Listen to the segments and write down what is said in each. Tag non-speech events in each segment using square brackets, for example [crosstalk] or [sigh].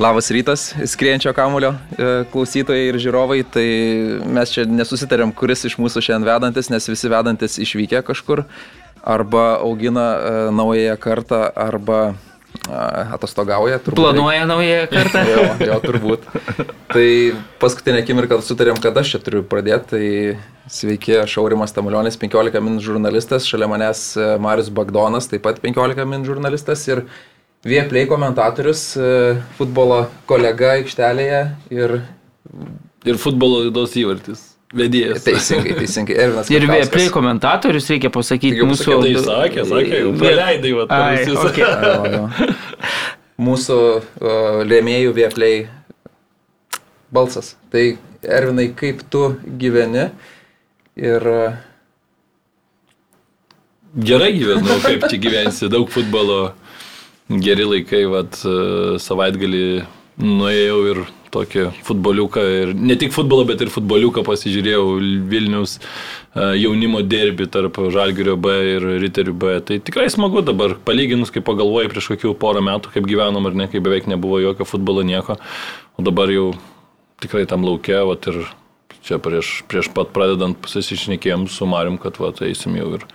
Labas rytas, skrienčio kamulio e, klausytojai ir žiūrovai. Tai mes čia nesusitarėm, kuris iš mūsų šiandien vedantis, nes visi vedantis išvykę kažkur arba augina e, naująją kartą, arba e, atostogauja. Turbūt. Planuoja naują kartą. jo, jo, turbūt. Tai paskutinę akimirką sutarėm, kad aš čia turiu pradėti. Tai sveiki, aš Aurimas Tamulionis, 15 min žurnalistas, šalia manęs Marius Bagdonas, taip pat 15 min žurnalistas. Ir Vieplay komentatorius, e, futbolo kolega aikštelėje ir... Ir futbolo laidos įvartis. Vedėjas. Teisingai, teisingai. Ervinas Ir. Vieplay komentatorius reikia pasakyti Taigi mūsų... Tai sakė, sakė, jau praleidai, va, Ai, visus. okay. Mūsų uh, lėmėjų Vieplay balsas. Tai Ervinai, kaip tu gyveni ir uh, Gerai gyvenau, kaip čia gyvensi, daug futbolo, geri laikai, vat, e, savaitgalį nuėjau ir tokį futboliuką, ir ne tik futbolą, bet ir futboliuką pasižiūrėjau Vilnius e, jaunimo derbi tarp Žalgirio B ir Riterių B. Tai tikrai smagu dabar, palyginus, kaip pagalvojai prieš kokių porą metų, kaip gyvenom ar ne, kai beveik nebuvo jokio futbolo nieko, o dabar jau tikrai tam laukia, vat, ir čia prieš, prieš pat pradedant susišnekėjom su Marium, kad vat, eisim jau ir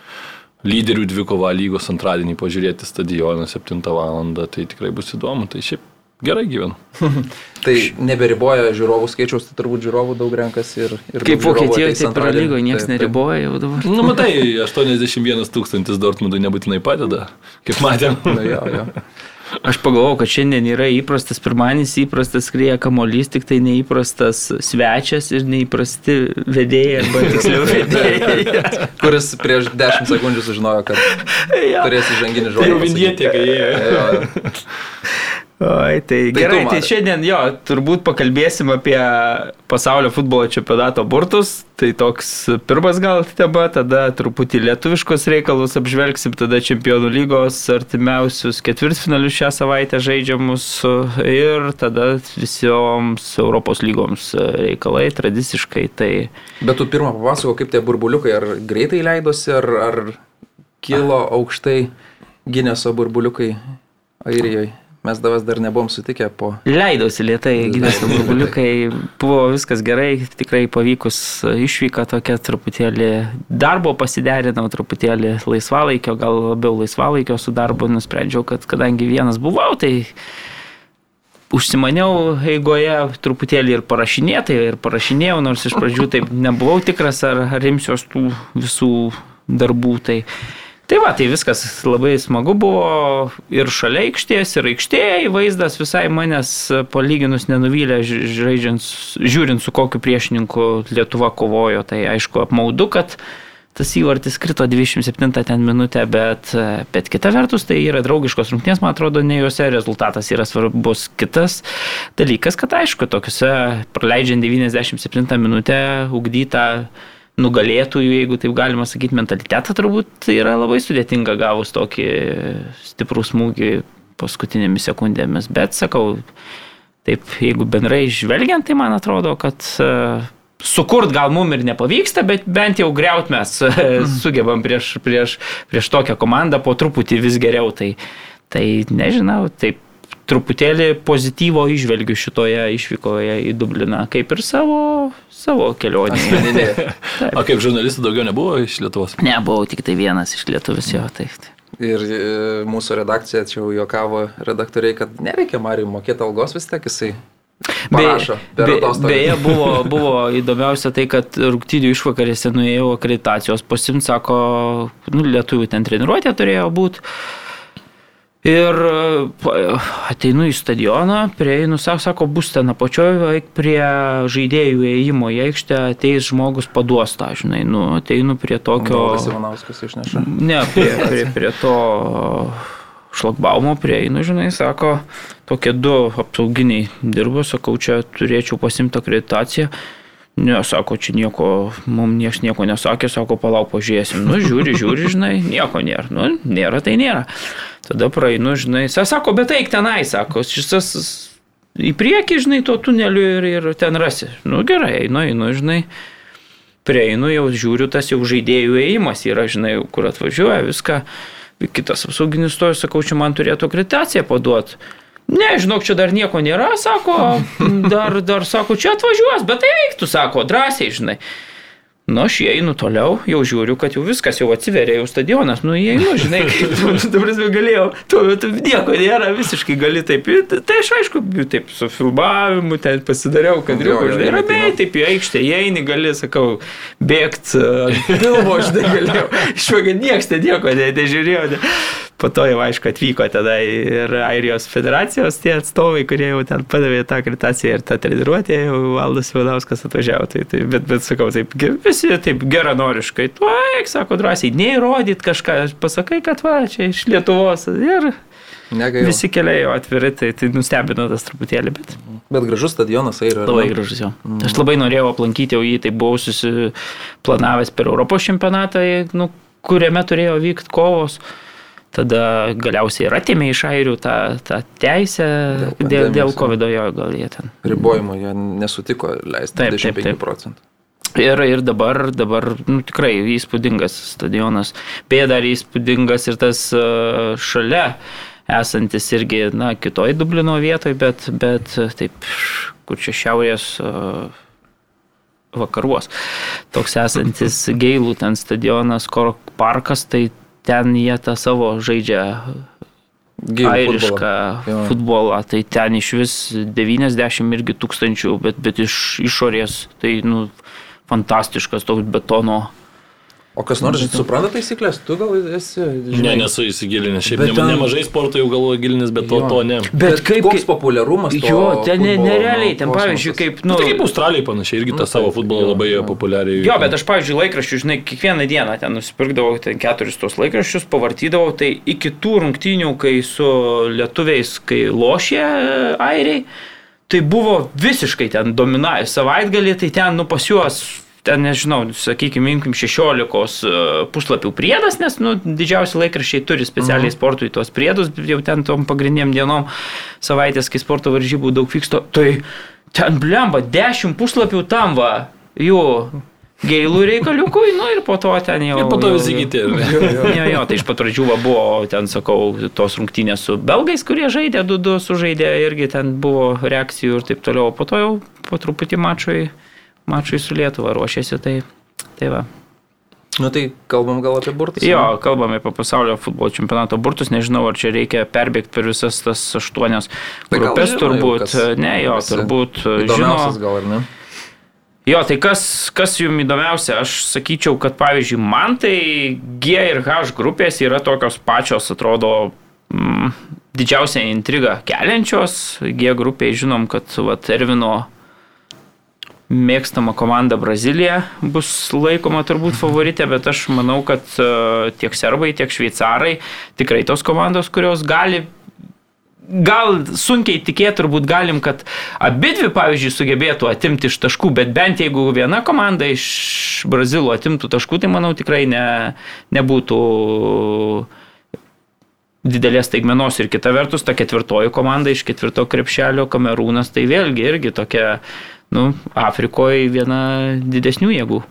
lyderių dvikovą lygos antradienį pažiūrėti stadioną 7 val. Tai tikrai bus įdomu. Tai šiaip gerai gyvenu. [laughs] tai neberiboja žiūrovų skaičiaus, tai turbūt žiūrovų daug renkasi ir... ir Kaip Vokietijoje, ateis taip ir lygoje niekas Taip, neriboja jau dabar. Nu, matai, [laughs] 81 tūkstantis Dortmundui nebūtinai padeda, kaip matėm. Na, jo, jo. [laughs] Aš pagalvojau, kad šiandien yra įprastas pirmanis, įprastas skrieja kamolys, tik tai neįprastas svečias ir neįprasti vedėjai arba [laughs] tiksliau vedėjai. Kuris prieš 10 sekundžių sužinojo, kad turės įžanginį Tai žodį. jau vindietė, kai ėjo. Oi, tai, Tai gerai, tai šiandien jo, turbūt pakalbėsim apie pasaulio futbolo čempionato burtus. Tai toks pirmas gal tema, tada truputį lietuviškos reikalus apžvelgsim, tada čempionų lygos artimiausius ketvirtfinalius šią savaitę žaidžiamus ir tada visoms Europos lygoms reikalai tradiciškai. Tai Bet tu pirmą papasako, kaip tie burbuliukai, ar greitai leidosi, ar, ar kilo aukštai Gineso burbuliukai Airijoje. Mes davas dar nebuvom sutikę po... Leidausi lietai, gynėsi burbuliukai, buvo viskas gerai, tikrai pavykus išvyka tokia truputėlį darbo pasiderinau, truputėlį laisvalaikio, gal labiau laisvalaikio su darbu nusprendžiau, kad kadangi vienas buvau, tai užsimaniau eigoje truputėlį ir parašinėtai, ir parašinėjau, nors iš pradžių taip nebuvau tikras, ar ar imsiuos tų visų darbų. Tai, tai va, tai viskas labai smagu buvo ir šalia aikštės, ir aikštėje vaizdas visai manęs palyginus nenuvylė, žiūrint su kokiu priešininku Lietuva kovojo. Tai aišku, apmaudu, kad tas įvartis krito 27 ten minutę, bet, bet kita vertus tai yra draugiškos rungtynės, man atrodo, ne juose rezultatas yra svarbus. Kitas dalykas, kad aišku, tokiuose praleidžiant 97 minutę ugdytą nugalėtųjų, jeigu taip galima sakyti, mentalitetą turbūt tai yra labai sudėtinga gavus tokį stiprų smūgį paskutinėmis sekundėmis. Bet sakau, taip, jeigu bendrai žvelgiant, tai man atrodo, kad e, sukurt gal mum ir nepavyksta, bet bent jau greut mes e, sugebam prieš, prieš, prieš tokią komandą po truputį vis geriau. Tai, tai nežinau, taip truputėlį pozityvo išvelgiu šitoje išvykoje į Dubliną, kaip ir savo, savo kelionėje. O kaip žurnalistų daugiau nebuvo iš Lietuvos? Ne, buvau tik tai vienas iš lietuvis jo. Tai, tai. Ir e, mūsų redakcija čia jau juokavo redaktoriai, kad nereikia Marijų mokėti algos vis tiek jisai parašo. be, atostogas. beje, buvo, buvo įdomiausia tai, kad rūktinių išvakarėse nuėjau akreditacijos pasim, sako, nu, lietuvių ten treniruotė turėjo būti. Ir pa- ateinu į stadioną, prieinu, sako, sako, bus ten apačioje, eik prie žaidėjų įėjimo į aikštę, ateis žmogus paduos tą, žinai, nu, ateinu prie tokio... Dovydas Ivanauskas išneša. Ne, prie, prie, prie to šlagbaumo prieinu, žinai, sako, tokie du apsauginiai dirbo, sakau, čia turėčiau pasimti akreditaciją. Ne, sako, čia nieko, mums niekas nieko nesakė, sako, palauk, pažiūrėsim. Nu, žiūri, žiūri, žinai, nieko nėra. Nu, nėra, tai nėra. Tada praeinu, žinai, sa- sako, bet eik tenai, sako, šis į priekį, žinai, tuo tuneliu ir, ir ten rasi. Nu, gerai, einu, einu, žinai. Prieinu, jau žiūriu, tas jau žaidėjų ėjimas yra, žinai, kur atvažiuoja, viską. Kitas apsauginis stoja, sakau, čia man turėtų akreditaciją paduoti. Ne, žinok, čia dar nieko nėra, sako, dar, dar sako, čia atvažiuos, bet tai veiktų, sako, drąsiai, žinai. Nu, aš einu toliau, jau žiūriu, kad jau viskas jau atsiveria, jau stadionas, nu, įeinu, žinai, kaip, [laughs] tu prasme, galėjau, tu, tu nieko nėra, visiškai gali taip, tai aš aišku, taip su filmavimu ten pasidariau, kad jo, žinai, ramiai, tai taip į aikštę įeini, gali, sakau, bėgti, pilvo, [laughs] žinai, galėjau, išvagė, niekas ten nieko ne- nežiūrėjo. Ne. Po to jau, aišku, atvyko tada ir Airijos federacijos tie atstovai, kurie jau ten padavė tą akreditaciją ir tą treniruotę, jau Valdas Vilauskas atvažiavo. Tai, tai, bet, bet sakau, taip, ge- visi taip geranoriškai, tu eik, sako drąsiai, neįrodyt kažką, pasakai, kad va, čia iš Lietuvos. Ir Negaila. visi keliai jau atviri, tai, tai nustebino tas truputėlį, bet Bet gražus stadionas Airio. ar labai gražus jo. Aš labai norėjau aplankyti jau jį, tai buvau susiplanavęs per Europos čempionatą, nu, kuriame turėjo vykti kovos. Tada galiausiai ir atėmė iš airių tą, tą teisę Dėl dėl, dėl, dėl pandemijos, COVID, jo, gal jie ten. Ribojimo jie nesutiko leisti Taip, taip, 25 taip. procentų. Ir, ir dabar, dabar nu, tikrai įspūdingas stadionas. Beje, dar įspūdingas ir tas e, šalia esantis irgi, na, kitoj Dublino vietoje, bet, bet taip, kur čia šiaurės e, vakaruos. Toks esantis Geilų ten stadionas, Korok parkas, tai ten jie tą savo žaidžia Gilų airišką futbolą. Futbolą, tai ten iš vis 90 irgi tūkstančių, bet, bet iš išorės tai nu, fantastiškas toks betono. O kas nors supranta taisyklės, tu gal esi, Ne, žinai. nesu įsigilinęs. Šiaip Bet ne, nemažai sporto jau galvoju gilinęs, bet to, Jo. to ne. Bet kaip- koks populiarumas Jo, ten ne, futbolo, nerealiai, nu, ten pavyzdžiui, kaip, Nu, nu, tai kaip Australijai panašiai, irgi tą savo taip, futbolą jo, labai populiariai. Jo, bet aš, pavyzdžiui, laikraščių, žinai, kiekvieną dieną ten nusipirkdavau ten keturis tos laikraščius, pavartydavau, tai iki tų rungtynių, kai su lietuviais, kai lošė e, airiai, tai buvo visiškai ten dominavę savaitgalį, tai ten, nu, pas juos, ten, nežinau, sakykime, imkim 16 e, puslapių priedas, nes, nu, didžiausi laikraščiai turi specialiai sportui tuos priedus, jau ten tom pagrindiniam dienom savaitės, kai sporto varžybų daug vyksta, tai ten blemba 10 puslapių tam va, jų Gailų reikaliukui, nu ir po to ten jau. Ir po to visi kiti. ne? Jo, jo, tai iš pat pradžių va, buvo, ten sakau, tos rungtynės su belgais, kurie žaidė, 2-2 sužaidė, irgi ten buvo reakcijų ir taip toliau. Po to jau po truputį mačui, mačui su Lietuva ruošėsi, tai, tai va. Nu tai kalbam gal apie burtus. Jo, kalbame apie pasaulio futbolo čempionato burtus, nežinau, ar čia reikia perbėgti per visas tas aštuonias grupės, turbūt. Ne, jo, turbūt žino. gal ar ne? Jo, tai kas, kas jums įdomiausia, aš sakyčiau, kad pavyzdžiui, man tai G ir H grupės yra tokios pačios, atrodo, mm, didžiausia intriga keliančios. G grupiai žinom, kad vat, Ervino mėgstama komanda Brazilija bus laikoma turbūt favoritė, bet aš manau, kad e, tiek serbai, tiek šveicarai tikrai tos komandos, kurios gali gal sunkiai tikėti turbūt galim, kad abi dvi, pavyzdžiui, sugebėtų atimti iš taškų, bet bent jeigu viena komanda iš Brazilo atimtų taškų, tai manau tikrai ne, nebūtų didelės taigmenos ir kita vertus, ta ketvirtoji komanda iš ketvirto krepšelio Kamerūnas, tai vėlgi irgi tokia, nu, Afrikoje viena didesnių jėgų.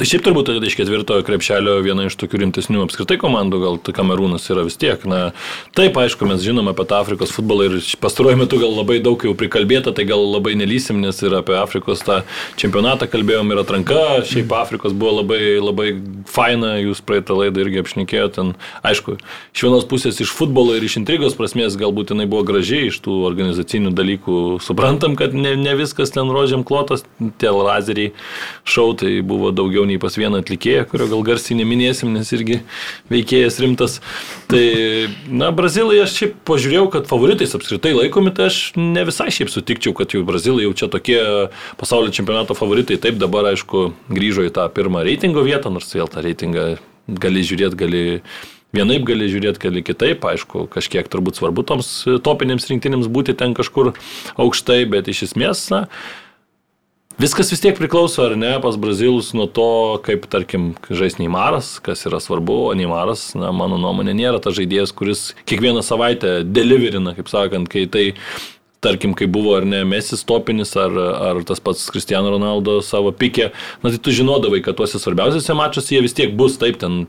Tai šiaip turbūt iš ketvirtojo krepšelio viena iš tokių rimtesnių apskritai komandų, gal Kamerūnas yra vis tiek. Na, taip, aišku, mes žinom apie tą Afrikos futbolą ir pastaruoju metu gal labai daug jau prikalbėta, tai gal labai nelysim, nes ir apie Afrikos tą čempionatą kalbėjom ir atranka. Šiaip Afrikos buvo labai, labai faina, jūs praeitą laidą irgi apšnekėjote. Ten, aišku, iš vienos pusės iš futbolo ir iš intrigos prasmės galbūt jinai buvo gražiai, iš tų organizacinių dalykų suprantam, kad ne, ne viskas ten rožiam klotas, tie lazeriai šau, tai buvo daugiau nei pas vieną atlikėją, kurio gal garsiai neminėsim, nes irgi veikėjas rimtas. Tai, na, brazilai aš šiaip pažiūrėjau, kad favoritais apskritai laikomi, tai aš ne visai šiaip sutikčiau, kad jau brazilai jau čia tokie pasaulio čempionato favoritai. Taip, dabar, aišku, grįžo į tą pirmą reitingo vietą, nors vėl tą reitingą gali žiūrėti, gali Vienaip gali žiūrėti, gali kitaip, aišku, kažkiek turbūt svarbu toms topinėms rinktinėms būti ten kažkur aukštai, bet iš esmės, na, Viskas vis tiek priklauso, ar ne, pas Brazilus nuo to, kaip, tarkim, žais Neimaras, kas yra svarbu, o Neimaras, na, mano nuomonė, nėra tas žaidėjas, kuris kiekvieną savaitę deliverina, kaip sakant, kai tai tarkim, kai buvo ar ne Mesis topinis, ar, ar tas pats Cristiano Ronaldo savo pikė, na tai tu žinodavai, kad tuose svarbiausiuose mačiuose jie vis tiek bus taip ten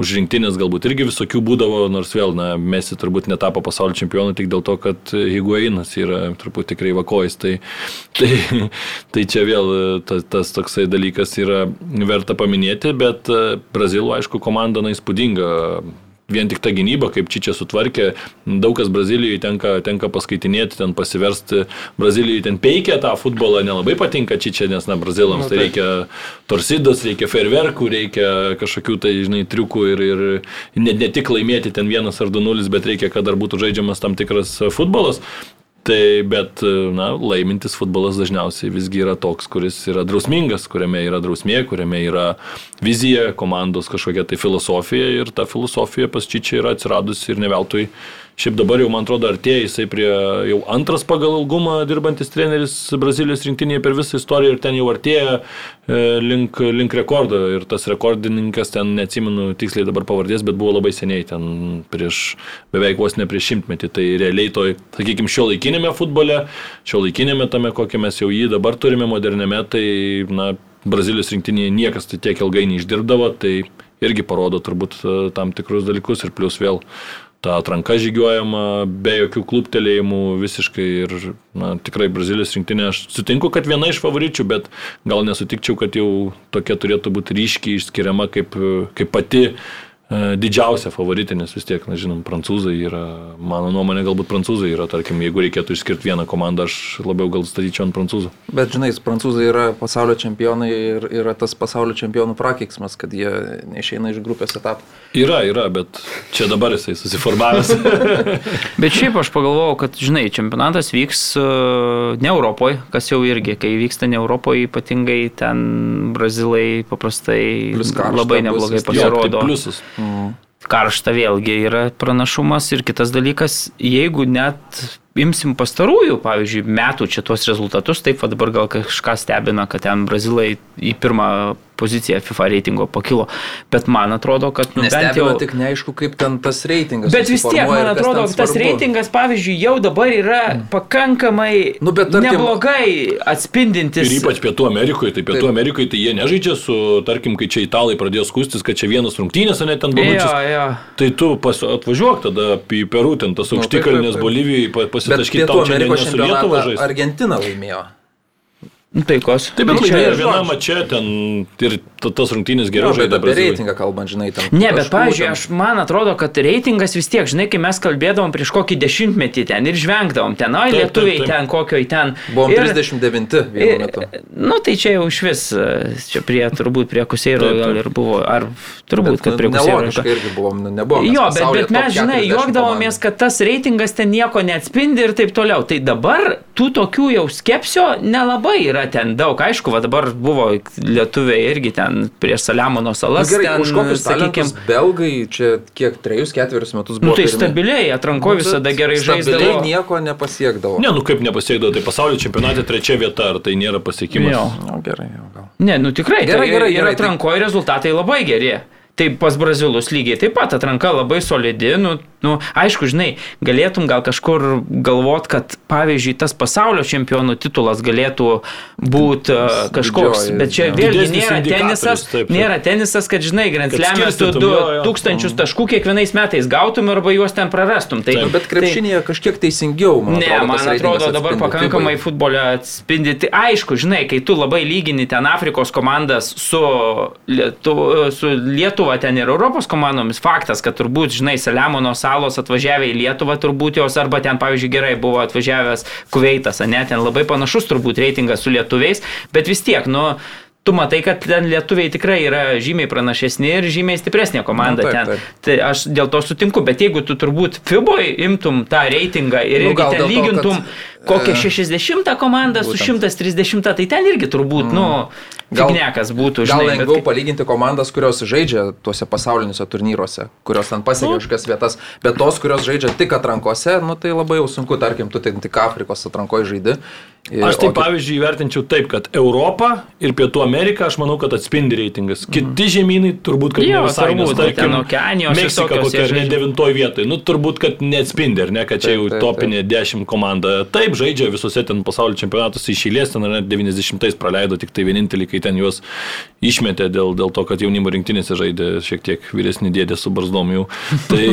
už rinktinės galbūt irgi visokių būdavo, nors vėl, na, Mesi turbūt netapo pasaulio čempionu tik dėl to, kad Higuainas yra truputį tikrai vakojais, tai, tai, tai čia vėl tas, tas toksai dalykas yra verta paminėti, bet Brazilų, aišku, komanda na įspūdinga vien tik ta gynyba, kaip čia sutvarkė, daug kas Brazilijai tenka, tenka paskaitinėti, ten pasiversti. Brazilijai ten peikia tą futbolą, nelabai patinka čia, nes, na, brazilams nu, tai reikia torsidos, reikia ferverkų, reikia kažkokių tai, žinai, triukų ir, ir ne, ne tik laimėti ten vienas ar du nulis, bet reikia, kad dar būtų žaidžiamas tam tikras futbolas. Tai bet, na, laimintis futbolas dažniausiai visgi yra toks, kuris yra drausmingas, kuriame yra drausmė, kuriame yra vizija, komandos kažkokia tai filosofija ir ta filosofija pas Čičia yra atsiradusi ir ne veltui Šiaip dabar jau, man atrodo, artėja jisai prie jau antras pagal ilgumą dirbantis treneris Brazilijos rinktinėje per visą istoriją ir ten jau artėja e, link, link rekordo. Ir tas rekordininkas ten, neatsimenu tiksliai dabar pavardės, bet buvo labai seniai, ten prieš beveik vos ne prieš šimtmetį. Tai realiai toj, sakykime, šio laikinėme futbole, šio laikinėme tame, kokią mes jau jį dabar turime modernėme, tai, na, Brazilijos rinktinėje niekas tai tiek ilgai neišdirbdavo, tai irgi parodo turbūt e, tam tikrus dalykus ir plus vėl ta atranka žygiuojama be jokių kluptelėjimų visiškai ir na, tikrai Brazilijos rinktinė, aš sutinku, kad viena iš favoričių, bet gal nesutikčiau, kad jau tokia turėtų būti ryškiai išskiriama kaip, kaip pati didžiausia favoritė, nes vis tiek, na žinom, prancūzai yra, mano nuomonė, galbūt prancūzai yra, tarkim, jeigu reikėtų išskirti vieną komandą, aš labiau gal statyčiau ant prancūzų. Bet, žinai, prancūzai yra pasaulio čempionai ir yra tas pasaulio čempionų prakeiksmas, kad jie neišeina iš grupės etapų. Yra, yra, bet čia dabar jisai susiformavęs. [laughs] bet šiaip aš pagalvojau, kad, žinai, čempionatas vyks e, ne Europoje, kas jau irgi, kai vyksta ne Europoje, ypatingai ten brazilai paprastai labai neblogai pasirodo. Jo, tai pliusas. Mm. Karšta vėlgi yra pranašumas ir kitas dalykas, jeigu net imsim pastarųjų, pavyzdžiui, metų čia tuos rezultatus, taip pat dabar gal kažką stebina, kad ten brazilai į pirmą poziciją FIFA reitingo pakilo, bet man atrodo, kad nu, bent jau... tik neaišku, kaip ten tas reitingas. Bet vis tiek, man atrodo, kad tas reitingas, pavyzdžiui, jau dabar yra pakankamai nu, bet, tarkim, neblogai atspindintis. Ir ypač Pietų Amerikoje, tai Pietų taip. Amerikoje tai jie nežaidžia su, tarkim, kai čia italai pradėjo skustis, kad čia vienas rungtynės, ne ten buvo. Tai tu pas, atvažiuok tada į Peru, ten tas aukštikalnės nu, Bolivijai pas pasitaškyti su Lietuva žaisti. Argentina laimėjo. Nu, taikos. Taip, bet laimėjo vieną mačą ten ir tas rungtynės geriau žaidė. Apie reitingą kalbant, žinai, tam. Ne, bet, pavyzdžiui, aš, man atrodo, kad reitingas vis tiek, žinai, kai mes kalbėdavom prieš kokį dešimtmetį ten ir žvengdavom ten, ai, lietuviai taip, taip. ten kokio į ten. Buvom ir, 39 vienu metu. Nu, tai čia jau iš vis, čia prie, turbūt prie Kuseiro gal ir buvo, ar turbūt, bet, kad prie Kuseiro. irgi buvom, nu, nebuvom. Jo, bet, bet mes, žinai, juokdavomės, kad tas reitingas ten nieko neatspindi ir taip toliau. Tai dabar tų tokių jau skepsio nelabai yra ten daug. Aišku, va dabar buvo lietuviai irgi ten ten prieš Saliamono salas. Na, gerai, ten, už kokius, sakykime, belgai čia kiek trejus, ketverius metus buvo. Nu, tai stabiliai, atranko nu, visada gerai žaisdavo. Stabiliai nieko nepasiekdavo. Ne, nu kaip nepasiekdavo, tai pasaulio čempionate trečia vieta, ar tai nėra pasiekimas? Jo, nu, gerai, jau gal. Ne, nu tikrai, gerai, tai, gerai, gerai, ir atrankoje tai... rezultatai labai geri. Tai pas brazilus lygiai taip pat atranka labai solidi, nu, Nu, aišku, žinai, galėtum gal kažkur galvot, kad pavyzdžiui tas pasaulio čempionų titulas galėtų būti uh, kažkoks, didžioji, bet čia vėlgi nėra tenisas, taip, taip. nėra tenisas, kad žinai, Grand Slam'e tu 2000 mm. taškų kiekvienais metais gautum arba juos ten prarastum. Tai, nu, bet krepšinėje tai, kažkiek teisingiau, man ne, atrodo. Ne, man atrodo dabar pakankamai futbolė atspindi. Tai aišku, žinai, kai tu labai lygini ten Afrikos komandas su, Lietu, su Lietuva ten ir Europos komandomis, faktas, kad turbūt, žinai, salą salos atvažiavę į Lietuvą turbūt jos, arba ten, pavyzdžiui, gerai buvo atvažiavęs Kuveitas, ne, ten labai panašus turbūt reitingas su lietuviais, bet vis tiek, nu, tu matai, kad ten lietuviai tikrai yra žymiai pranašesni ir žymiai stipresnė komanda nu, taip, ten. Taip. Tai aš dėl to sutinku, bet jeigu tu turbūt FIBOje imtum tą reitingą ir nu, ten lygintum, to, kad kokią 60 komandą su būtent. 130, tai ten irgi turbūt, nu, Gal- fignekas būtų, Gal žinai. bet lengviau kai- palyginti komandas, kurios žaidžia tuose pasauliniuose turnyruose, kurios ten Nu. pasiekia kažkokias vietas, bet tos, kurios žaidžia tik atrankose, nu tai labai jau sunku, tarkim, tu ten tik Afrikos atrankoje žaidi. Aš tai o pavyzdžiui įvertinčiau taip, kad Europa ir Pietų Amerika, aš manau, kad atspindi reitingas. Kiti žemynai turbūt, kad Jo, ne visai, nes turbūt, tarkim, ten Okeanijos Meksika kokia ar ne žaidžia. devintoje vietoje, nu turbūt, kad neatspindi, ar ne, kad čia Taip, jau taip, topinė 10 komanda. Taip, žaidžia visose ten pasaulio čempionatuose išėlės, ten ar net 90-ais praleido, tik tai vienintelį, kai ten juos išmetė dėl, dėl to, kad jaunimo rinktinėse žaidė šiek tiek vyresni dėdė su barzdom jau. [laughs] Tai,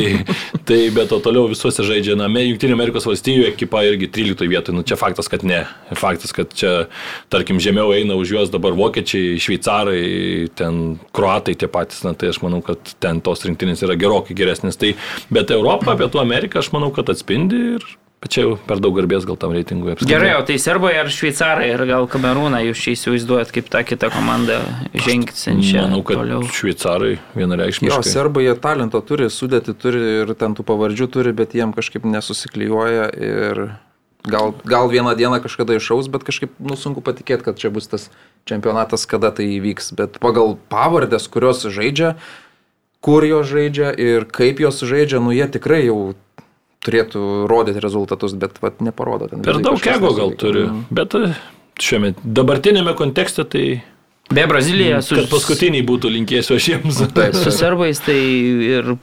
tai bet to toliau visuose žaidžia, na, Junktinė Amerikos valstybių ekipa irgi 13 vietoje, nu čia faktas, kad ne. Faktas, kad čia, tarkim, žemiau eina už juos dabar vokiečiai, šveicarai, ten kruatai tie patys, na tai aš manau, kad ten tos rinktinės yra gerokai geresnės. Tai, bet Europą, Pietų Ameriką aš manau, kad atspindi ir bet čia jau per daug garbės gal tam reitingui apskritai. Gerai, o tai serbai ar šveicarai, ar gal kamerūną jūs čia įsivaizduojat kaip tą kitą komandą žengsiančią Manau, kad toliau? šveicarai Jo, vienareikšmiškai. serbai jie talento turi, sudėti turi ir ten tų pavardžių turi, bet jiem kažkaip nesusiklyjuoja ir gal, gal vieną dieną kažkada išaus, bet kažkaip nu, sunku patikėti, kad čia bus tas čempionatas, kada tai įvyks. Bet pagal pavardės, kurios žaidžia, kur jos žaidžia ir kaip jos žaidžia, nu jie tikrai jau turėtų rodyti rezultatus, bet vat, neparodo ten. Per daug ego gal turi, Mhm. bet e, šiame dabartinėme kontekste tai, Be Brazilija su, kad paskutiniai būtų linkėsiu aš jiems. Taip, su serbais tai ir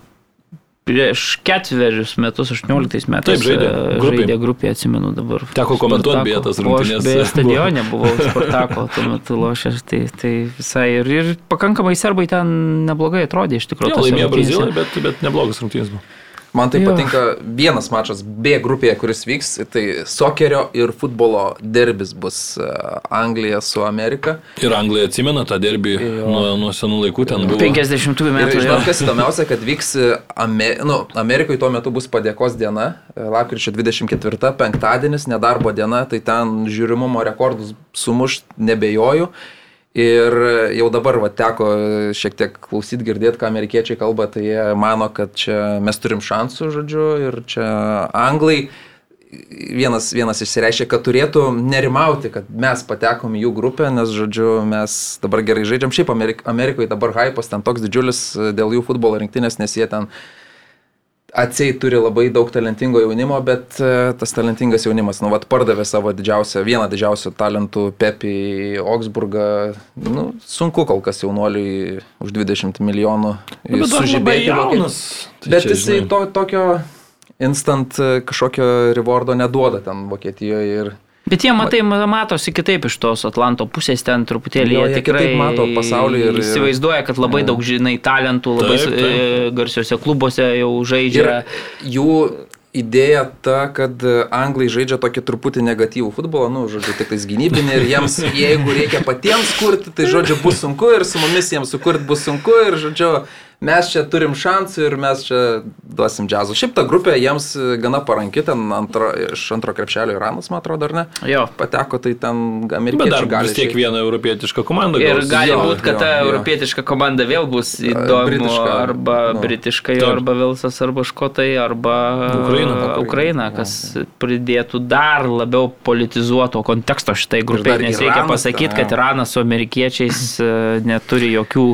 prieš ketverius metus, 18 metais Taip, žaidė e, grupėj. žaidė grupėje, atsimenu dabar. Teko komentuot Spartako. beje tas O Aš beje [laughs] stadione buvau Spartako, tuo metu lošęs, tai, tai visai ir, ir pakankamai serbai ten neblogai atrodė iš tikrųjų. Laimėjo. Brazilai, bet, bet neblogas rungtynės buvo. Man tai Jo. patinka vienas mačas B grupėje, kuris vyks, tai sokerio ir futbolo derbis bus e, Anglija su Amerika. Ir Anglija atsimena tą derbį nuo, nuo senų laikų ten buvo. 50 Ir metų. jo. žinot, kas įdomiausia, kad vyks e, Ame... nu, Amerikoje tuo metu bus padėkos diena, e, lapkričio 24, penktadienis, nedarbo diena, tai ten žiūrimumo rekordus sumušt nebejoju. Ir jau dabar va, teko šiek tiek klausyti, girdėti, ką amerikiečiai kalba, tai jie mano, kad čia mes turim šansų, žodžiu, ir čia anglai vienas, vienas išsireiškė, kad turėtų nerimauti, kad mes patekom į jų grupę, nes, žodžiu, mes dabar gerai žaidžiam. Šiaip Amerik Amerikoje dabar hypas ten toks didžiulis dėl jų futbolo rinktinės, nes jie ten atsiai turi labai daug talentingo jaunimo, bet e, tas talentingas jaunimas, nu, vat pardavė savo didžiausią, vieną didžiausių talentų Pepį į Augsburgą. Nu, sunku kol kas jaunuoliui už 20 milijonų Nu, sužibėti. Tai Bet jisai to, tokio instant e, kažkokio rewardo neduoda ten Vokietijoje ir Bet jie, matai, ma- matosi kitaip iš tos Atlanto pusės, ten truputėlį Jo, jie jie tikrai mato pasaulį ir- ir- įsivaizduoja, kad labai daug žinai talentų, labai Taip, taip. e, garsiuose klubuose jau Ir žaidžia. jų idėja ta, kad anglai žaidžia tokį truputį negatyvų futbolą, nu, žodžiu, tik tais gynybinį ir jiems, [laughs] jeigu reikia patiems kurti, tai, žodžiu, bus sunku ir su mumis jiems sukurti bus sunku ir, žodžiu, mes čia turim šansų ir mes čia duosim džiazų. Šiaip ta grupė jiems e, gana paranki, ten antro, iš antro krepšelio Iranas, man atrodo, ar ne? Jo. Pateko, tai ten Bet amerikiečiai dar gali. vis tiek šiaip- viena europietiška komanda. Ir gaus. gali jo, būti, kad jo, ta jo. europietiška komanda vėl bus įdomi. britiška, Arba nu. britiška, jo, Taip. arba Velsas, arba Škotai, arba Ukraina. Ukraina, kas pridėtų dar labiau politizuoto konteksto šitai grupiai. Nes reikia pasakyti, kad jo. Iranas su amerikiečiais e, neturi jokių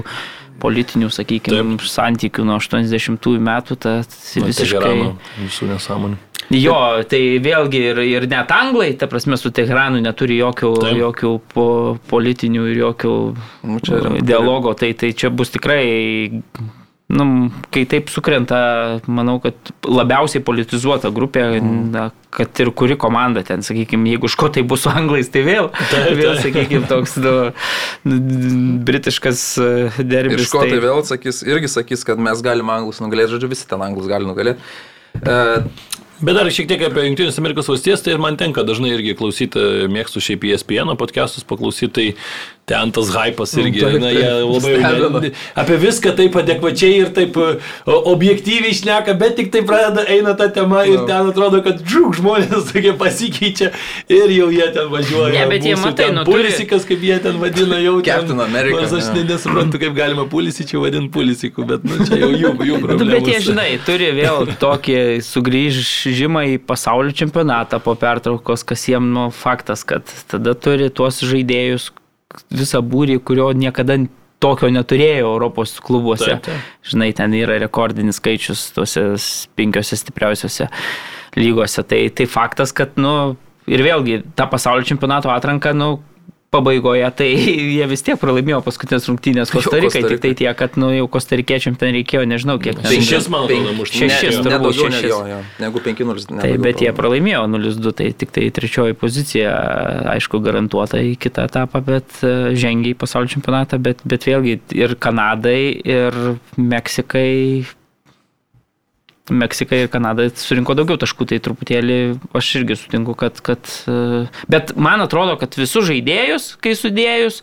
politinių, sakykime, santykių nuo 80-ųjų metų. Tad Nu, visiškai... Teherano Visų nesąmonių. Jo, tai vėlgi ir, ir net anglai, ta prasme, su Teheranu neturi jokių, Taip. jokių po, politinių ir jokių Nu, dialogo, tai, tai čia bus tikrai, nu, kai taip sukrenta, manau, kad labiausiai politizuota grupė, Mhm. na, kad ir kuri komanda ten, sakykime, jeigu škotai bus su anglais, tai vėl, [laughs] Taip, vėl taip. sakykime, toks nu, nu, britiškas e, Ir derbis. škotai vėl sakys, irgi sakys, kad mes galime anglus nugalėti, žodžiu, visi ten anglus gali nugalėti. E, Bet dar šiek tiek apie Junktinės Amerikos valstijas, tai ir man tenka dažnai irgi klausyti, mėgstu šiaip į ESPN podcastus paklausyti, tai ten tas hypas irgi, Taip, na, jie labai Stebina. ne- apie viską taip adekvačiai ir taip e, objektyviai šneka, bet tik tai pradeda eina ta tema ir Nu. ten atrodo, kad žūk žmonės [laughs] tokie pasikeičia ir jau jie ten važiuoja. Ne, bet jie, matai, nu, Pulisikas, kaip jie ten vadina, jau ten- Captain America, Nors aš ne- nesuprantu, kaip galima pulisičių vadinti pulisiku, bet nu, čia jau jų, jų [laughs] Nu, problema. bet jie, žinai, turi vėl tokį sugrįžimą į pasaulio čempionatą po pertraukos, kas jiem, nu, faktas, kad tada turi tuos žaidėjus visą būrį, kurio niekada tokio neturėjo Europos klubuose. Taip, taip. Žinai, ten yra rekordinis skaičius tuose penkiose stipriausiose lygose. Tai, tai faktas, kad, nu, ir vėlgi, ta pasaulio čempionato atranka, nu, pabaigoje, tai [laughs] jie vis tiek pralaimėjo paskutinės rungtynės Kostarikai, tik tai tiek, kad, nu, jau Kostarikiečiam ten reikėjo, nežinau, kiek ten. Šešis, man atrodo, muštų. Šešis, ne, turbūt ne, šešis. jo, jo, negu 5-0. Tai bet jie pralaimėjo 0-2, tai tik tai trečioji pozicija, aišku, garantuota į kitą etapą, bet e, žengia į pasaulio čempionatą, bet, bet vėlgi ir Kanadai, ir Meksikai. Meksika ir Kanada surinko daugiau taškų, tai truputėlį aš irgi sutinku, kad, kad... e, Bet man atrodo, kad visus žaidėjus, kai sudėjus,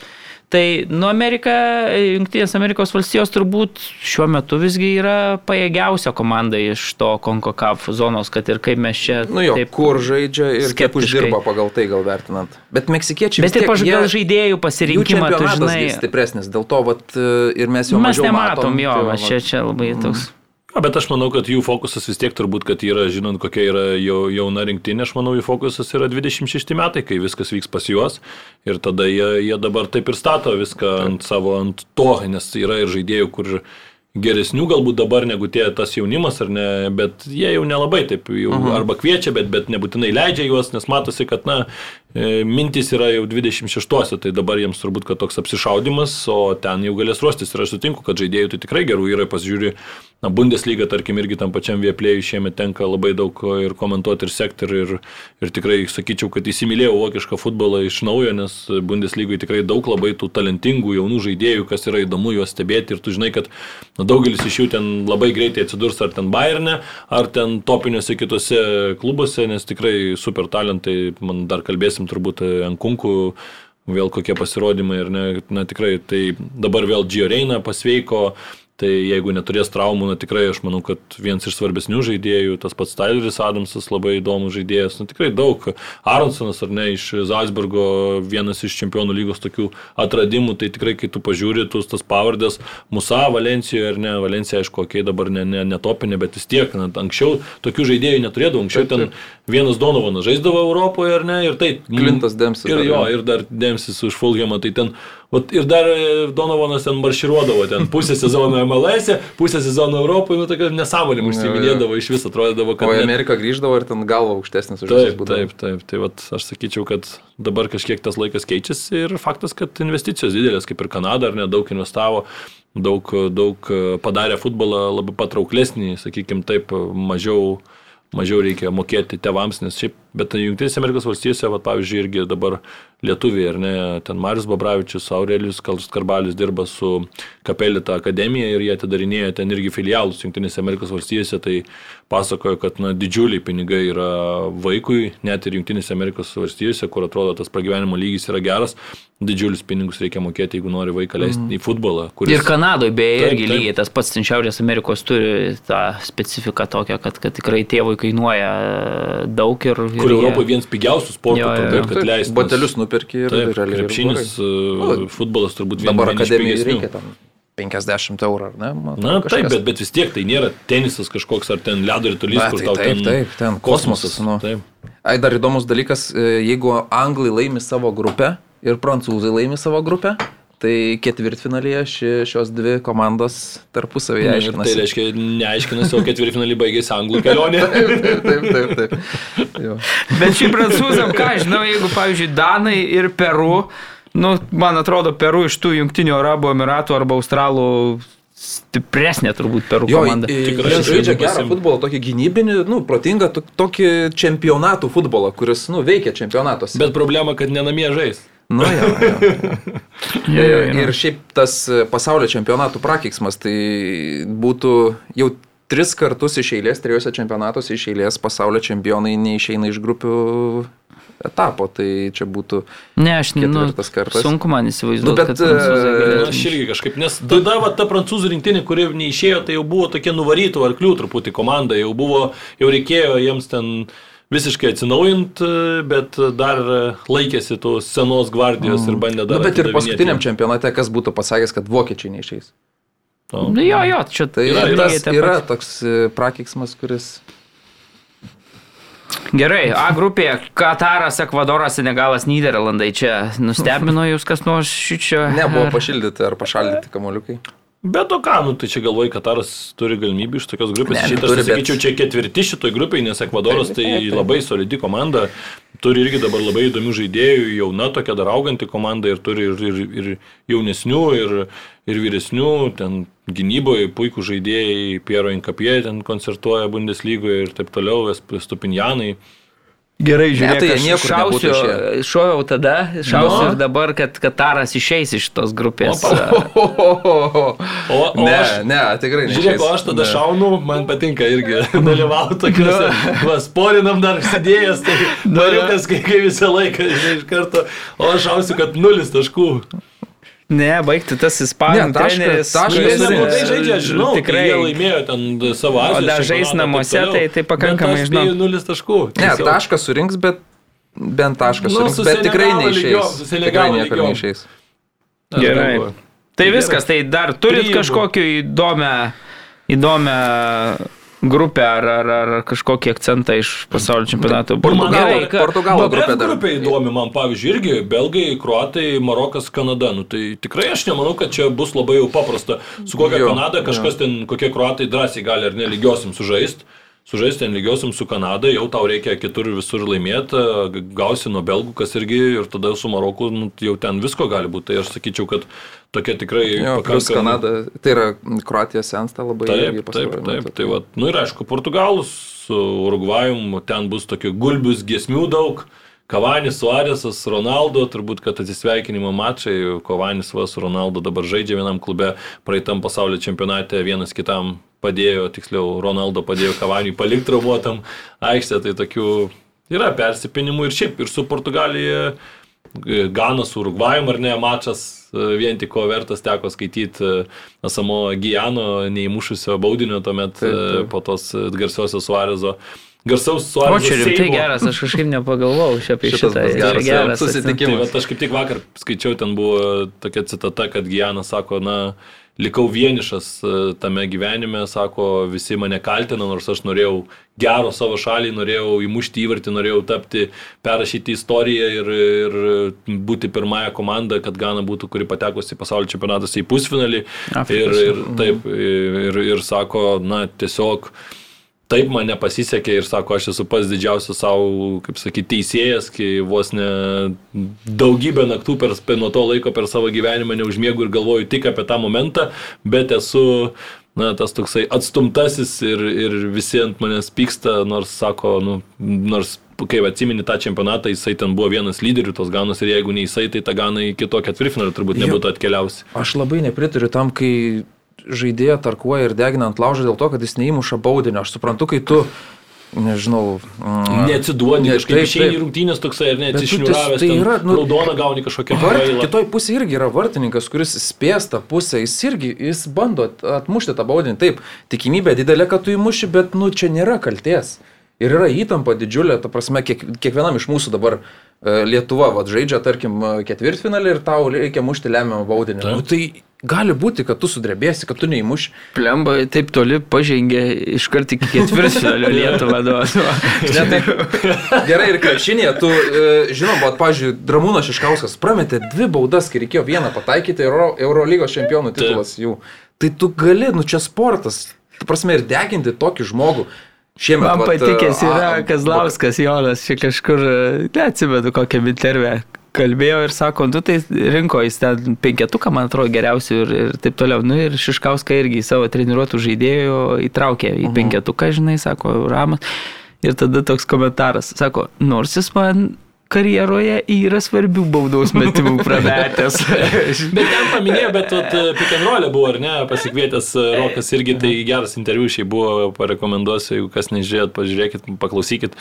tai nu Amerika, Junktinės Amerikos valstijos turbūt šiuo metu visgi yra pajėgiausia komanda iš to CONCACAF zonos, kad ir kaip mes čia... Nu jo, taip, kur žaidžia ir skeptiškai. uždirba pagal tai gal vertinant. Bet meksikiečiai Bet ir jie- žaidėjų jų pasirinkimą, tu žinai... stipresnis, dėl to vat, e, ir mes jau Mes nematom jo, tai va, mes čia, čia labai toks... Ja, bet aš manau, kad jų fokusas vis tiek turbūt, kad yra, žinant, kokia yra jau, jauna rinktinė, aš manau, jų fokusas yra 26 metai, kai viskas vyks pas juos. Ir tada jie, jie dabar taip ir stato viską ant savo, ant to, nes yra ir žaidėjų, kur geresnių galbūt dabar negu tie tas jaunimas, ar ne, bet jie jau nelabai taip jau -huh. arba kviečia, bet, bet nebūtinai leidžia juos, nes matosi, kad, na, e, mintis yra jau 26-ose, tai dabar jiems turbūt, kad toks apsišaudimas, o ten jau galės ruoštis. Ir aš sutinku, kad žaidėjų tai tikrai gerų yra, pasižiūri, na, Bundesliga, tarkim, irgi tam pačiam vieplėjui šiemet tenka labai daug ir komentuoti, ir sekti, ir, ir tikrai sakyčiau, kad įsimylėjau vokišką futbolą iš naujo, nes Bundeslygoje tikrai daug labai tų talentingų jaunų žaidėjų, kas yra įdomu juos stebėti ir tu žinai, kad na, daugelis iš jų ten labai greitai atsidurs ar ten Bayerne, ar ten topiniuose kitose klubuose, nes tikrai super talentai, man dar kalbėsim turbūt ant kunkų vėl kokie pasirodymai ir ne, na tikrai, tai dabar vėl Gio Reina pasveiko, Tai jeigu neturės traumų, na tikrai aš manau, kad vienas iš svarbesnių žaidėjų, tas pats Tyleris Adamsas, labai įdomus žaidėjas, na tikrai daug. Aronsonas ar ne iš Zalzburgo, vienas iš čempionų lygos tokių atradimų, tai tikrai kai tu pažiūri, tu tas pavardės, Musa, Valencijoje ar ne, Valencija aišku, okei, okay, dabar ne, ne, netopinė, bet vis tiek, na, anksčiau tokių žaidėjų neturėdavo, anksčiau ten vienas Donovanas žaisdavo Europoje ar ne, ir tai... Clintas Dempsey Ir jo, ne? ir dar Dempsis už Fulhamą, tai ten, vat, ir dar e, Donovanas ten marširuodavo, ten pusę sezono MLS, e, pusę sezono Europoje, nu tokia nesąmonė užsiminėdavo, iš viso atrodydavo, O kad... į net- Ameriką grįždavo ir ten galva aukštesnis už Taip, taip, taip. Tai vat, aš sakyčiau, kad dabar kažkiek tas laikas keičiasi ir faktas, kad investicijos didelės, kaip ir Kanada, ar ne, daug investavo, daug, daug padarė futbolą labai patrauklesnį, sakykime taip, mažiau, mažiau reikia mokėti tevams, nes šiaip, bet Junktinėse Amerikos valstijose, vat, pavyzdžiui, irgi dabar lietuviai, ar ne, ten Marius Babravičius, Aurelijus Karbalis dirba su Kapelita akademija ir jie atidarinėja ten irgi filialus Junktinėse Amerikos valstijose, tai pasakojo, kad na, didžiuliai pinigai yra vaikui, net ir Junktinėse Amerikos valstijose, kur atrodo tas pragyvenimo lygis yra geras, didžiulius pinigus reikia mokėti, jeigu nori vaiką leisti mm. į futbolą. Kuris... Ir Kanadoje beje irgi taip. lygiai tas pats ten Šiaurės Amerikos turi tą specifiką tokią, kad, kad tikrai tėvui kainuoja daug ir... ir Kur jie- Europoje vienas pigiausių sportų, Jo, jo, jo. taip, kad leistų. Batelius nupirki ir Taip, realiai ir krepšinis, blogai. uh, futbolas turbūt vien- Dabar akademijai reikia tam 50 eurų, ar ne? Man Na atrodo, taip, kažkas. bet, bet vis tiek tai nėra tenisas kažkoks ar ten ledo rytulys, kur tai tau taip, ten taip, ten kosmosas, nu. Taip. Ai, dar įdomus dalykas, e, jeigu anglai laimi savo grupę ir prancūzai laimi savo grupę, tai ketvirtfinalyje ši, šios dvi komandos tarpusavėje aiškinasi. tai reiškia, neaiškinasi, o ketvirtfinalį baigėsi anglų kelionė. [laughs] taip, taip, taip. taip. Jo. Bet šiaip prancūzam, ką aš žinau, jeigu, pavyzdžiui, Danai ir Peru, nu, man atrodo, Peru iš tų Junktinių Arabų Emiratų arba Australų stipresnė turbūt Peru Jo, komanda. i- i- Tikrai žaidžia gerą futbolą, tokį gynybinį, nu, protingą, to- tokį čempionatų futbolą, kuris, nu, veikia čempionatuose. Bet problema, kad nenamie žais. Nu, jo, jo, jo. Jo, jo, jo. Ir šiaip tas pasaulio čempionatų prakeiksmas, tai būtų jau tris kartus iš eilės, trijose čempionatuose iš eilės pasaulio čempionai neišeina iš grupių etapo, tai čia būtų Ne, aš nu, ketvirtas kartas. sunku man įsivaizduoti, Nu, bet, e, galėtų Aš irgi kažkaip, nes tada va, ta prancūzų rinktinė, kuri neišėjo, tai jau buvo tokie nuvarytų arklių truputį komanda, jau buvo, jau reikėjo jiems ten visiškai atsinaujinti, bet dar laikėsi tos senos gvardijos ir bandė dar. Na, bet ir paskutiniam čempionate, kas būtų pasakęs, kad vokiečiai neišeis. Nu, Nu, jo, jo, čia Tai Yra, yra, yra, yra toks e, prakiksmas, kuris... Gerai, A grupėje Kataras, Ekvadoras, Senegalas, Niderlandai. Čia nustebino jūs kas nors šičio? Nebuvo Ar- pašildyti ar pašaldyti kamoliukai. Bet to ką, nu tai čia galvoj, Kataras turi galimybę iš tokios grupės. Ne, Šitą turi, aš bet- sakyčiau, čia ketvirti šitoj grupiai, nes Ekvadoras tai labai solidi komanda. Turi irgi dabar labai įdomių žaidėjų, jauna tokia dar auganti komanda ir turi ir, ir, ir jaunesnių, ir, ir vyresnių, ten gynyboje puikų žaidėjai, Piero Inkapie ten koncertuoja Bundeslygoje ir taip toliau, Stupinjanai. Gerai, žiūrėk, tai jie aš šausiu, šoviau tada, šausiu Nu. ir dabar, kad Kataras išeis iš tos grupės. Opa. [laughs] O, o Ne, aš, ne, tikrai ne. Žiūrėk, o aš tada šaunu, man patinka irgi [laughs] dalyvauti tokiuose. [laughs] Va, sporinam dar sėdėjęs, tai noriukas, kai, kai visą laiką žinai, iš karto, o aš šausiu, kad nulis taškų. Ne, baigti tas ispanų Ne, tašką- treneris. neblogai e, žaidžia, žinau, tikrai. Jie laimėjo ten savo O azijos. dar žais namuose, tai- tai pakankamai žinau. spėju nulis taškų. Ne, tašką surinks, bet bent tašką Nu, surinks, su bet tikrai neišeis. Tikrai niekur neišeis. Gerai. Tai viskas, tai dar turit kažkokiu įdomią, įdomią grupę ar, ar, ar kažkokį akcentą iš pasaulio čempionato. Portugalai, Gerai, Portugalo Bet grupė dar. grupė įdomi man, pavyzdžiui, irgi belgai, kruatai, Marokas, Kanada. Nu, tai tikrai aš nemanau, kad čia bus labai jau paprasta. Su kokia Jo, Kanada kažkas ten, kokie kruatai drąsiai gali ar nelygiosim sužaisti. Sužaisti ten lygiosim su Kanada, jau tau reikia kitur visur laimėti, gausi nuo belgų, kas irgi ir tada su Maroku nu, jau ten visko gali būti. Tai aš sakyčiau, kad tokia tikrai Jo, plus pakankamai- Kanada, tai yra Kroatija sensta labai. Taip, taip, taip. metu. Tai va, nu ir aišku, Portugalus su Urugvajum, ten bus tokių gulbius giesmių daug. Kavanis, Suarėsas, Ronaldo, turbūt, kad atsisveikinimo mačai, Kavanis va su Ronaldo dabar žaidžia vienam klube, praeitam pasaulio čempionate vienas kitam padėjo, tiksliau, Ronaldo padėjo Kavaniui palikti traumuotam aikštę, tai tokių yra persipinimų ir šiaip ir su Portugalija. Gana su Urugvajum ar ne, mačas e, vien tik ko vertas teko skaityti Asamo Gijano neįmušusio baudinio tuomet Taip, e, taip. po tos e, garsiosios Suarezo. Garsaus O Suarezo. čia rimtai seimo. geras, aš kažkaip nepagalvojau čia apie Šitas šitą. geras, geras susitikimas. Tai aš kaip tik vakar skaičiau, ten buvo tokia citata, kad Gijanas sako, na, likau vienišas e, tame gyvenime, sako, visi mane kaltina, nors aš norėjau gero savo šaliai, norėjau įmušti įvartį, norėjau tapti, perrašyti istoriją ir, ir būti pirmąją komandą, kad Gana būtų, kuri patekusi į pasaulio čempionatus į pusfinalį. Afrikos, Ir, ir taip, ir, ir sako, na, tiesiog taip man nepasisekė ir sako, aš esu pats didžiausias savo, kaip sakyti, teisėjas, kai vos ne daugybę naktų per, nuo to laiko per savo gyvenimą neužmiegu ir galvoju tik apie tą momentą, bet esu na, tas toksai atstumtasis ir, ir visi ant manęs pyksta, nors sako, nu, nors kai atsimeni tą čempionatą, jisai ten buvo vienas lyderių tos ganos ir jeigu ne jisai, tai ta gana iki to ketvirtfinalio turbūt nebūtų atkeliausi. Aš labai nepritariu tam, kai žaidėja tarkuoja ir degina ant laužo dėl to, kad jis neįmuša baudinio. Aš suprantu, kai tu, nežinau, mm, Neatsiduodi, Ne, kažkaip išeini rungtynės toksai ar ne, Bet tu atsišniuravęs, ties- tai yra, nu, raudoną gauni kažkokią kvailą. kitoj pusėje irgi yra vartininkas, kuris spės tą pusę, jis irgi, jis bando at- atmušti tą baudinį. Taip, tikimybė didelė, kad tu įmuši, bet, nu, čia nėra kalties. Ir yra įtampa didžiulė, ta prasme, kiek, kiekvienam iš mūsų dabar Lietuva, vad, žaidžia, tarkim, e, ketvirtfinalį ir tau reikia mušti lemiamą baudinį. Taip. Nu, tai gali būti, kad tu sudrebėsi, kad tu neįmuši. Plemba taip toli pažengė iš karto iki ketvirtfinalio [laughs] Lietuvą. tai, gerai, ir krepšinėje, tu, e, žinom, bet, pavyzdžiui, Dramūnas Iškauskas prametė dvi baudas, kai reikėjo vieną pataikyti Euro, Eurolygos čempionų titulas jų. Tai tu gali, nu čia sportas, tu prasme, ir deginti tokį žmogų. Šiemet, Man patikęs yra a, Kazlauskas Jonas, čia kažkur, neatsimenu kokią intervę. Kalbėjo ir sako, nu tai rinko jis ten penketuką, man atrodo, geriausių ir, ir taip toliau. Nu ir Šiškauską irgi savo treniruotų žaidėjų įtraukė į penketuką, žinai, sako, Ramas. Ir tada toks komentaras, sako, nors jis man karjeroje yra svarbių baudos metimų prametęs. [laughs] Bet ten paminėjo, bet pikanrolė buvo, ar ne, pasikvietęs e, Rokas irgi, tai geras interviu šiai buvo, parekomenduosiu, jeigu kas nežiūrėt, pažiūrėkit, paklausykit.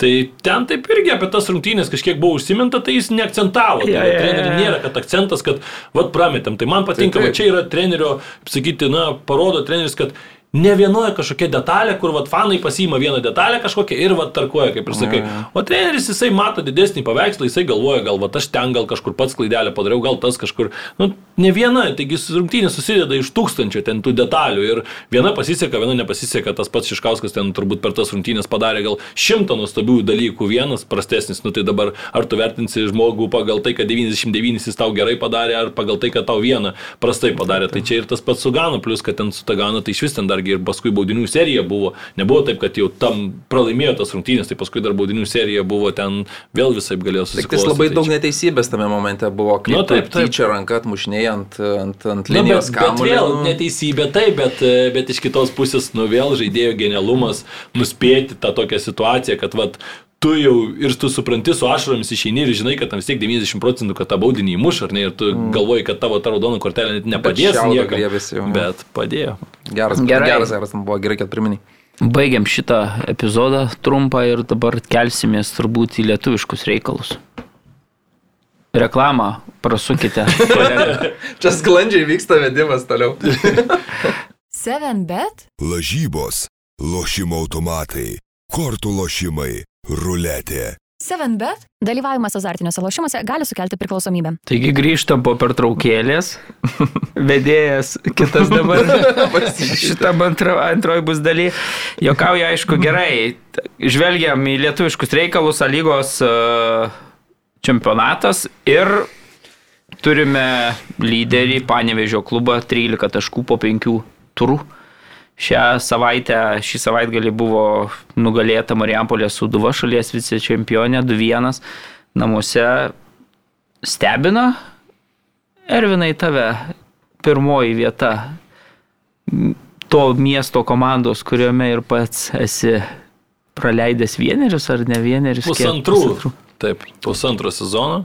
Tai ten taip irgi apie tas rungtynės kažkiek buvo užsiminta, tai jis neakcentavo. Tai ja, treneriui nėra, kad akcentas, kad vad prametėm. Tai man patinka, Tai va taip. čia yra trenerio, sakyti, na, parodo treneris, kad ne vienoje kažkokia detalė, kur vat fanai pasiima vieną detalę kažkokią ir vat tarkuoja, kaip ir sakai. O treneris jisai mato didesnį paveikslą, jisai galvoja, gal vat aš ten gal kažkur pats klaidelę padariau, gal tas kažkur. Nu, ne viena, taigi rungtynės susideda iš tūkstančio ten tų detalių ir viena pasiseka, viena nepasiseka, tas pats Šiškauskas ten turbūt per tas rungtynės padarė gal šimtą nuostabių dalykų, vienas prastesnis, nu tai dabar ar tu vertinsi žmogų pagal tai, kad 99 jis tau gerai padarė, ar pagal tai, kad tau vieną prastai padarė. Tai čia ir tas pats su Ganu, plus kad ten su Taganu, tai iš vis ten dargi ir paskui baudinių serija buvo. Nebuvo taip, kad jau tam pralaimėjo tas rungtynės, tai paskui dar baudinių serija buvo ten vėl visai galėjo Tik susiklostyti. tai labai Tai daug neteisybės tame momente buvo, kai Nu, nu, taip, taip, tyčia ranka atmušinėjai ant, ant, ant Na, linijos bet kamuolį. vėl nu. neteisybė taip, bet, e, bet iš kitos pusės, nu vėl žaidėjo genialumas nuspėti tą tokią situaciją, kad vat, tu jau ir tu supranti su ašaromis išeini ir žinai, kad tam vis tiek 90 procentų, kad tą baudinį įmuš, ar ne, ir tu mm. galvoji, kad tavo ta raudona kortelė net nepadės niekam. griebėsi jau? Bet padėjo. Geras, Gerai. geras, geras, tam buvo gerai, kad priminiai. Baigiam šitą epizodą trumpą ir dabar kelsimės turbūt į lietuviškus reikalus. Reklamą prasukite. [laughs] Čia sklandžiai vyksta vedimas toliau. [laughs] 7bet? Lažybos, lošimo automatai, kortų lošimai, ruletė. 7bet? Dalyvavimas azartiniuose lošimuose gali sukelti priklausomybę. Taigi grįžtam po pertraukėlės. [laughs] Vedėjas kitas dabar. [laughs] Šitą antra, antroji bus daly. Jokauja, aišku, gerai. Žvelgiam į lietuviškus reikalus, A lygos e, čempionatas ir turime lyderį Panevežio klubą 13 taškų po 5 turų. Šią savaitę, šį savaitgalį buvo nugalėta Marijampolė Suduva šalies vicečempionė 2-1 namuose. Stebina, Ervinai, tave pirmoji vieta to miesto komandos, kuriuome ir pats esi praleidęs vienerius ar ne vienerius? kiek? Pusantrų. Taip, pusantro sezono.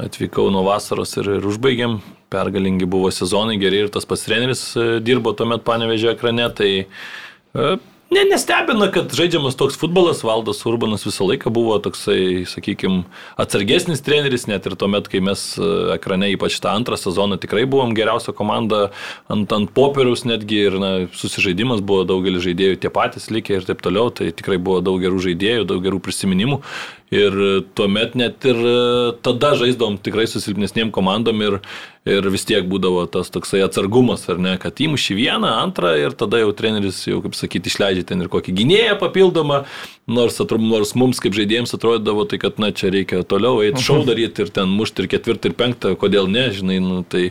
Atvykau nuo vasaros ir, ir užbaigėm. Pergalingi buvo sezonai, geri ir tas pats treneris e, dirbo tuomet panevežė ekrane. Tai e, ne, nestebina, kad žaidžiamas toks futbolas. Valdas Urbanas visą laiką buvo toksai, sakykime, atsargesnis treneris, net ir tuomet, kai mes e, ekrane, ypač tą antrą sezoną, tikrai buvom geriausia komanda ant, ant popieriaus netgi ir na, susižaidimas buvo daugelis žaidėjų tie patys likę ir taip toliau. Tai tikrai buvo daug gerų žaidėjų, daug gerų prisiminimų. Ir tuomet net ir e, tada žaisdavom tikrai su silpnesniem komandom ir, ir vis tiek būdavo tas toksai atsargumas, ar ne, kad įmuši vieną, antrą ir tada jau treneris, jau kaip sakyti, išleidžia ten ir kokį gynėją papildomą, nors, atrum, nors mums kaip žaidėjams atrodydavo tai, kad na čia reikia toliau eiti šau daryti ir ten mušti ir ketvirtą ir penktą, kodėl ne, žinai, nu, tai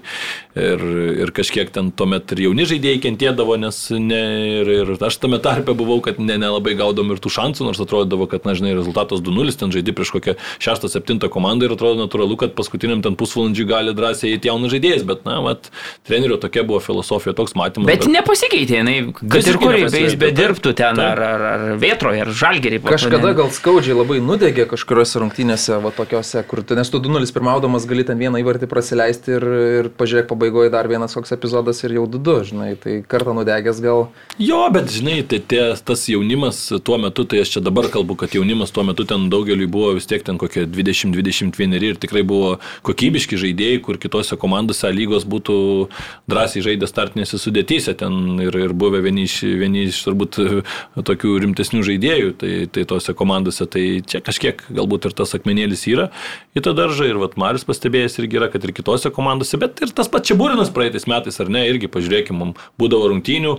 ir, ir kažkiek ten tuomet ir jauni žaidėjai kentėdavo, nes ne, ir, ir aš tame tarpe buvau, kad ne, nelabai gaudom ir tų šansų, nors atrodydavo, kad, na, žinai, rezultatas 2-0, ten žaidži prieš kokią 6-7 komandą ir atrodo natūralu, kad paskutiniam ten pusvalandžiui gali drąsiai įti jaunas žaidėjas, bet, na, mat, trenerio tokia buvo filosofija, toks matymas. Bet nepasikeitė, jinai, kad ir kur jis bedirbtų ten, ar, ar, ar Vėtroje, ar Žalgerį. Kažkada gal skaudžiai labai nudegė kažkuriuose rungtynėse, va tokiuose, kur tu, nes tu 2-0 pirmaudamas gali ten vieną įvartį praleisti ir, ir pažiūrėk pabaigoje dar vienas koks epizodas ir jau 2-2, žinai, tai kartą nudegęs gal. Jo, bet žinai, tai tie, tas jaunimas tuo metu, tai aš čia dabar kalbu, kad jaunimas tuo metu ten daugeliu buvo vis tiek ten kokie 20-21 ir tikrai buvo kokybiški žaidėjai, kur kitose komandose lygos būtų drąsiai žaidę startinėse sudėtyse ten ir, ir buvę vieni iš, vieni iš turbūt tokių rimtesnių žaidėjų, tai, tai tose komandose, tai čia kažkiek galbūt ir tas akmenėlis yra. Į tą daržą ir vat Marius pastebėjęs irgi yra, kad ir kitose komandose, bet ir tas pats čia būrinas praeitais metais, ar ne, irgi pažiūrėkime, būdavo rungtynių,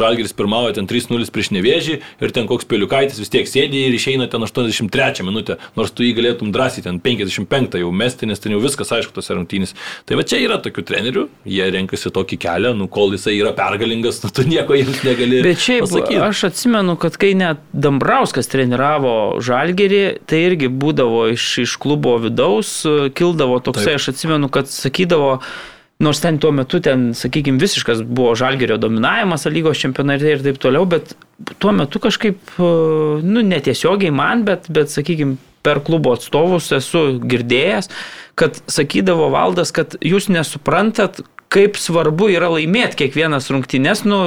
Žalgiris pirmavo ten 3-0 prieš nevėžį ir ten koks peliukaitis vis tiek sėdi ir išeina ten 83 minutę, nors tu jį galėtum drąsiai ten 55 jau mesti, nes ten jau viskas aišku tose rungtynės. Tai va čia yra tokių trenerių, jie renkasi tokį kelią, nu kol jisai yra pergalingas, nu tu nieko jiems negali. Bet šiaip pasakyti. aš atsimenu, kad kai net Dambrauskas treniravo Žalgerį, tai irgi būdavo iš, iš klubo vidaus, kildavo toksai, Taip. aš atsimenu, kad sakydavo, Nors ten tuo metu, ten, sakykime, visiškas buvo žalgerio dominavimas, lygos čempionate ir taip toliau, bet tuo metu kažkaip, e, nu, netiesiogiai man, bet, bet sakykime, per klubo atstovus esu girdėjęs, kad sakydavo valdas, kad jūs nesuprantat, kaip svarbu yra laimėti kiekvienas rungtynes, nu,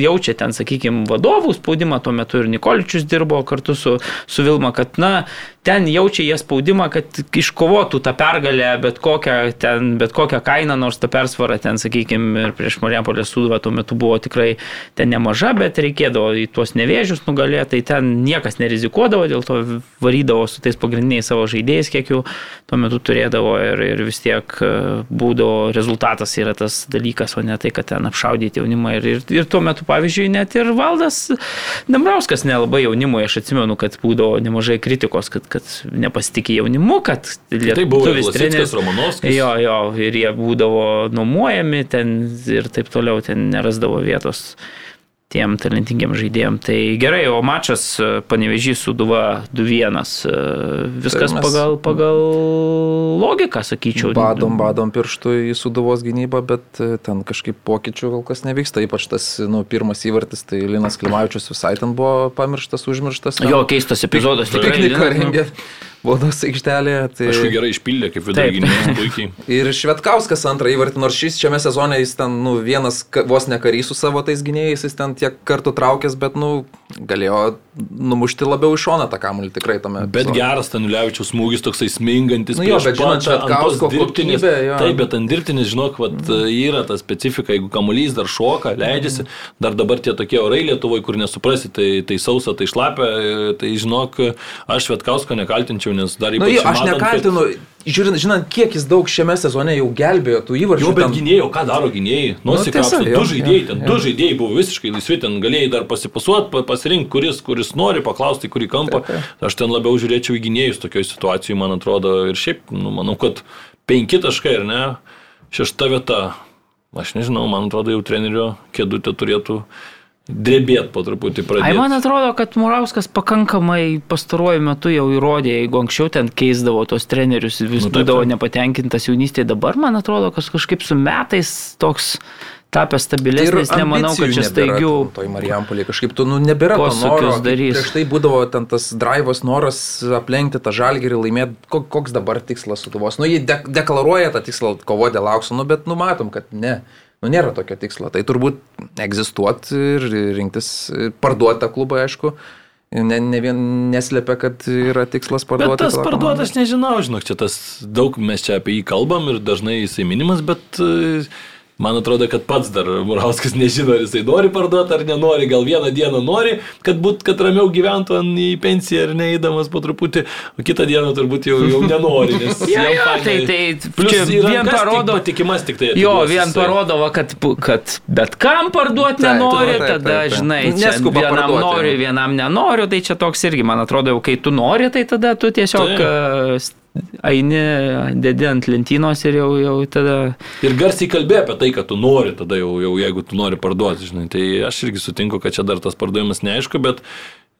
jaučia ten, sakykime, vadovų spaudimą, tuo metu ir Nikoličius dirbo kartu su, su Vilma, kad, na, ten jaučia jie spaudimą, kad iškovotų tą pergalę bet kokią, ten, bet kokią kainą, nors ta persvara ten, sakykime, ir prieš Mariampolės suduvą tuo metu buvo tikrai ten nemaža, bet reikėdavo į tuos nevėžius nugalėti, tai ten niekas nerizikuodavo, dėl to varydavo su tais pagrindiniais savo žaidėjais, kiek jų tuo metu turėdavo ir, ir vis tiek e, būdavo rezultatas yra tas dalykas, o ne tai, kad ten apšaudyti jaunimą. Ir, ir, ir tuo metu, pavyzdžiui, net ir valdas Dambrauskas nelabai jaunimui, aš atsimenu, kad būdavo nemažai kritikos, kad, kad nepasitikė jaunimu, kad Tai buvo lietuvis Lasickas, Romanovskis. Jo, jo, ir jie būdavo nuomojami ten ir taip toliau, ten nerasdavo vietos tiem talentingiem žaidėjim. Tai gerai, o mačas panevežys suduva 2-1. e, Viskas Tai mes- pagal, pagal logiką, sakyčiau. Badom, badom pirštų į suduvos gynybą, bet e, ten kažkaip pokyčių kol kas nevyksta. Ypač tas, nu, pirmas įvartis, tai Linas Klimavičius visai ten buvo pamirštas, užmirštas. ten Jo, keistas epizodas tikrai. Pikniką Linas, nu, rengė baudos aikštelėje. Tai... Aišku, gerai išpildė, kaip gynėjas [laughs] puikiai. Ir Švetkauskas antrą įvartį, nors šis šiame sezone jis ten, nu, vienas vos ne karys su savo tais gynėjais, jis ten tiek kartų traukęs, bet, nu, galėjo numušti labiau iš šoną tą kamuolį tikrai tame. Bet epizode. geras Tanulevičius smūgis toksai smingantis. Nu jo, bet tos Švetkausko kokybę, jo. Taip, bet ant dirbtinis, žinok, vat, yra ta specifika, jeigu kamuolys dar šoka, leidžiasi, dar dabar tie tokie orai Lietuvoje, kur nesuprasi, tai, tai sausa, tai šlapia, tai žinok, aš Švetkausko nekaltinčiau, nes dar Nu, ypač... jo, aš nekaltinu, žiūrint, žinant, kiek jis daug šiame sezone jau gelbėjo tų Kad... įvarčių. Jo, bet ten- gynėjai, o ką daro gynėjai? Nusikapsto, jo, du žaidėjai, ten jo. du žaidėjai buvo visiškai laisvi, ten galėjai dar pasipasuoti, pasirinkti, kuris, kuris nori, paklausti, kurį kampą. Aš ten labiau žiūrėčiau į gynėjus tokioje situacijoje, man atrodo, ir šiaip, nu, manau, kad penki taškai, ar ne, šešta vieta. Aš nežinau, man atrodo, jau trenerio kėdutė turėtų drebėti po truputį Ai, pradėti. man atrodo, kad Murauskas pakankamai pastaruoju metu jau įrodė, jeigu anksčiau ten keisdavo tos trenerius, vis Nu, būdavo taip. nepatenkintas jaunystėje, dabar man atrodo, kad kažkaip su metais toks tapęs Tai ir stabilesnis, nemanau, kad čia staigių Toj Marijampolė kažkaip tu, nu, nebėra to noro. darys. Prieš tai būdavo ten tas drivas, noras aplenkti tą žalgerį, laimėti. Ko- Koks dabar tikslas sutuvos? Nu, jie de deklaruoja tą tikslą kovoti dėl aukso, nu, bet numatom, kad ne. Nu, nėra tokio tikslo. Tai turbūt egzistuoti ir rinktis, parduoti tą klubą, aišku. Ne, ne vien neslėpia, kad yra tikslas Bet parduoti. tas tą parduotas, nežinau, žinok, čia tas daug mes čia apie jį kalbam ir dažnai jisai minimas, bet e, man atrodo, kad pats dar Murauskas nežino, ar jisai nori parduoti ar nenori, gal vieną dieną nori, kad, būt, kad ramiau gyventų ant- į pensiją ir neįdamas po truputį, o kitą dieną turbūt jau, jau nenori. Nes Jo, jam jo, fainai. tai, tai Plus vien rankas tik parodo, Patikimas tik tai. Jo, vien parodo, kad, kad bet kam parduoti nenori, taip, taip, tada, taip. žinai, čia Neskuba vienam parduoti. noriu, vienam nenoriu, tai čia toks irgi, man atrodo, jau kai tu nori, tai tada tu tiesiog Taip. Eini, dedi ant lentynos ir jau, jau tada... Ir garsiai kalbė apie tai, kad tu nori, tada jau, jau jeigu tu nori parduoti, žinai, tai aš irgi sutinku, kad čia dar tas pardavimas neaišku, bet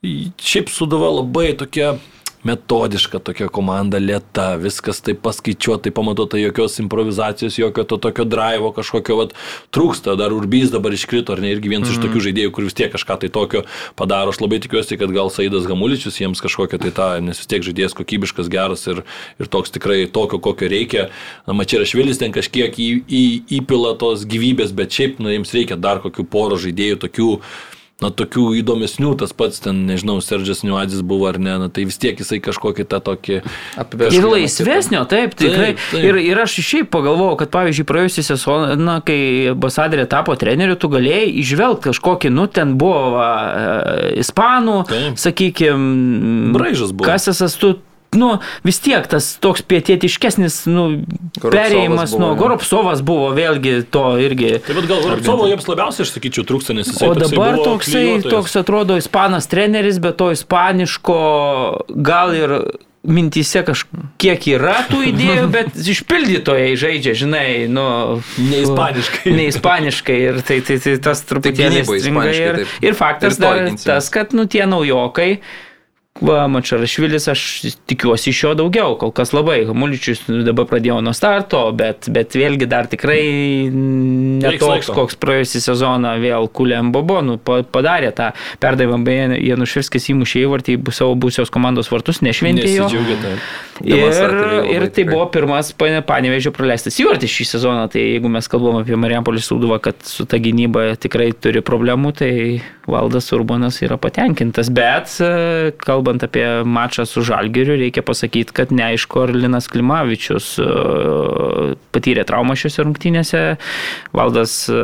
šiaip sudava labai tokia metodiška tokia komanda, lėta, viskas taip paskaičiuota, tai pamatuota, jokios improvizacijos, jokio to tokio drivo kažkokio, vat, trūksta, dar Urbys dabar iškrito, ar ne, irgi vienas mm. iš tokių žaidėjų, kur vis tiek kažką tai tokio padaro, aš labai tikiuosi, kad gal Saidas Gamuličius jiems kažkokią tai tą, nes vis tiek žaidėjas kokybiškas, geras ir, ir toks tikrai tokio, kokio reikia. Na, Mačiarašvilis ten kažkiek į, į, įpila tos gyvybės, bet šiaip, na, jiems reikia dar kokių poro žaidėjų, tokių na, tokių įdomesnių, tas pats ten, nežinau, Sergis Niuadis buvo ar ne, na, tai vis tiek jisai kažkokį tą tokį... Apibrėžk Ir laisvesnio, taip, tikrai. Taip, taip. Ir, ir aš šiaip pagalvojau, kad pavyzdžiui, praėjusią sezoną, na, kai Basadrė tapo treneriu, tu galėjai išvelgti kažkokį, nu, ten buvo va, e, ispanų, Taip. sakykime, Braižas buvo. Kas esas tu? Nu, vis tiek tas toks pietietiškesnis, nu, Goropsovas perėjimas buvo, nuo jo. Goropsovas buvo vėlgi to irgi. Tai vad gal Varcovo jiems labiausiai, aš sakyčiau, trūksta, nes jisai O toksai dabar toksai, klijuotojas. toks atrodo ispanas treneris, bet to ispaniško gal ir mintise kažkiek yra tų [laughs] idėjų, bet išpildytojai žaidžia, žinai, nu... Neispaniškai. Neispaniškai ir tai, tai, tai tas truputėlį ir, taip. ir faktas Ir dar tas, kad, nu, tie naujokai, Va, Mačarašvilis, aš tikiuosi iš jo daugiau, kol kas labai. Hamuličius dabar pradėjo nuo starto, bet, bet vėlgi dar tikrai netoks, koks praėjusią sezoną vėl Kulėm Bobo nu, pa- padarė tą perdavimą, beje, Januševskis įmušė įvartį į savo būsios komandos vartus, nešventė jo. Nesidžiaugia tai. Ir, ir tai buvo pirmas pane- panevežio praleistas įvartis šį sezoną, tai jeigu mes kalbam apie Marijampolį Sūduvą, kad su ta gynyba tikrai turi problemų, tai Valdas Urbanas yra patenkintas. Bet e, kalbant apie mačą su Žalgiriu, reikia pasakyti, kad neaišku, ar Linas Klimavičius e, patyrė traumą šiuose rungtynėse. Valdas e,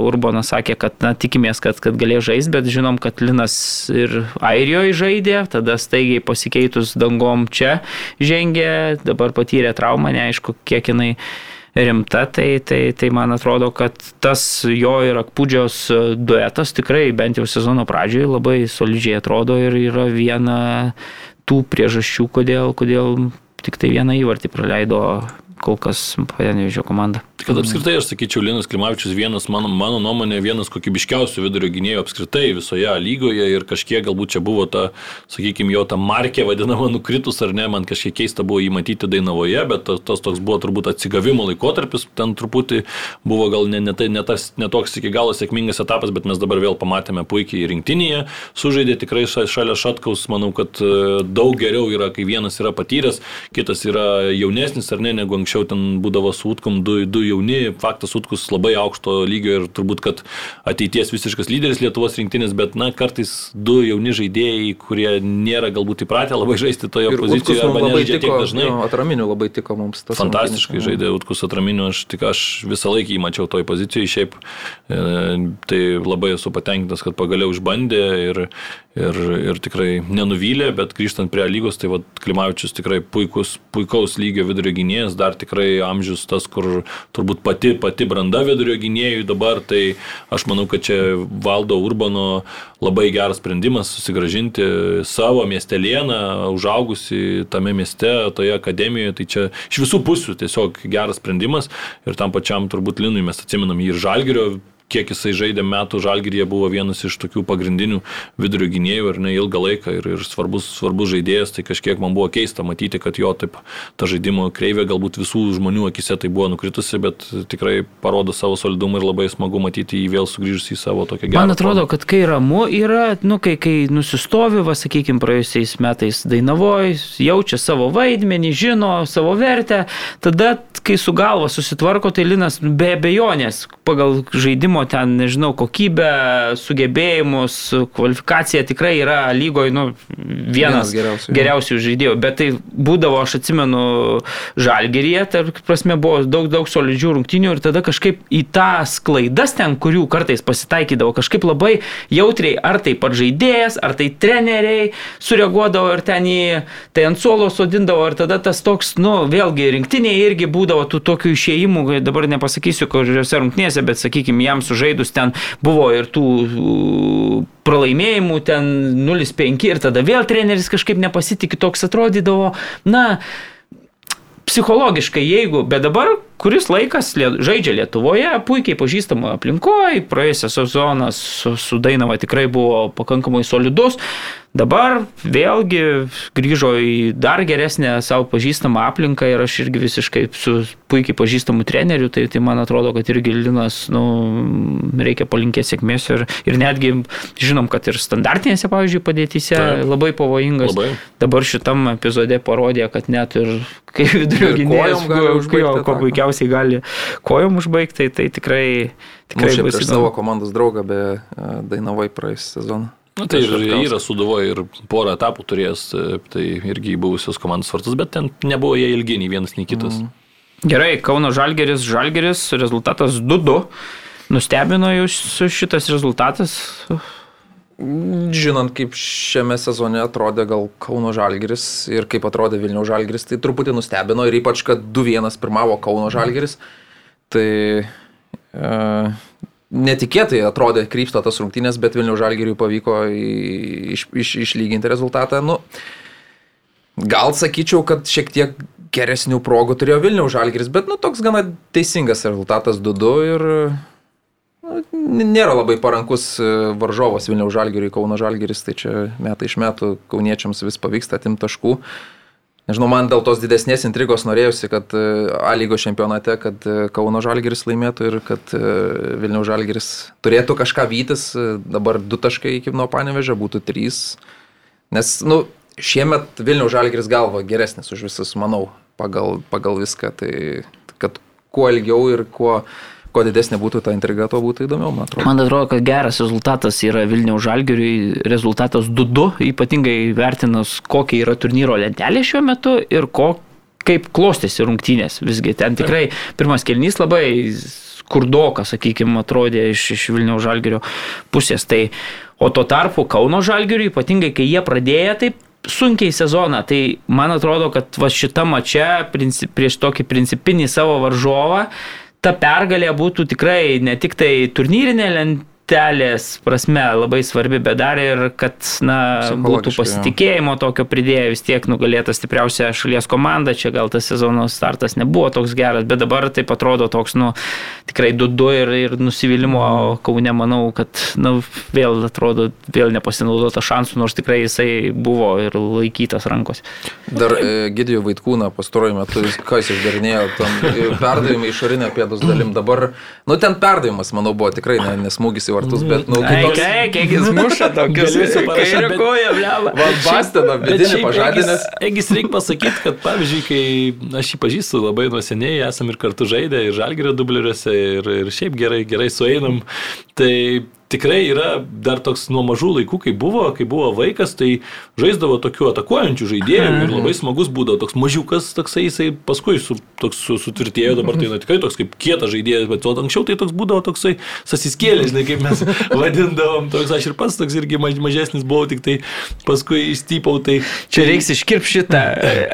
Urbanas sakė, kad na, tikimės, kad, kad galėjo žaisti, bet žinom, kad Linas ir Airijoje žaidė, tada staigiai pasikeitus dangom čia žengė, dabar patyrė traumą, neaišku, kiek jinai rimta, tai, tai, tai man atrodo, kad tas jo ir Akpūdžios duetas tikrai bent jau sezono pradžioje labai solidžiai atrodo ir yra viena tų priežasčių, kodėl, kodėl tik tai vieną įvartį praleido kol kas Panevežio komanda. Kad apskritai aš sakyčiau, Linas Klimavičius vienas, mano, mano nuomonė, vienas kokybiškiausių vidurio gynėjų apskritai visoje lygoje ir kažkiek galbūt čia buvo ta, sakykime, jo ta markė vadinama nukritus ar ne, man kažkiek keista buvo jį matyti Dainavoje, bet tas, tas toks buvo turbūt atsigavimo laikotarpis, ten truputį buvo gal ne, ne, tai, ne, tas, ne toks iki galo sėkmingas etapas, bet mes dabar vėl pamatėme puikiai rinktinėje, sužaidė tikrai ša- šalia Šatkaus, manau, kad e, daug geriau yra, kai vienas yra patyręs, kitas yra jaunesnis ar ne, negu anksčiau ten būdavo su Utkom du, du jauni, faktas Utkus labai aukšto lygio ir turbūt, kad ateities visiškas lyderis Lietuvos rinktinės, bet na, kartais du jauni žaidėjai, kurie nėra galbūt įpratę labai žaisti toje Ir pozicijoje arba nežaidžia tiek dažnai. jo, atraminių labai tiko mums tas. Fantastiškai rungtynės. žaidė Utkus atraminių, aš tik aš visą laiką jį mačiau toj pozicijoje, šiaip e, tai labai esu patenkintas, kad pagaliau išbandė ir, ir, ir tikrai nenuvylė, bet grįžtant prie lygos, tai vad Klimavičius tikrai puikus, puikaus lygio vidurio gynėjas, dar tikrai amžius tas, kur turbūt pati, pati branda vidurio gynėjų dabar, tai aš manau, kad čia valdo Urbano labai geras sprendimas susigražinti savo miestelieną, užaugusi tame mieste, toje akademijoje, tai čia iš visų pusių tiesiog geras sprendimas. Ir tam pačiam turbūt Linui mes atsiminam jį ir Žalgirio kiek jisai žaidė metų Žalgiryje, buvo vienas iš tokių pagrindinių vidurio gynėjų ir ne ilgą laiką ir, ir svarbus, svarbus žaidėjas, tai kažkiek man buvo keista matyti, kad jo taip ta žaidimo kreivė galbūt visų žmonių akise tai buvo nukritusi, bet tikrai parodo savo solidumą ir labai smagu matyti jį vėl sugrįžus į savo tokią gerą. Man atrodo, kad kai ramu yra, nu, kai, kai nusistovi, va, sakykime, praėjusiais metais Dainavoj, jaučia savo vaidmenį, žino savo vertę, tada, kai su galva susitvarko, tai Linas be abejonės pagal žaidimo ten, nežinau, kokybę, sugebėjimus, kvalifikacija tikrai yra lygoje, nu, vienas, Vienas geriausių, geriausių žaidėjų, bet tai būdavo, aš atsimenu, žalgeryje, tai prasme buvo daug, daug solidžių rungtinių ir tada kažkaip į tą sklaidas ten, kurių kartais pasitaikydavo, kažkaip labai jautriai, ar tai pat žaidėjas, ar tai treneriai sureaguodavo ir ten į, tai ant suolo sodindavo ir tada tas toks, nu, vėlgi rinktiniai irgi būdavo tų tokių išėjimų, dabar nepasakysiu, kuriuose rungtinėse, bet sakykime, jam sužaidus ten buvo ir tų uh, pralaimėjimų, ten 0-5 ir tada vėl treneris kažkaip nepasitikė, toks atrodydavo, na, psichologiškai, jeigu, bet dabar kuris laikas žaidžia Lietuvoje, puikiai pažįstama aplinkoje, praėjusią sezoną su, su Dainava tikrai buvo pakankamai solidus, dabar vėlgi grįžo į dar geresnę savo pažįstamą aplinką ir aš irgi visiškai su puikiai pažįstamu treneriu, tai, tai man atrodo, kad irgi Linas, nu, reikia palinkėti sėkmės ir, ir netgi žinom, kad ir standartinėse, pavyzdžiui, padėtyse Taip. labai pavojingas. Labai. Dabar šitam epizode parodė, kad net ir kai vidurio gynėjas, kojom gali puikiausiai gali kojom užbaigti, tai, tai tikrai, tikrai Mušė bus įdomu. savo komandos draugą be e, Dainavai praėjusią sezoną. Na, tai ir yra suduvoje ir porą etapų turėjęs, e, tai irgi buvusios komandos vartus, bet ten nebuvo jie ilgi, nei vienas, nei kitas. Mm. Gerai, Kauno Žalgeris, Žalgeris, rezultatas 2-2. Nustebino jūs šitas rezultatas? Žinant, kaip šiame sezone atrodė gal Kauno Žalgiris ir kaip atrodė Vilnių Žalgiris, tai truputį nustebino ir ypač, kad 2-1 pirmavo Kauno Žalgiris. Tai e, netikėtai atrodė krypsta tas rungtynės, bet Vilnių Žalgiriui pavyko iš, iš, išlyginti rezultatą. Nu, gal sakyčiau, kad šiek tiek geresnių progų turėjo Vilnių Žalgiris, bet nu, toks gana teisingas rezultatas 2-2 ir nėra labai parankus e, varžovas Vilniaus Žalgiriui, Kauno Žalgiris, tai čia metai iš metų kauniečiams vis pavyksta atimti taškų. Nežinau, man dėl tos didesnės intrigos norėjusi, kad e, A lygos čempionate, kad e, Kauno Žalgiris laimėtų ir kad Vilniaus Žalgiris turėtų kažką vytis, dabar du taškai iki nuo panevežė, būtų trys. Nes, nu, šiemet Vilniaus Žalgiris galva geresnis už visus, manau, pagal, pagal viską. Tai kad kuo ilgiau ir kuo, kuo didesnė būtų ta intriga, tuo būtų įdomiau, man atrodo. Man atrodo, kad geras rezultatas yra Vilniaus Žalgiriui, rezultatas 2-2, ypatingai vertinus, kokia yra turnyro lentelė šiuo metu ir ko, kaip klostėsi rungtynės. Visgi ten tikrai pirmas kelnys labai skurdokas, sakykime, atrodė iš, iš Vilniaus Žalgirio pusės. Tai, o tuo tarpu Kauno Žalgiriui, ypatingai kai jie pradėjo taip sunkiai sezoną, tai man atrodo, kad va šita mačia prieš tokį principinį savo varžovą ta pergalė būtų tikrai ne tik tai turnyrinė lentelės prasme labai svarbi, bet dar ir, kad na, būtų pasitikėjimo tokio pridėję vis tiek nugalėta stipriausia šalies komanda. Čia gal tas sezono startas nebuvo toks geras, bet dabar taip atrodo toks, nu, tikrai dudu ir, ir nusivylimų Kaune, manau, kad na, vėl atrodo, vėl nepasinaudota šansų, nors tikrai jisai buvo ir laikytas rankose. Dar e, Gidijų Vaitkūną pastaruoju metu, ką jis išdarinėjo, tam e, perdavimai išorinė pėdos dalim. Dabar, nu ten perdavimas, manau, buvo tikrai ne, nesmūgis į vartus, bet, nu, Ai, kitoks. kiek, kiek jis muša tokius. Galėsiu parašyt, Kairė bet- koja, bleva. Van Basteną, vidinį pažadinęs. Egis reikia pasakyti, kad pavyzdžiui, kai aš jį pažįstu labai nuo seniai, esam ir kartu žaidę, ir žalgerio dubleriuose, ir, ir šiaip gerai, gerai sueinam, tai tikrai yra dar toks nuo mažų laikų, kai buvo, kai buvo vaikas, tai žaisdavo tokių atakuojančių žaidėjų ir labai smagus būdavo toks mažiukas, toksai jisai paskui su, toks su, sutvirtėjo, dabar tai na, tikrai toks kaip kietas žaidėjas, bet o anksčiau tai toks būdavo toksai sasiskėlė, žinai, kaip mes [laughs] vadindavom, toks aš ir pats toks irgi maž, mažesnis buvau, tik tai paskui įstypau, tai Čia reiks iškirp šitą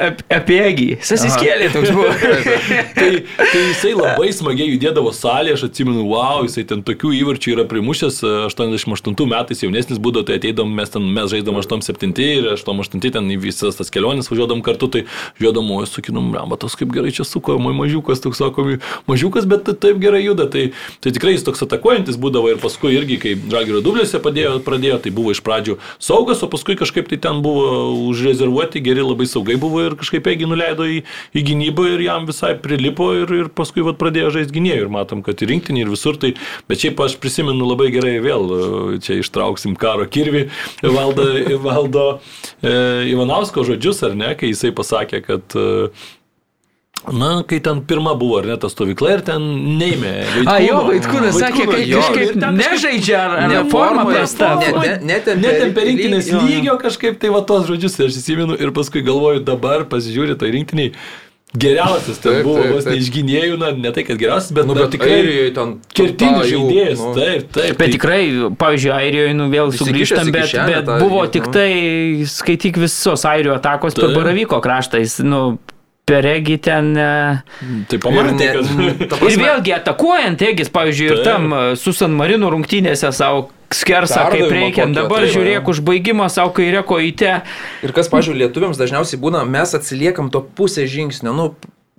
ap, apie Egį. Sasiskėlė toks buvo. [laughs] tai, tai jisai labai smagiai judėdavo salėje, aš atsimenu, wow, jisai ten tokių įvarčių yra primušęs, 88 metais jaunesnis būdavo, tai ateidom, mes ten, mes žaidom 87 ir 88 ten visas tas keliones važiuodom kartu, tai žiūrėdom, o sakynom, ramba, tas kaip gerai čia suko, moj mažiukas, toks sakomi, mažiukas, bet ta- taip gerai juda, tai, tai tikrai jis toks atakuojantis būdavo ir paskui irgi, kai Žalgirio dublėse padėjo, pradėjo, tai buvo iš pradžių saugas, o paskui kažkaip tai ten buvo užrezervuoti, geri labai saugai buvo ir kažkaip Egi nuleido į, į gynybą ir jam visai prilipo ir, ir paskui vat, pradėjo žaisti gynėjų ir matom, kad ir rinktinį ir visur tai, bet šiaip aš prisimenu labai gerai vėl, e, čia ištrauksim karo kirvi, valdo, valdo e, Ivanausko žodžius, ar ne, kai jisai pasakė, kad e, Na, kai ten pirma buvo, ar ne, ta stovykla ir ten neėmė. A, jo, Vaitkūnas sakė, kad jo, kažkaip nežaidžia, ar ne, Ne forma prasta. ne- ne- netempė rinktinės lygio, kažkaip tai va tos žodžius ir aš įsimenu ir paskui galvoju dabar pasižiūri tai rinktiniai. Geriausias ten Taip, buvo, vos ne taip. iš gynėjų, na, ne tai, kad geriausias, bet, Nu, bet tikrai Airijoje ten kertinis žaidėjas. nu. Taip, taip. Bet tai- tikrai, pavyzdžiui, Airijoje, nu vėl sugrįžtam, bet, kišenę bet tą buvo irgi, tik nu. tai, skaityk visos Airijų atakos per Taip. Baravyko kraštą, jis, nu, peregi ten. e, Tai pamatė, Ir kad... Ir vėlgi atakuojant, Egis, pavyzdžiui, ir Taip. tam e, su San Marino rungtynėse savo skersą kaip reikia. kokį Dabar atrado, žiūrėk, užbaigimą savo kairę kojytę. Ir kas, pažiūrėjau, lietuviams dažniausiai būna, mes atsiliekam to pusę žingsnio, nu,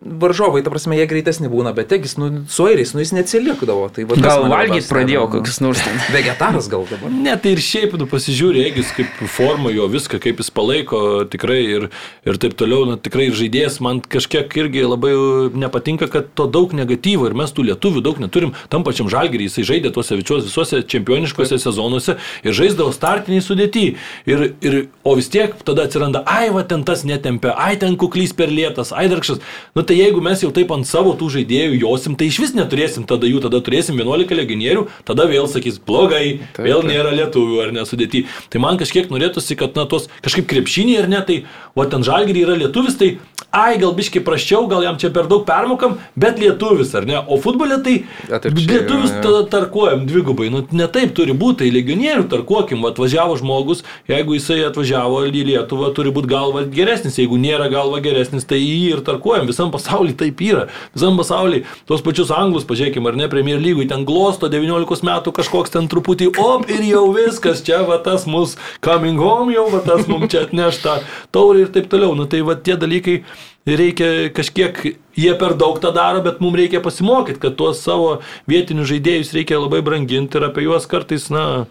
varžovai, ta prasme, jie greitesni būna, bet tegis, nu, su airiais, nu, jis neatsiliekdavo. Tai, va, Gal valgyti pradėjo nu. kokius nors ten. [laughs] Vegetaras gal dabar. Ne, tai ir šiaip, nu, pasižiūrė, Egis kaip forma jo viską, kaip jis palaiko tikrai ir, ir taip toliau, na, tikrai ir žaidėjas man kažkiek irgi labai nepatinka, kad to daug negatyvo ir mes tų lietuvių daug neturim. Tam pačiam žalgerį jisai žaidė tuose vičiuose visuose čempioniškose sezonuose ir žaisdavo startiniai sudėti. Ir, ir, o vis tiek tada atsiranda, ai, va ten tas netempia, ai, ten kuklys per lėtas, ai, darkšas. Nu, tai jeigu mes jau taip ant savo tų žaidėjų josim, tai iš vis neturėsim tada jų, tada turėsim 11 legionierių, tada vėl sakys, blogai, Taip, vėl taip. nėra lietuvių ar nesudėti. Tai man kažkiek norėtųsi, kad na tos kažkaip krepšiniai ar ne, tai o ten žalgiriai yra lietuvis, tai ai gal biški praščiau, gal jam čia per daug permokam, bet lietuvis ar ne. O futbole tai Atvirkščiai, lietuvis jo, jo. tada tarkuojam dvigubai. Nu, ne taip turi būti, tai legionierių tarkuokim, va, atvažiavo žmogus, jeigu jisai atvažiavo į Lietuvą, turi būti galva geresnis, jeigu nėra galva geresnis, tai jį ir tarkuojam. Visam pasaulyje taip yra. Visam pasaulyje tos pačius anglus, pažiūrėkime, ar ne, Premier lygui ten glosto 19 metų kažkoks ten truputį, op ir jau viskas, čia va tas mus coming home, jau va tas mums čia atneš tą taurį ir taip toliau. Nu tai va tie dalykai reikia kažkiek jie per daug tą daro, bet mums reikia pasimokyti, kad tuos savo vietinius žaidėjus reikia labai branginti ir apie juos kartais, na,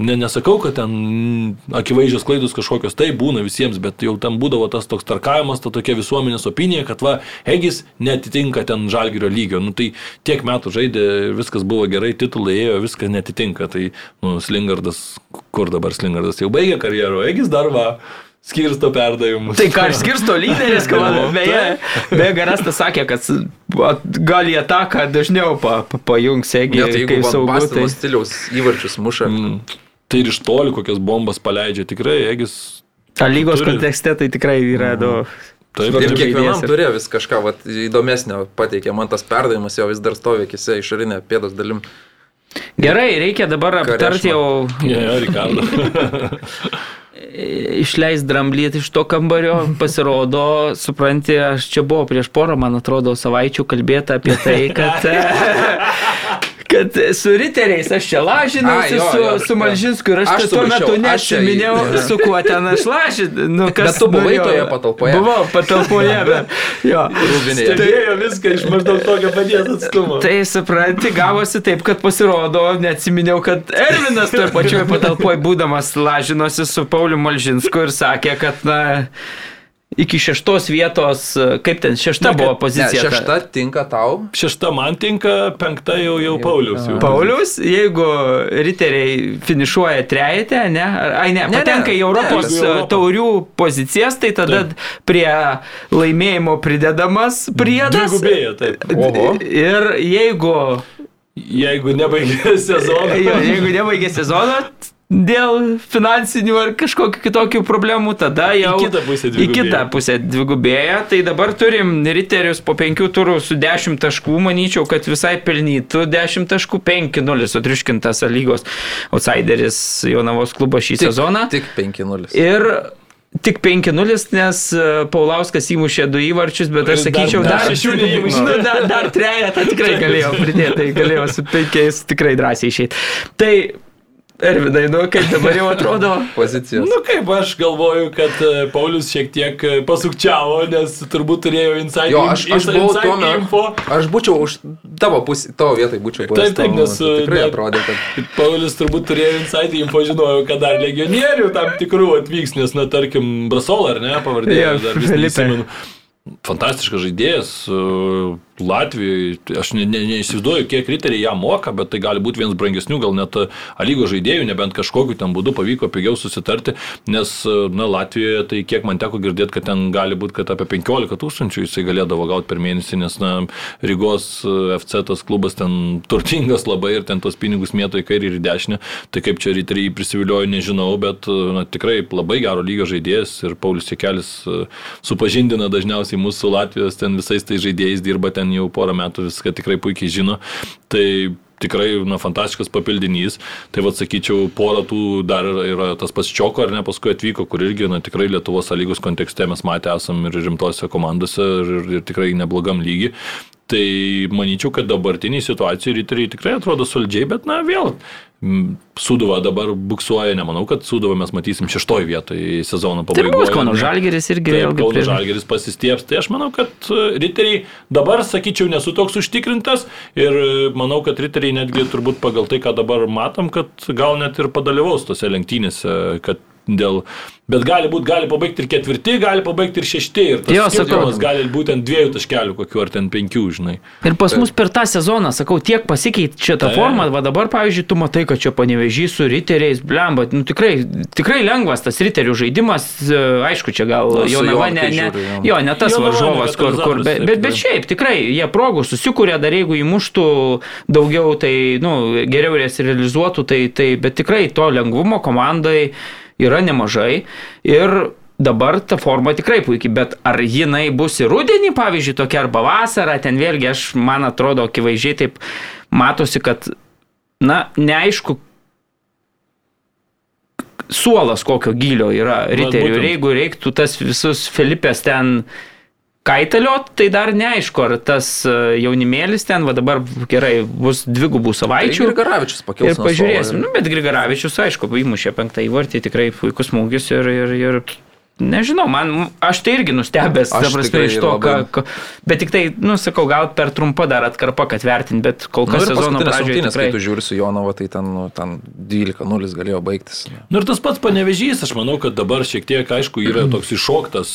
Ne, nesakau, kad ten akivaizdžios klaidos kažkokios tai būna visiems, bet jau tam būdavo tas toks tarkavimas, ta tokia visuomenės opinija, kad va, Egis netitinka ten žalgerio lygio. Nu tai tiek metų žaidė, viskas buvo gerai, titulai ėjo, viskas netitinka. Tai nu, Slingardas, kur dabar Slingardas jau baigė karjerą, Egis dar va skirsto perdavimus. Tai ką, ir skirsto lyderis, kad [laughs] beje, beje, Garastas sakė, kad gal į ataką dažniau pa, pa, pajungs, jeigu Ja, tai jeigu saugu. Bastino Tai... stiliaus įvarčius muša. Mm. Tai ir iš toli kokias bombas paleidžia, tikrai, Egis. A lygos Turi. kontekste tai tikrai yra, nu, Taip, Ir kiekvienam turėjo vis kažką vat, įdomesnio pateikė. Man tas perdavimas jo vis dar stovi akise išorinė pėdos dalim. Gerai, reikia dabar aptarti jau Ja, ja, Ricardo. [laughs] išleis dramblyti iš to kambario, pasirodo, supranti, aš čia buvo prieš porą, man atrodo, savaičių kalbėta apie tai, kad, [laughs] kad su riteriais aš čia lažinausi su, su. Malžinsku ir aš, Aš tuo metu neatsiminėjau, su kuo ten aš lažinau. Nu, kas Bet tu buvai norėjo- toje patalpoje? Buvau patalpoje, [laughs] bet jo. Rūbinėje. Stebėjo viską iš maždaug tokio paties atstumo. Tai supranti, gavosi taip, kad pasirodo, neatsiminiau, kad Ervinas toje pačioje patalpoje būdamas lažinosi su Pauliu Malžinsku ir sakė, kad na, iki šeštos vietos, kaip ten šešta Na, buvo Ne, pozicija. ta- šešta tinka tau. Šešta man tinka, penkta jau, jau Paulius. Jau. Paulius, jeigu riteriai finišuoja trejate, ne, ai ne, Ne, patenka ne, į Europos ne, Europą. taurių pozicijas, tai tada Taip. prie laimėjimo pridedamas priedas. Dvigubėja, taip. Oho. Ir jeigu Jeigu nebaigė sezoną. Jeigu nebaigė sezono dėl finansinių ar kažkokių kitokių problemų, tada jau Į kitą pusę į dvigubėja. kitą pusę dvigubėja. Tai dabar turim riterius po penkių turų su 10 taškų, manyčiau, kad visai pelnytų 10 taškų, 5-0 sutriuškintas lygos outsideris Jonavos klubo šį Tik, sezoną. tik 5-0. Ir Tik 5-0, nes e, Paulauskas įmušė du įvarčius, bet aš dar- sakyčiau, dar dar, šešių neįmušė. Nu, dar, dar trejetą tikrai galėjo pridėti, galėjo su penkiais tikrai drąsiai išeiti. Tai, Ervidai, nu kaip dabar jau atrodo, Pozicijos. Nu kaip aš galvoju, kad e, Paulius šiek tiek e, pasukčiavo, nes turbūt turėjo inside Jo, aš, aš buvau tuo info. metu. Aš būčiau už tavo pusę, tavo vietoj būčiau buvęs. Taip, taip, nes, momentu. Tikrai ne- atrodė, kad... [laughs] Paulius turbūt turėjo inside info, žinojo, kad dar legionierių tam tikrų atvyks, nes, na, tarkim, Brasola, ar ne, pavardė, Jo, dar vis Felipe. neįsimenu. Fantastiškas žaidėjas uh, Latvijoje. Aš ne, ne, neįsivaizduoju, kiek riteriai ją moka, bet tai gali būti vienas brangesnių, gal net A lygos žaidėjų, nebent kažkokiu ten būdu pavyko pigiau susitarti, nes uh, na, Latvijoje tai kiek man teko girdėti, kad ten gali būti, kad apie 15 tūkstančių jisai galėdavo gauti per mėnesį, nes na, Rygos uh, FC tas klubas ten turtingas labai ir ten tos pinigus mėto į kairį ir į dešinę. Tai kaip čia riteriai prisiviliojo, nežinau, bet na, tikrai labai gero lygio žaidėjas ir Paulius Sikelis uh, supažindina dažniausiai mūsų Latvijos ten visais tai žaidėjais, dirba ten jau porą metų, viską tikrai puikiai žino. Tai tikrai na, fantastiškas papildinys. Tai vad sakyčiau, porą tų dar yra, tas pats Čioko, ar ne, paskui atvyko, kur irgi na, tikrai Lietuvos lygos kontekste mes matę esam ir rimtose komandose ir, ir, ir tikrai neblogam lygiai. Tai manyčiau, kad dabartiniai situacijai riteriai tikrai atrodo solidžiai, bet na vėl. M, Sūduva dabar buksuoja, nemanau, kad Sūduvą mes matysim šeštoje vietoje sezono tai pabaigoje. bus Kauno? Žalgeris irgi vėlgi Kauno prieš- Žalgeris pasistieps. Tai aš manau, kad e, riteriai dabar, sakyčiau, nesu toks užtikrintas ir e, manau, kad riteriai netgi turbūt pagal tai, ką dabar matom, kad gal net ir padalyvaus tose lenktynėse, kad dėl... Bet gali būti, gali pabaigti ir ketvirti, gali pabaigti ir šešti. Ir tas Jo, sakau. gali būtent dviejų taškelių kokių ar ten penkių, žinai. Ir pas mus per tą sezoną, sakau, tiek pasikeitė šitą Taip. formą, va dabar, pavyzdžiui, tu matai, kad čia panevežys su riteriais, blemba, nu tikrai, tikrai lengvas tas riterių žaidimas, e, aišku, čia gal su Jonava Jonu ne, ne, žiūri, jo. jo, ne tas Jonava varžovas, kur, kur, bet, katalizatorius, bet, bet taip. šiaip tikrai jie progų susikūrė, dar jeigu įmuštų daugiau, tai, nu, geriau jas realizuotų, tai, tai, bet tikrai to lengvumo komandai yra nemažai ir dabar ta forma tikrai puikiai, bet ar jinai bus ir rudenį, pavyzdžiui, tokia arba vasara, ten vėlgi aš, man atrodo, akivaizdžiai taip matosi, kad, na, neaišku, suolas kokio gilio yra riterių. Ir jeigu reiktų tas visus Filipės ten kaitaliot, tai dar neaišku, ar tas e, jaunimėlis ten, va dabar gerai, bus dvigubų savaičių. Grigaravičius pakils. Ir pažiūrėsim, nu, bet Grigaravičius, aišku, įmušė penktą įvartį, tikrai puikus smūgis ir, ir, ir Nežinau, man, aš tai irgi nustebęs, ta prasme, tikrai iš to, labai- ką, bet tik tai, nu, sakau, gal per trumpa dar atkarpa, kad vertint, bet kol Nu, kas ir sezono pradžioje rungtynės, kai tikrai. tu žiūri su Jonava, tai ten, nu, ten 12-0 galėjo baigtis. Nu ir tas pats panevežys, aš manau, kad dabar šiek tiek, aišku, yra [clears throat] toks iššoktas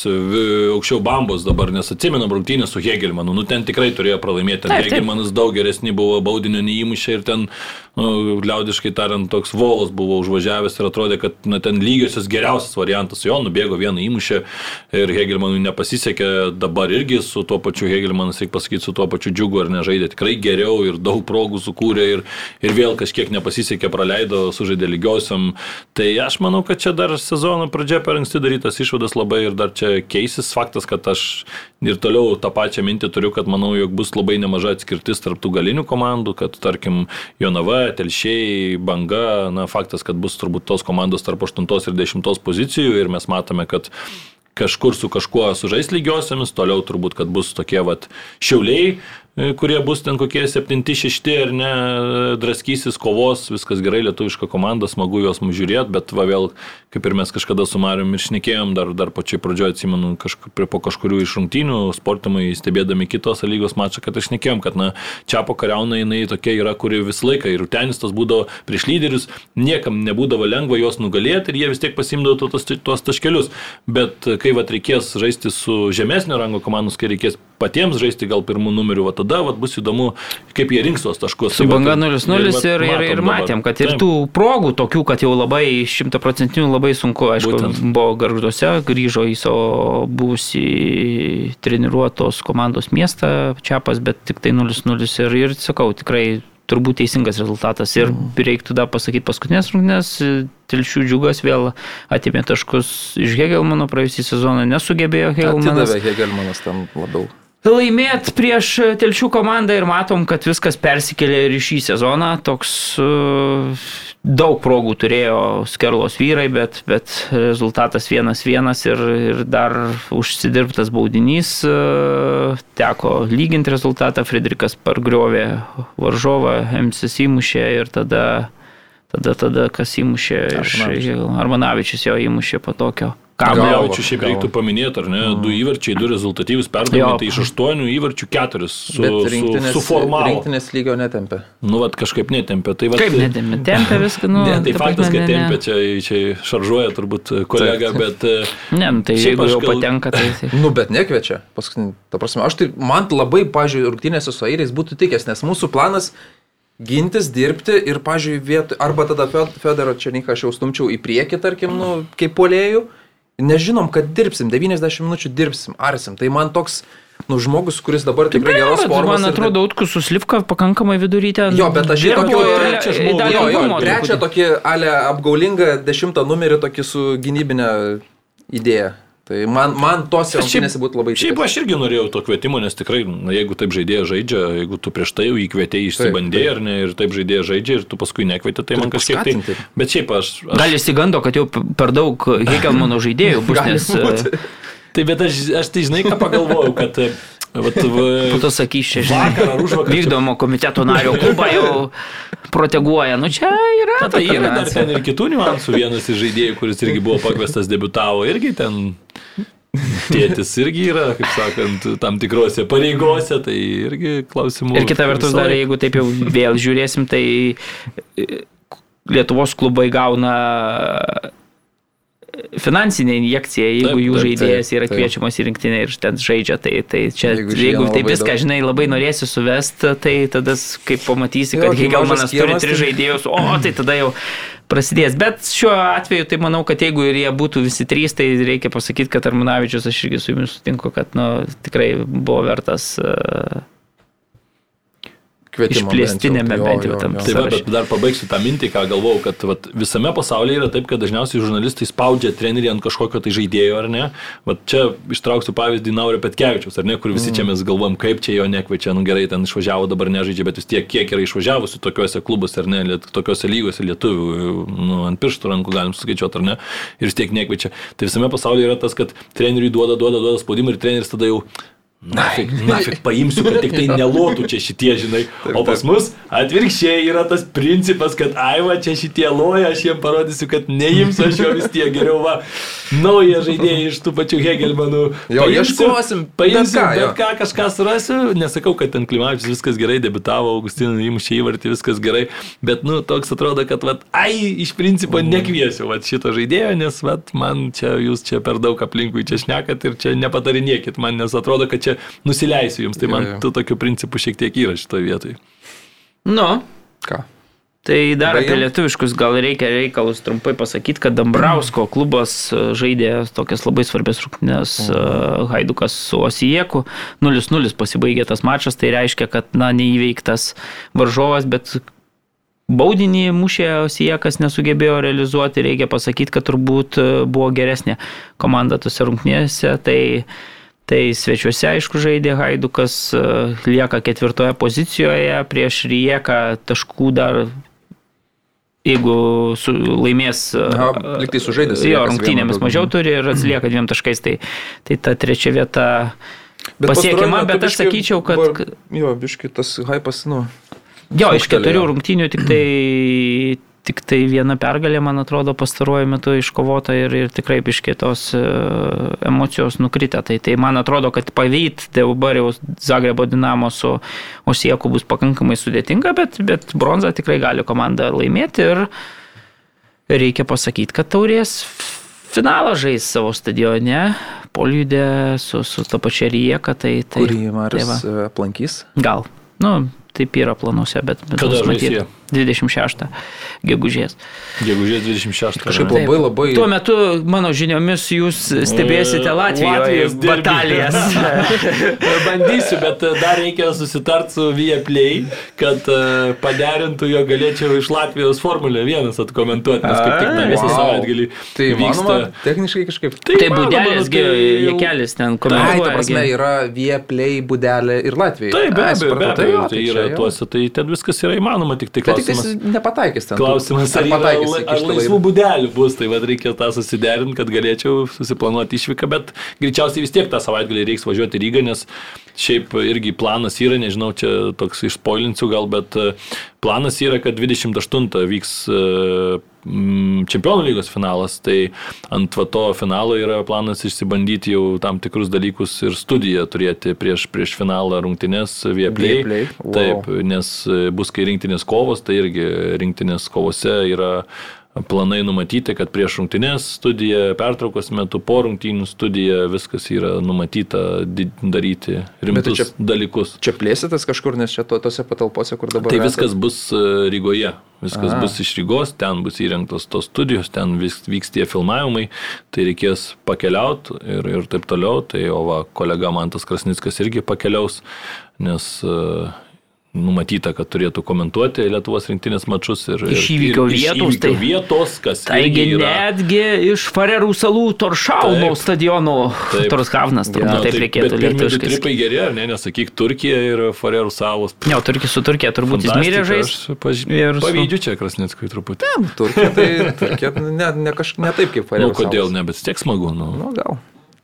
aukščiau bambos dabar, nes atsimenam rungtynę su Hegelmanu, nu ten tikrai turėjo pralaimėti, ten. Hegelmanas daug geresni buvo, baudinio neįmušė ir ten, nu, liaudiškai tariant, toks volas buvo užvažiavęs ir atrodė, kad na, ten lygiosios geriausias variantas, jo nubėgo vieną įmušę ir Hegelmanui nepasisekė, dabar irgi su tuo pačiu Hegelmanas, reikia pasakyti, su tuo pačiu džiugu ar nežaidė tikrai geriau ir daug progų sukūrė ir, ir vėl kažkiek nepasisekė, praleido, sužaidė lygiosiam. Tai aš manau, kad čia dar sezono pradžia per anksti darytas išvadas labai ir dar čia keisis faktas, kad aš ir toliau tą pačią mintį turiu, kad manau, jog bus labai nemaža atskirtis tarp tų galinių komandų, kad tarkim Jonava, Telšiai, Banga, na faktas, kad bus turbūt tos komandos tarp 8 ir 10 pozicijų ir mes matome, kad kažkur su kažkuo sužais lygiosiamis, toliau turbūt, kad bus tokie vat šiauliai, kurie bus ten kokie 7-6 ar ne, draskysis, kovos, viskas gerai, lietuviška komanda, smagu juos mums žiūrėti, bet va vėl, kaip ir mes kažkada su Marium ir šnekėjom, dar, dar pačioj pradžioje atsimenu, kažk, prie po kažkurių iš rungtynių, sportimai stebėdami kitos lygos mačą, kad aš šnekėjom, kad na, čia po kariauna jinai tokia yra, kuri visą laiką ir tenis tas būdavo prieš lyderius, niekam nebūdavo lengva juos nugalėti ir jie vis tiek pasimdavo tuos, tuos taškelius. Bet kai va reikės žaisti su žemesnio rango komandos, kai reikės patiems žaisti gal pirmų numerių, va tada va, bus įdomu, kaip jie rinks tuos taškus. Su Tai banga tai- 0-0 ir, vat ir, ir, matėm, kad ir tų progų tokių, kad jau labai šimtaprocentinių labai sunku, aišku, Būtent. buvo garžduose, grįžo į savo būsį treniruotos komandos miestą Čiapas, bet tik tai 0-0 ir, ir sakau, tikrai turbūt teisingas rezultatas. Ir reiktų dar pasakyti paskutinės rungtynės, Telšių džiugas vėl atėmė taškus iš Hegelmano praėjusį sezoną, nesugebėjo Hegelmanas. Atidavė Hegelmanas ten labiau. Laimėt prieš telšių komandą ir matom, kad viskas persikėlė ir į šį sezoną. Toks uh, daug progų turėjo skerlos vyrai, bet, bet rezultatas vienas vienas ir, ir dar užsidirbtas baudinys. Uh, teko lyginti rezultatą, Frederikas pargriovė varžovą, Emsis įmušė ir tada, tada, tada kas įmušė iš. Armanavičius jo įmušė po tokio Gaučių šiaip Galva. reiktų paminėti, ar ne? Du įvarčiai, du rezultatyvus perdavimai, tai iš aštuonių įvarčių keturis su, Bet su, rinktinės, suformavo. rinktinės lygio netempė. Nu, vat kažkaip netempė. Tai, vat, Kaip netempė? Tempė viską, nu. Ne, tai ta faktas, kad tempė, čia, čia šaržuoja turbūt kolega, Taip. bet... e, Ne, nu, tai jeigu jau gal- patenka, tai... tai... Nu, bet nekviečia. Paskutinį, ta prasme, aš tai, man labai, pažiūrėjau, rungtynėse su airiais būtų tikęs, nes mūsų planas gintis, dirbti ir, pažiūrėjau, vietoj, arba tada Fed- Federo Černyką aš jau stumčiau į priekį, tarkim, nu, kaip polėjų. Nežinom, kad dirbsim, 90 minučių dirbsim, arsim. Tai man toks, nu, žmogus, kuris dabar tikrai Ne, geros formos. Man ir- atrodo, Utkus su Slivka pakankamai vidurytę. Jo, bet aš tokį ir- trečią ir žmogų, jo, jo, trečią tokį ale apgaulingą dešimtą numerį tokį su gynybinė idėja. Tai man, man tos Šiaip- rungtynėse būtų labai Šiaip tikęs. aš irgi norėjau to kvietimo, nes tikrai, na, jeigu taip žaidėjas žaidžia, jeigu tu prieš tai jau įkvietėjai išsibandėjai ar ne, ir taip žaidėjas žaidžia ir tu paskui nekvietė, tai man Turi kažkiek tai... Bet šiaip aš... aš Gal įsigando, kad jau per daug Hegelmano žaidėjų bus, nes būti. e, tai bet aš, aš tai žinai, ką pagalvojau, kad... Vat, va, [laughs] to sakys čia, čia- vykdomo komiteto nario klubą jau proteguoja. Nu čia yra. Na, tai yra dar ten ir kitų niuansų. Vienas iš žaidėjų, kuris irgi buvo pakviestas, debitavo, irgi ten tėtis irgi yra, kaip sakant, tam tikrose pareigose, tai irgi klausimų. Ir kita vertus, dar jeigu taip jau vėl žiūrėsim, tai e, Lietuvos klubai gauna finansinė injekcija, jeigu Taip, jų taip, žaidėjas taip, yra taip. kviečiamas į rinktinę ir ten žaidžia, tai, tai čia, Jeigu jeigu, tai viską, daug. žinai, labai norėsi suvesti, tai tada, kaip pamatysi, kad kai Hegelmanas mažas turi tris tai- žaidėjus, o tai tada jau prasidės. Bet šiuo atveju, tai manau, kad jeigu ir jie būtų visi trys, tai reikia pasakyti, kad Armanavičius, aš irgi su jumis sutinku, kad nu, tikrai buvo vertas uh, Kvietimo išplėstinėme bent jau. jau Jo, tam. Tai va, sąraše. bet dar pabaigsiu tą mintį, ką galvau, kad vat, visame pasaulyje yra taip, kad dažniausiai žurnalistai spaudžia trenerį ant kažkokio tai žaidėjo, ar ne? Vat čia ištrauksiu pavyzdį Naurio Petkevičius, ar ne, kur visi čia mes galvom, kaip čia jo nekviečia, nu gerai, ten išvažiavo, dabar nežaidžia, bet vis tiek kiek yra išvažiavusių tokiuose klubuose, ar ne, liet, tokiuose lygose lietuvių, nu, ant pirštų rankų galim suskaičiuoti, ar ne, ir vis tiek nekviečia. Tai visame pasaulyje yra tas, kad treneriui duoda, duoda, duoda spaudimą ir treneris tada jau Nafik, nafik paimsiu, kad tik tai nelotų čia šitie, žinai. O pas mus atvirkščiai yra tas principas, kad ai va čia šitie loja, aš jiems parodysiu, kad neimsiu aš jo vis tiek geriau va. Naują žaidėją iš tų pačių Hegelmanų. Jo, ieškosim, paimsiu, bet ką, bet ką kažką surasiu. Nesakau, kad ten Klimavičius viskas gerai, debitavo, Augustinų įmušė įvartį, viskas gerai. Bet, nu, toks atrodo, kad, va, ai, iš principo nekviesiu va, šito žaidėjo, nes, va, man čia jūs čia per daug aplinkui čia šnekat ir čia nepatarinėkit man, nes atrodo, kad čia nusileisiu jums. Tai man Jo, jo. tų tokių principų šiek tiek yra šitoje vietoje. Nu, Ką? Tai dar apie Baigiam? lietuviškus gal reikia reikalus trumpai pasakyti, kad Dambrausko klubas e, žaidė tokias labai svarbės rungtynės e, Haidukas su Osieku. 0-0 pasibaigė tas mačas, tai reiškia, kad na, neįveiktas varžovas, bet baudinį mušė Osiekas nesugebėjo realizuoti. Reikia pasakyti, kad turbūt e, buvo geresnė komanda tose rungtynėse. Tai Tai svečiuose, aišku, žaidė Haidukas, e, lieka ketvirtoje pozicijoje, prieš Rieką taškų dar, jeigu su, laimės... e, Aha, lyg tai sužaidęs Jo, rungtynėmis mažiau turi ir atsilieka dviem taškais, tai, tai ta trečia vieta Bet pasiekiama, bet aš biškį sakyčiau, kad... buvo- Jo, biški tas hypas, nu. Jo, iš keturių rungtynių tik tai, [clears throat] tik tai viena pergalė, man atrodo, pastaruoju metu iškovota ir, ir tikrai biškėtos emocijos nukritę. Tai, tai man atrodo, kad pavyti dabar jau Zagrebo dinamo su Osieku bus pakankamai sudėtinga, bet, bet bronzą tikrai gali komanda laimėti ir reikia pasakyti, kad taurės finalą žais savo stadione, poliudė su, su ta pačia Rieka, tai, tai, Kurį tai Marius va. e, aplankys. Gal. Nu, taip yra planuose, bet, bet Kada žais jie? 26 gegužės. Gegužės 26. Kažkaip ar ne? labai labai... Tuo metu, mano žiniomis, jūs stebėsite E, Latvijoje Latvijos batalijas. [laughs] Bandysiu, bet e, dar reikia susitart su Viaplay, kad e, paderintų jo galėčiau iš Latvijos Formulę 1 atkomentuoti, nes kaip tik tą visą Wow. savaitgalį Tai vyksta. techniškai kažkaip. Tai įmanoma, būdelis, tai jau- jėkelis ten Ai, ta komentuoja. prasme, gi. yra Vieplay būdelė ir Latvijai. Taip, be abejo, be abejo, jo, tai čia yra tuose, tai ten viskas yra įmanoma, tik tai Bet tik tai klausimas. nepataikys ten. Klausimas, ar, ar pataikys iki ar šito laisvų būdelių bus, tai vad reikia tą susiderinti, kad galėčiau susiplanuoti išvyką, bet greičiausiai vis tiek tą savaitgalį reiks važiuoti į Rygą, nes šiaip irgi planas yra, nežinau, čia toks išspoilinsiu gal, bet e, planas yra, kad 28 vyks e, čempionų lygos finalas, tai ant va to finalo yra planas išsibandyti jau tam tikrus dalykus ir studiją turėti prieš, prieš finalą rungtynės Vieplay. Viaplay, wow. Taip, nes e, bus kai rinktinės kovos, tai irgi rinktinės kovose yra planai numatyti, kad prieš rungtynės studija, pertraukos metu, po rungtynių studija, viskas yra numatyta daryti rimtus čia- dalykus. Čia plėsitės kažkur, nes čia to, tose patalpose, kur dabar. Tai esat. viskas bus e, Rygoje, viskas Aha. bus iš Rygos, ten bus įrengtos tos studijos, ten vis, vyks tie filmavimai, tai reikės pakeliauti ir, ir taip toliau. Tai o va, kolega Mantas Krasnickas irgi pakeliaus, nes e, numatyta, kad turėtų komentuoti Lietuvos rinktinės mačus ir Iš ir- įvykio ir iš vietos, įvykio tai- vietos, kas Taigi yra. netgi iš Farerų salų Toršauno Taip. stadiono Taip. Torshavnas, turbūt Na, taip tai- reikėtų lietuviškai. tripai geri, ar ne, nesakyk Turkija ir Farerų salos. Ne, Turkija su Turkija turbūt jis mirė Fantastika, žais. aš paž- ir Pavydžiu čia Krasnickui truputį. Turkija, tai Turkija ne, ne, kaž, ne taip kaip Nu, Farerų kodėl salos. ne, bet tiek smagu. Nu. Nu, gal.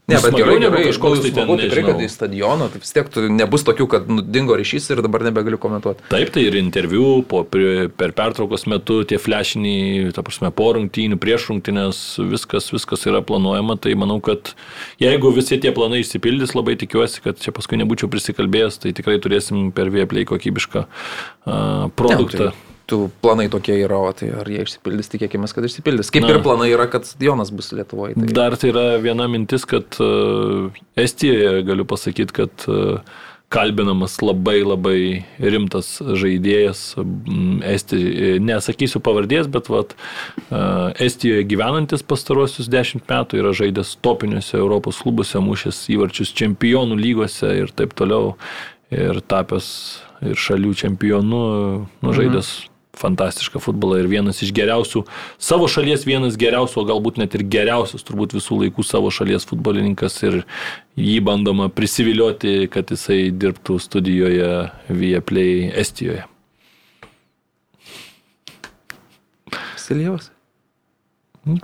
Ne, Nu, bet gerai, negu kažkoks tai ten, tikrai, kad į stadioną, tai vis tiek nebus tokių, kad nu, dingo ryšys ir dabar nebegaliu komentuoti. Taip, tai ir interviu po, per pertraukos metu tie flashiniai, ta prasme, po rungtynių, prieš rungtynės, viskas, viskas yra planuojama. Tai manau, kad jeigu visi tie planai išsipildys, labai tikiuosi, kad čia paskui nebūčiau prisikalbėjęs, tai tikrai turėsim per Vieplay kokybišką uh, produktą. Ne, tai tų planai tokie yra, o tai ar jie išsipildys, tikėkime, kad išsipildys. Kaip Na. Ir planai yra, kad stadionas bus Lietuvoje. Tai... Dar tai yra viena mintis, kad uh, Estijoje galiu pasakyti, kad uh, kalbinamas labai labai rimtas žaidėjas, mm, Esti, nesakysiu pavardės, bet vat, uh, Estijoje gyvenantis pastarosius dešimt metų yra žaidęs topiniuose Europos klubuose, mušęs įvarčius čempionų lygose ir taip toliau, ir tapęs ir šalių čempionu, nu, žaidęs fantastišką futbolą ir vienas iš geriausių, savo šalies vienas geriausių, o galbūt net ir geriausias turbūt visų laikų savo šalies futbolininkas ir jį bandoma prisivilioti, kad jisai dirbtų studijoje Vieplay Estijoje. Stilijaus.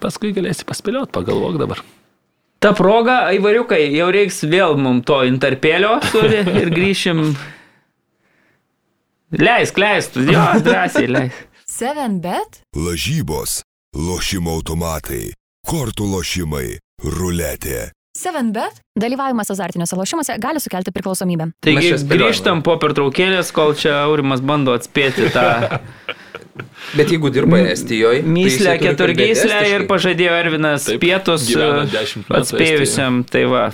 Paskui galėsi paspėlioti, pagalvok dabar. Ta proga, aivariukai, jau reiks vėl mum to interpelio ir grįšim. Leisk, leisk, tu jo, drąsiai leisk. 7bet? Lažybos, lošimo automatai, kortų lošimai, ruletė. 7bet? Dalyvavimas azartiniuose lošimuose gali sukelti priklausomybę. Taigi grįžtam po pertraukėlės, kol čia Aurimas bando atspėti tą Bet jeigu dirba Estijoje. myslę keturgyslę ir pažadėjo Ervinas Taip, pietus e, 10 metų atspėjusiam, tai va.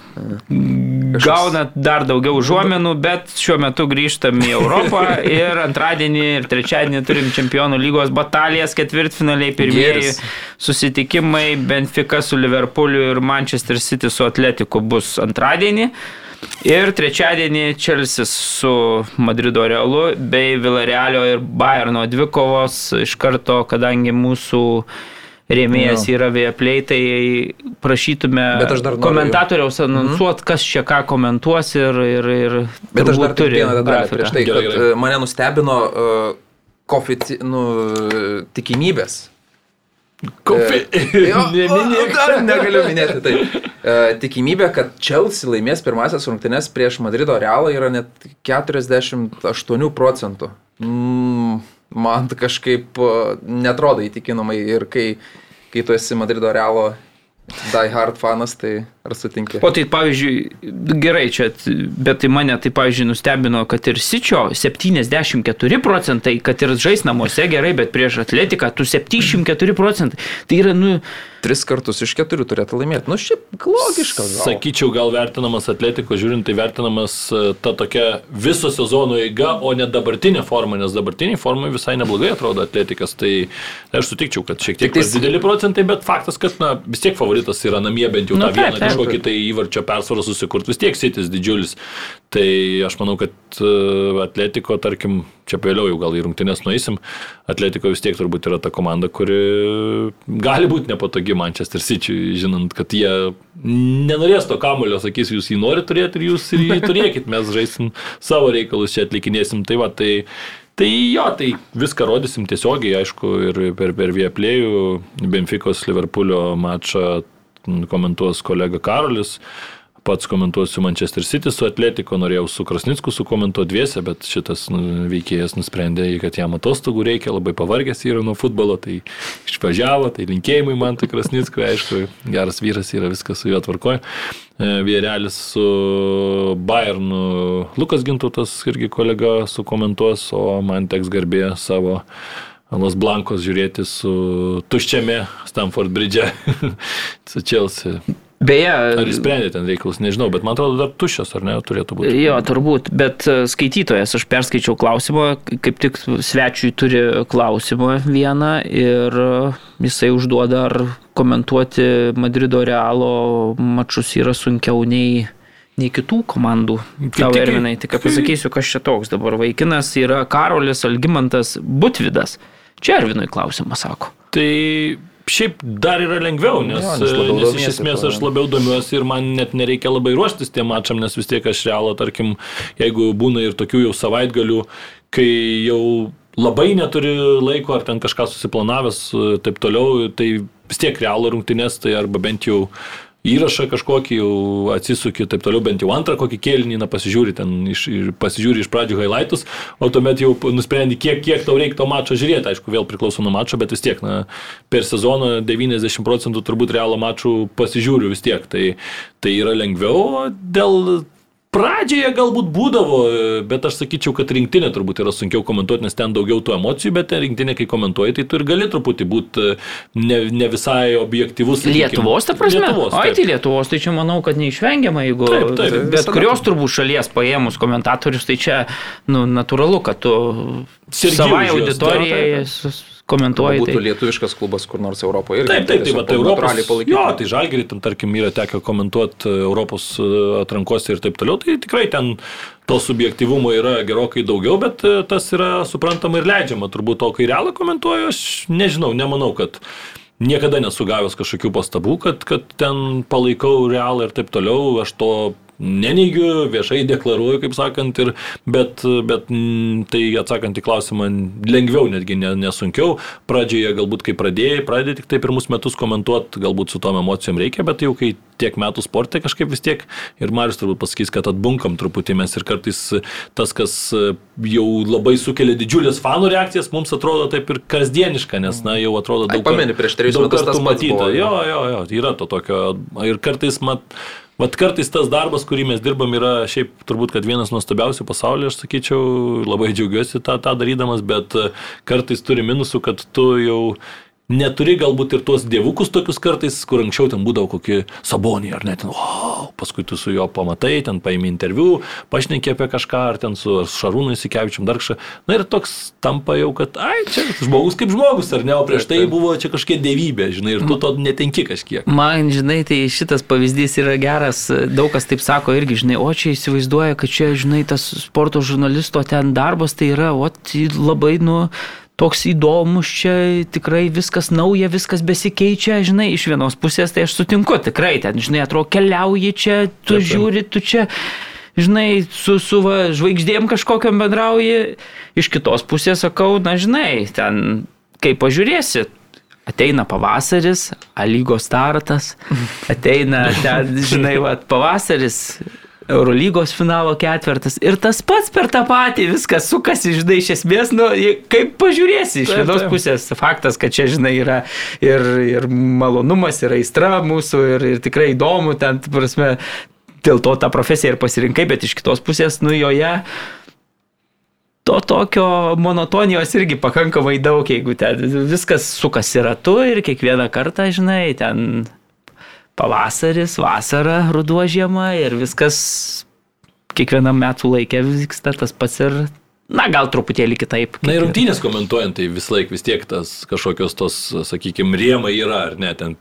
Gauna dar daugiau užuomenų, bet šiuo metu grįžtam į Europą [laughs] ir antradienį ir trečiadienį turim čempionų lygos batalijas, ketvirtfinaliai, pirmieji Gėris. susitikimai, Benfica su Liverpooliu ir Manchester City su Atletiku bus antradienį. Ir trečiadienį Čelsis su Madrido Realu bei Villarealio ir Bayerno dvikovos iš karto, kadangi mūsų rėmėjas Jo. yra Vieplay, tai prašytume komentatoriaus anonsuot, kas čia ką komentuos ir, ir, ir Bet aš dar turiu vieną detalę prieš tai, Gerai, kad gerai. e, mane nustebino uh, kofici, nu, tikimybės. Kofi. Jo, [laughs] Neminėk. dar negaliu minėti tai. E, tikimybė, kad Chelsea laimės pirmasis rungtynes prieš Madrido Realą yra net 48 procentų. Mm, man kažkaip e, netrodo įtikinamai ir kai, kai tu esi Madrido Realo die hard fanas, tai ar sutinki? O tai pavyzdžiui, gerai čia, bet tai mane tai pavyzdžiui nustebino, kad ir Sičio 74 procentai, kad ir žais namuose gerai, bet prieš atletiką tu 74 procentai. Tai yra, nu, Tris kartus iš keturių turėtų laimėti. Nu, šiaip logiška. Gal. Sakyčiau, gal vertinamas atletiko, žiūrint, tai vertinamas e, ta tokia viso sezono eiga, o ne dabartinė forma, nes dabartiniai formai visai neblogai atrodo atletikas. Tai aš sutikčiau, kad šiek tiek tais- dideli procentai, bet faktas, kad na, vis tiek favoritas yra namie bent jau Nu, tą taip, vieną taip. Kažkokį tai įvarčio persvarą susikurt, vis tiek sitis didžiulis. Tai aš manau, kad e, atletiko, tarkim, čia vėliau jau gal į rungtynės nueisim, atletiko vis tiek turbūt yra ta komanda, kuri gali būti nepatogi Manchester City, žinant, kad jie nenorės to kamulio, sakys, jūs jį norite turėti ir jūs jį [laughs] turėkit, mes žaisim savo reikalus, čia atlikinėsim. Tai va, tai Tai jo, tai viską rodysim tiesiogiai, aišku, ir per, per Vieplėjų, Benficos Liverpoolio mačą komentuos kolega Karolis, pats komentuosiu Manchester City su Atletiko, norėjau su Krasnicku sukomentuoti dviese, bet šitas nu, veikėjas nusprendė, kad jam atostogų reikia, labai pavargęs yra nuo futbolo, tai išvažiavo, tai linkėjimai man tai Krasnickui, aišku, geras vyras yra, viskas su juo tvarkoja. Vėrelis su Bayernu, Lukas Gintutas irgi kolega sukomentuos, o man teks garbė savo Los Blankos žiūrėti su tuščiame Stamford Bridge, [laughs] su Chelsea. beje. Ar išsprendė ten reikalus, nežinau, bet man atrodo dar tuščias, ar ne, turėtų būti. Jo, turbūt, bet e, skaitytojas, aš perskaičiau klausimą, kaip tik svečiui turi klausimą vieną ir e, jisai užduoda, ar komentuoti Madrido Realo mačus yra sunkiau nei, nei kitų komandų. Tau Ervinai, tik pasakysiu, kas čia toks dabar vaikinas yra Karolis Algymantas Butvidas. Čia Ervinui klausimą sako. Tai šiaip dar yra lengviau, nes, Jo, nes nes iš esmės aš labiau domiuosi ir man net nereikia labai ruoštis tiem mačam, nes vis tiek aš realo, tarkim, jeigu būna ir tokių jau savaitgalių, kai jau labai neturi laiko ar ten kažką susiplanavęs, e, taip toliau, tai vis tiek realo rungtynės, tai arba bent jau įrašą kažkokį, jau atsisuki taip toliau, bent jau antrą kokį kėlinį, na, pasižiūri ten, iš, pasižiūri iš pradžių highlightus, o tuomet jau nusprendi, kiek, kiek tau reikia to mačo žiūrėti, aišku, vėl priklauso nuo mačo, bet vis tiek, na, per sezoną 90 procentų turbūt realo mačų pasižiūriu vis tiek, tai, tai yra lengviau, dėl Pradžioje galbūt būdavo, bet aš sakyčiau, kad rinktinė turbūt yra sunkiau komentuoti, nes ten daugiau tų emocijų, bet ten rinktinė, kai komentuoji, tai tu ir gali truputį būti ne, ne visai objektivus. sakykim. Lietuvos, ta prasme? Lietuvos. Taip. tai Lietuvos, tai čia manau, kad neišvengiama, jeigu Taip, taip, bet visada kurios turbūt šalies paėmus komentatorius, tai čia, nu, natūralu, kad tu Sergi savai už juos, auditorijai taip, komentuoji. Būtų Tai. lietuviškas klubas kur nors Europoje. irgi Taip, taip, tai tiesiog va, tai Europos. palaikyti. Jo, tai žalgerį ten, tarkim, yra tekę komentuoti Europos e, atrankose ir taip toliau, tai tikrai ten to subjektivumo yra gerokai daugiau, bet e, tas yra suprantama ir leidžiama. Turbūt to, kai realą komentuoju, aš nežinau, nemanau, kad niekada nesu gavęs kažkokių pastabų, kad, kad ten palaikau realą ir taip toliau. Aš to neneigiu, viešai deklaruoju, kaip sakant, ir, bet, bet mm, tai atsakant į klausimą, lengviau netgi ne, nesunkiau. Pradžioje galbūt kai pradėjai, pradėjai tik tai pirmus metus komentuoti, galbūt su tom emocijom reikia, bet jau kai tiek metų sporte kažkaip vis tiek ir Marius turbūt pasakys, kad atbunkam truputį mes ir kartais tas, kas jau labai sukelia didžiulės fanų reakcijas, mums atrodo taip ir kasdieniška, nes, na, jau atrodo daug, pameni, prieš trejus metus tas matyta. Jo, jo, jo, yra to tokio. Ir kartais mat. Vat kartais tas darbas, kurį mes dirbam, yra šiaip turbūt, kad vienas nuostabiausių pasaulyje, aš sakyčiau, labai džiaugiuosi tą, tą darydamas, bet e, kartais turi minusų, kad tu jau neturi galbūt ir tuos dievukus tokius kartais, kur anksčiau ten būdavo kokie saboniai ar net, wow, paskui tu su juo pamatai, ten paimi interviu, pašnekė apie kažką, ar ten su Šarūnu įsikevičiam dar kažką. Na ir toks tampa jau, kad, ai, čia žmogus kaip žmogus, ar ne, o prieš tai buvo čia kažkokia dievybė, žinai, ir tu to netenki kažkiek. Man, žinai, tai šitas pavyzdys yra geras, daug kas taip sako irgi, žinai, o čia įsivaizduoja, kad čia, žinai, tas sporto žurnalisto ten darbas tai yra, o labai, nu, toks įdomus, čia tikrai viskas nauja, viskas besikeičia, žinai, iš vienos pusės tai aš sutinku, tikrai ten, žinai, atrodo, keliauji čia, tu Taip, žiūri, tu čia, žinai, su, su va, žvaigždėm kažkokiam bendrauji, iš kitos pusės sakau, na, žinai, ten, kaip pažiūrėsi, ateina pavasaris, A lygos startas, [laughs] ateina ten, žinai, va, pavasaris, Eurolygos finalo ketvirtas ir tas pats per tą patį viskas sukasi, žinai, iš esmės, nu, kaip pažiūrėsi, iš vienos pusės. Faktas, kad čia, žinai, yra ir, ir malonumas, ir aistra mūsų, ir, ir tikrai įdomu, ten, prasme, dėl to tą profesiją ir pasirinkai, bet iš kitos pusės, nu, joje to tokio monotonijos irgi pakankamai daug, jeigu ten viskas sukasi ratu ir kiekvieną kartą, žinai, ten pavasaris, vasara, ruduo, žiema ir viskas kiekvienam metų laikė vyksta tas pats ir, na, gal truputėlį kitaip. Na ir rungtynės komentuojant, tai vis laik vis tiek tas kažkokios tos, sakykime, rėmai yra, ar ne, ten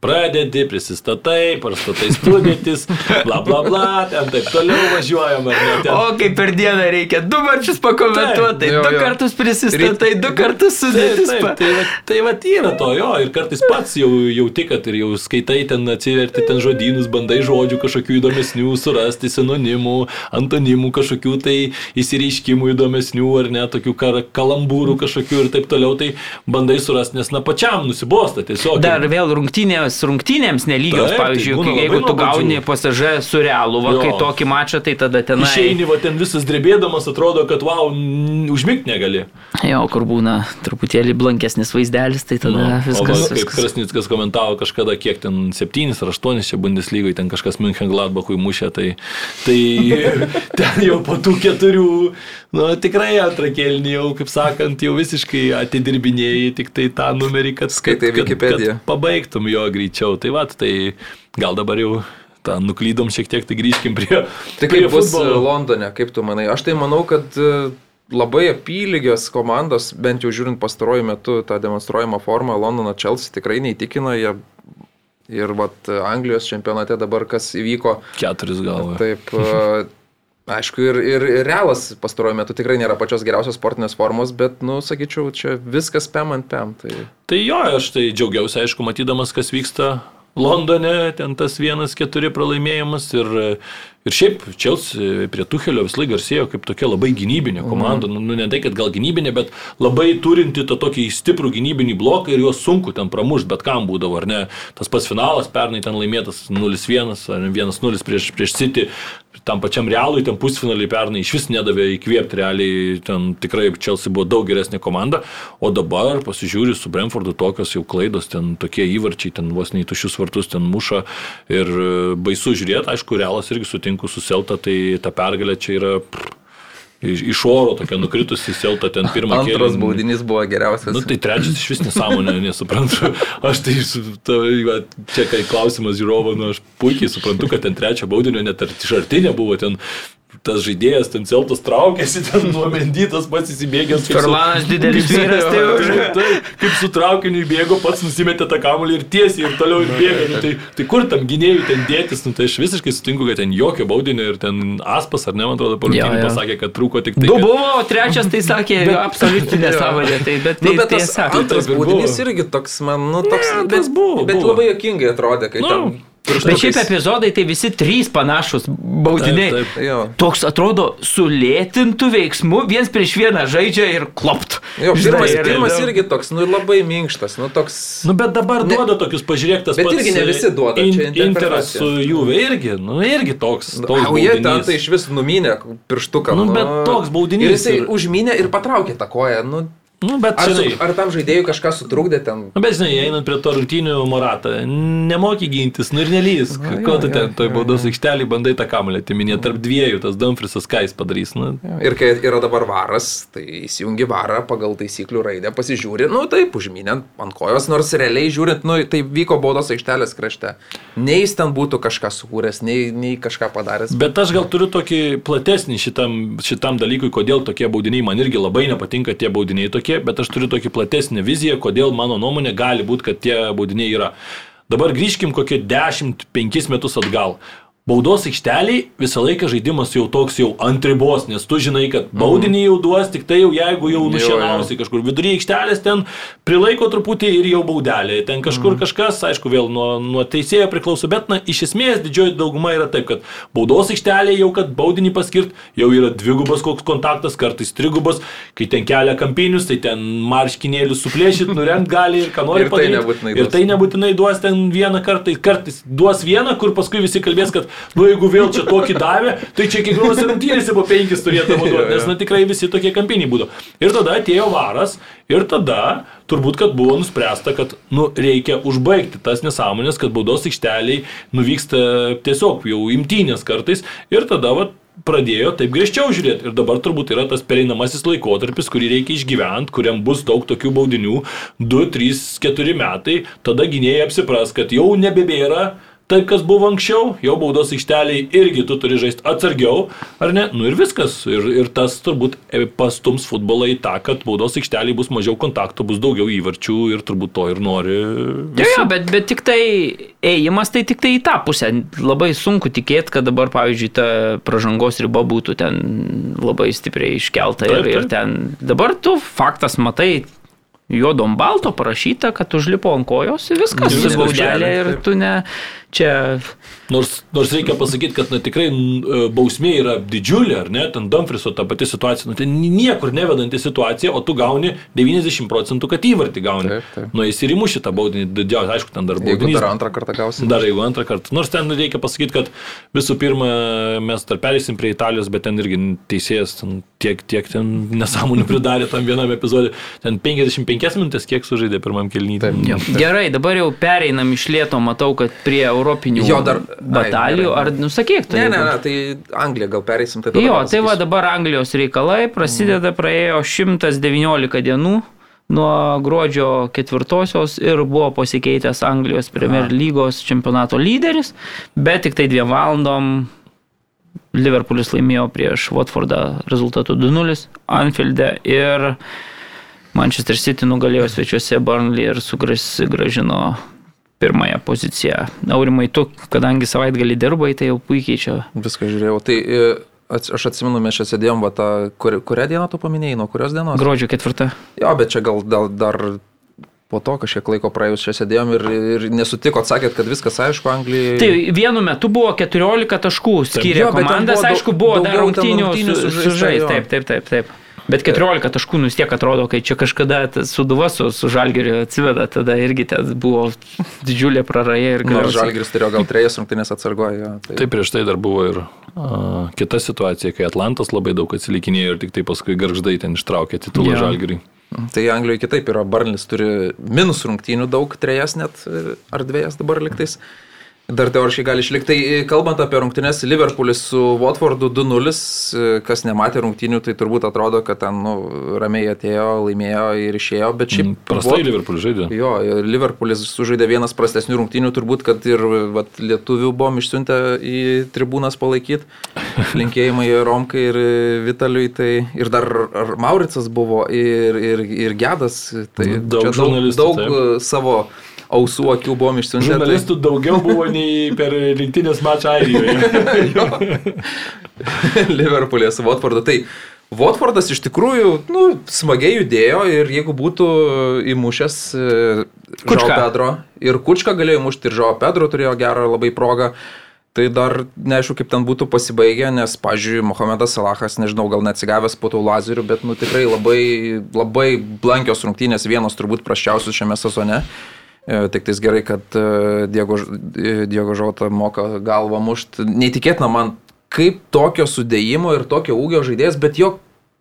pradedi, prisistatai, prastatai studėtis, bla bla bla, ten taip toliau važiuojam, ten. O kaip per dieną reikia du marčius pakomentuoti, tai Taip, jo, du jo. kartus prisistatai, du kartus Taip, sudėtis. taip, pa- tai, va, tai va yra to jo ir kartais pats jau jauti, kad ir jau skaitai ten atsiverti ten žodynus, bandai žodžių kažkokių įdomesnių, surasti sinonimų, antonimų kažkokių tai įsireiškimų įdomesnių ar ne, tokių kalambūrų kažkokių ir taip toliau, tai bandai surasti, nes na pačiam nusibosta tiesiog. Dar vėl rungtynės rungtynėms nelygios, Taip, tai pavyzdžiui, kai- jeigu tu gauni pasažę su realu, va, Jo. kai tokį mačą, tai tada tenai... Išeini, va ten visas drebėdamas, atrodo, kad wow, užmigti negali. Jo, kur būna truputėlį blankesnis vaizdelis, tai tada Nu, o va, viskas. kaip viskas. Krasnickas komentavo kažkada, kiek ten 7 ar 8 čia Bundeslygoje, ten kažkas München Gladbachui mušė, tai, tai [laughs] ten jau po tų keturių, nu tikrai antrą kelnį jau, kaip sakant, jau visiškai atidirbinėjai tik tai tą numerį, kad, Skaitai Wikipediją. pabaigtum jo greičiau. Tai va, tai gal dabar jau tą nuklydom šiek tiek, tai grįžkim prie, Tai prie kaip bus futbolo. Londone, kaip tu manai? Aš tai manau, kad e, labai apylygios komandos, bent jau žiūrint pastaruoju metu tą demonstruojamą formą, Londono Chelsea tikrai neįtikina. Jie ir vat, Anglijos čempionate dabar kas įvyko, Keturis gal. taip. Aišku, ir, ir, ir realas pastaruoju metu tikrai nėra pačios geriausios sportinės formos, bet, nu, sakyčiau, čia viskas pem ant pem. Tai... Tai jo, aš tai džiaugiausi, aišku, matydamas, kas vyksta Londone, ten tas vienas keturi pralaimėjimas ir, ir šiaip Čelsi prie Tuhelio vis laik garsėjo kaip tokia labai gynybinė komanda, mm. nu ne tai, kad gal gynybinė, bet labai turinti tą tokį stiprų gynybinį bloką ir juos sunku ten pramušti, bet kam būdavo, ar ne. Tas pats finalas pernai ten laimėtas 0-1 ar 1-0 prieš, prieš City, tam pačiam realui, ten pusfinaliai pernai iš vis nedavė įkvėpti realiai, ten tikrai Chelsea buvo daug geresnė komanda, o dabar pasižiūri su Brentfordu tokios jau klaidos, ten tokie įvarčiai, ten vos nei tušius vartus ten muša ir e, baisu žiūrėti, aišku, realas irgi sutinku su Selta, tai ta pergalė čia yra pff, iš, iš oro tokia nukritusi Selta ten [laughs] pirmą Antras kėlinį. baudinys buvo geriausias. Nu, tai trečias iš vis nesąmonė, [laughs] nesuprantu. Aš tai, ta, čia kai klausimas žiūrovo, nu, aš puikiai suprantu, kad ten trečio baudinio net ar iš arti nebuvo, ten tas žaidėjas, ten celtas traukėsi, ten nuomendytas pats įsibėgęs. Ferlanas didelis vyras, tai. [laughs] Taip, taip, kaip su traukiniu įbėgo, pats nusimetė tą kamuolį ir tiesiai ir toliau ir bėga. Nu, tai, tai kur tam gynėjui ten dėtis, nu, tai aš visiškai sutinku, kad ten jokio baudinio ir ten aspas, ar ne, man atrodo, jo. pasakė, kad trūko tik tai. Du kad- buvo, o trečias tai sakė, absoliuti nesąmonė. [laughs] Tai, bet, Nu, tai, bet tas tiesa. antras buvo. irgi toks, man, nu, toks, Ne, bet, buvo, bet buvo. labai jokingai atrodė, kai Nu, ten Bet šiaip epizodai tai visi trys panašus baudiniai. Taip, taip. Jo. Toks atrodo sulėtintų veiksmų, viens prieš vieną žaidžia ir klopt. Jo, Žinai, pirmas, ir- pirmas irgi toks, nu, labai minkštas, nu, toks... Nu, bet dabar Ne- duoda tokius pažiūrėk tas Bet pats. irgi ne visi duoda, in- čia Interas su Juve irgi, nu, irgi toks. toks O jie ten tai iš vis numynė pirštuką. Nu, bet toks baudinys Ir jisai ir- užmynė ir patraukė tą koją. Nu, Nu, bet ar, žinai. ar tam žaidėjui kažką sutrukdė ten? Nu, bet žinai, einant prie to rungtynių Moratą, nemoki gintis, nu ir nelys. Na, Ko tu ten, toj baudos aikštelį bandai tą kamelį atiminė tarp dviejų, tas Dumfrisas ką jis padarys. Nu, Ir kai yra dabar varas, tai įsijungi varą pagal taisyklių raidę, pasižiūri, nu taip, užmynė ant kojos, nors realiai žiūrint, nu tai vyko baudos aikštelės krašte. Nei jis ten būtų kažką sukūręs, nei, nei kažką padaręs. Bet aš gal turiu tokį platesnį šitam, šitam dalykui, kodėl tokie baudiniai, man irgi labai nepatinka tie baudiniai tokie, bet aš turiu tokį platesnį viziją, kodėl mano nuomonė gali būti, kad tie baudiniai yra. Dabar grįžkim kokie 10-5 metus atgal. Baudos aikšteliai visą laiką žaidimas jau toks jau ant ribos, nes tu žinai, kad baudinį jau duos, tik tai jau jeigu jau nušienausi kažkur vidury aikštelės, ten prilaiko truputį ir jau baudelė. Ten kažkur kažkas, aišku, vėl nuo, nuo teisėjo priklauso, bet na, iš esmės didžioji dauguma yra taip, kad baudos aikštelė jau, kad baudinį paskirt, jau yra dvigubas koks kontaktas, kartais trigubas, kai ten kelia kampinius, tai ten marškinėlius suplėšyti, nuremt [laughs] gali ir ką nori Ir tai padaryti. ir duos. tai nebūtinai duos ten vieną kartą, kartais duos vieną, kur paskui visi kalbės, kad, nu jeigu vėl čia tokį davė, tai čia kiekvienos rungtynėse po penkis turėtų [laughs] duoti, nes na tikrai visi tokie kampiniai būtų. Ir tada atėjo varas ir tada turbūt, kad buvo nuspręsta, kad, nu, reikia užbaigti tas nesąmonės, kad baudos aikšteliai nuvyksta tiesiog jau imtynės kartais ir tada, va, pradėjo taip griežčiau žiūrėti. Ir dabar turbūt yra tas pereinamasis laikotarpis, kurį reikia išgyventi, kuriam bus daug tokių baudinių - 2, 3, 4 metai. Tada gynėjai apsipras, kad jau nebebėra taip, kas buvo anksčiau, jau baudos aikšteliai irgi tu turi žaisti atsargiau, ar ne? Nu ir viskas. Ir, ir tas turbūt pastums futbolą į tą, kad baudos aikšteliai bus mažiau kontaktų, bus daugiau įvarčių ir turbūt to ir nori. Jo, jo, bet, bet tik tai ėjimas, tai tik tai į tą pusę. Labai sunku tikėti, kad dabar, pavyzdžiui, ta pažangos riba būtų ten labai stipriai iškelta. Taip, ir, ir taip. ten dabar tu faktas matai. Juodom balto parašyta, kad užlipo ant kojos ir viskas, Ir viskas, baudelė ir taip. tu ne čia Nors, nors reikia pasakyti, kad na, tikrai n, bausmė yra didžiulė, ar ne, ten Dumfriso ta pati situacija, nu, ten niekur nevedanti situacija, o tu gauni 90 procentų, kad įvartį gauni. Taip, taip. Nu, jis ir įmuši tą baudinį, didžiausią, aišku, ten dar Jeigu baudinys. dar antrą kartą gausi. Dar jeigu antrą kartą. Nors ten reikia pasakyti, kad visų pirma mes dar perėsim prie Italijos, bet ten irgi teisėjas ten tiek, tiek ten nesąmonių pridarė tam vienam epizodui. Ten 55 minutės kiek sužaidė pirmam kelnytė. Taip. Gerai, dabar jau pereinam iš lėto, matau, kad prie europinių Jo, dar- batalijų. Ai, Ar nusakyk, tu? Ne, ne, ne, tai Anglija gal pereisim, tai tada Jo, tai va dabar Anglijos reikalai prasideda, praėjo 119 dienų nuo gruodžio ketvirtosios ir buvo pasikeitęs Anglijos Premier lygos čempionato lyderis, bet tik tai dviem valandom Liverpoolis laimėjo prieš Watfordą rezultatu 2-0 Anfield'e ir Manchester City nugalėjo svečiuose Burnley ir sugražino pirmąją poziciją. Aurimai, tu, kadangi savaitgalį dirbai, tai jau puikiai čia Viską žiūrėjau. Tai e, aš atsimenu, mes čia sėdėjom, va, tą, kur, kurią dieną tu paminėjai, nuo kurios dienos? gruodžio ketvirtą. Jo, bet čia gal, gal dar po to kažkiek laiko praėjus čia sėdėjom ir, ir nesutikot, sakėt, kad viskas aišku, Anglijai. Tai vienu metu buvo 14 taškų ten komandas, buvo daug- aišku, buvo dar rungtynių rungtynių su- jo. Taip, taip, taip, taip. Bet 14 taškų nu vis tiek atrodo, kai čia kažkada Suduva su, su Žalgiriu atsiveda, tada irgi ten buvo didžiulė praraja ir Nors galiausiai- Žalgiris turėjo gal trejas rungtynės atsargojo. Tai... Tai prieš tai dar buvo ir a, kita situacija, kai Atlantas labai daug atsilikinėjo ir tik tai paskui garždai ten ištraukė titulą Jo. Žalgiriui. Tai Anglijoje kitaip yra, Barnis turi minus rungtynių daug, trejas net ar dviejas dabar liktais. Dar teoriškai gali išlikti. Tai e, kalbant apie rungtynės, Liverpoolis su Watfordu 2-0, e, kas nematė rungtynių, tai turbūt atrodo, kad ten nu, ramiai atėjo, laimėjo ir išėjo, bet šiaip... Mm, Prastai Wat- Liverpool žaidė. Jo, ir Liverpoolis sužaidė vienas prastesnių rungtynių, turbūt, kad ir vat, lietuvių buvom išsiuntę į tribūnas palaikyti. [laughs] Linkėjimai Romkai ir Vitaliui, tai ir dar ar Mauricas buvo, ir, ir, ir Gedas. Tai Daug daug, daug taip. e, savo ausų akių buvom išsiuntę. Tai, Žurnalistų daugiau buvo nei per rinktinės mačą Airijoje. [laughs] Liverpoolė su Watfordu. Tai Watfordas iš tikrųjų nu, smagiai judėjo ir jeigu būtų įmušęs e. Žao Pedro. Ir Kučka galėjo mušti, ir Žao Pedro turėjo gerą labai progą. Tai dar neaišku, kaip ten būtų pasibaigę, nes, pažiūrėjau, Mohamedas Salahas, nežinau, gal neatsigavęs po tų lazerių, bet, nu, tikrai labai, labai blankios rungtynės, vienos turbūt praščiausių šiame sezone. E, Tik tais gerai, kad e, Diego, Ž- Diego Žauta moka galvą mušti. Neįtikėtina man, kaip tokio sudėjimo ir tokio ūgio žaidėjas, bet jo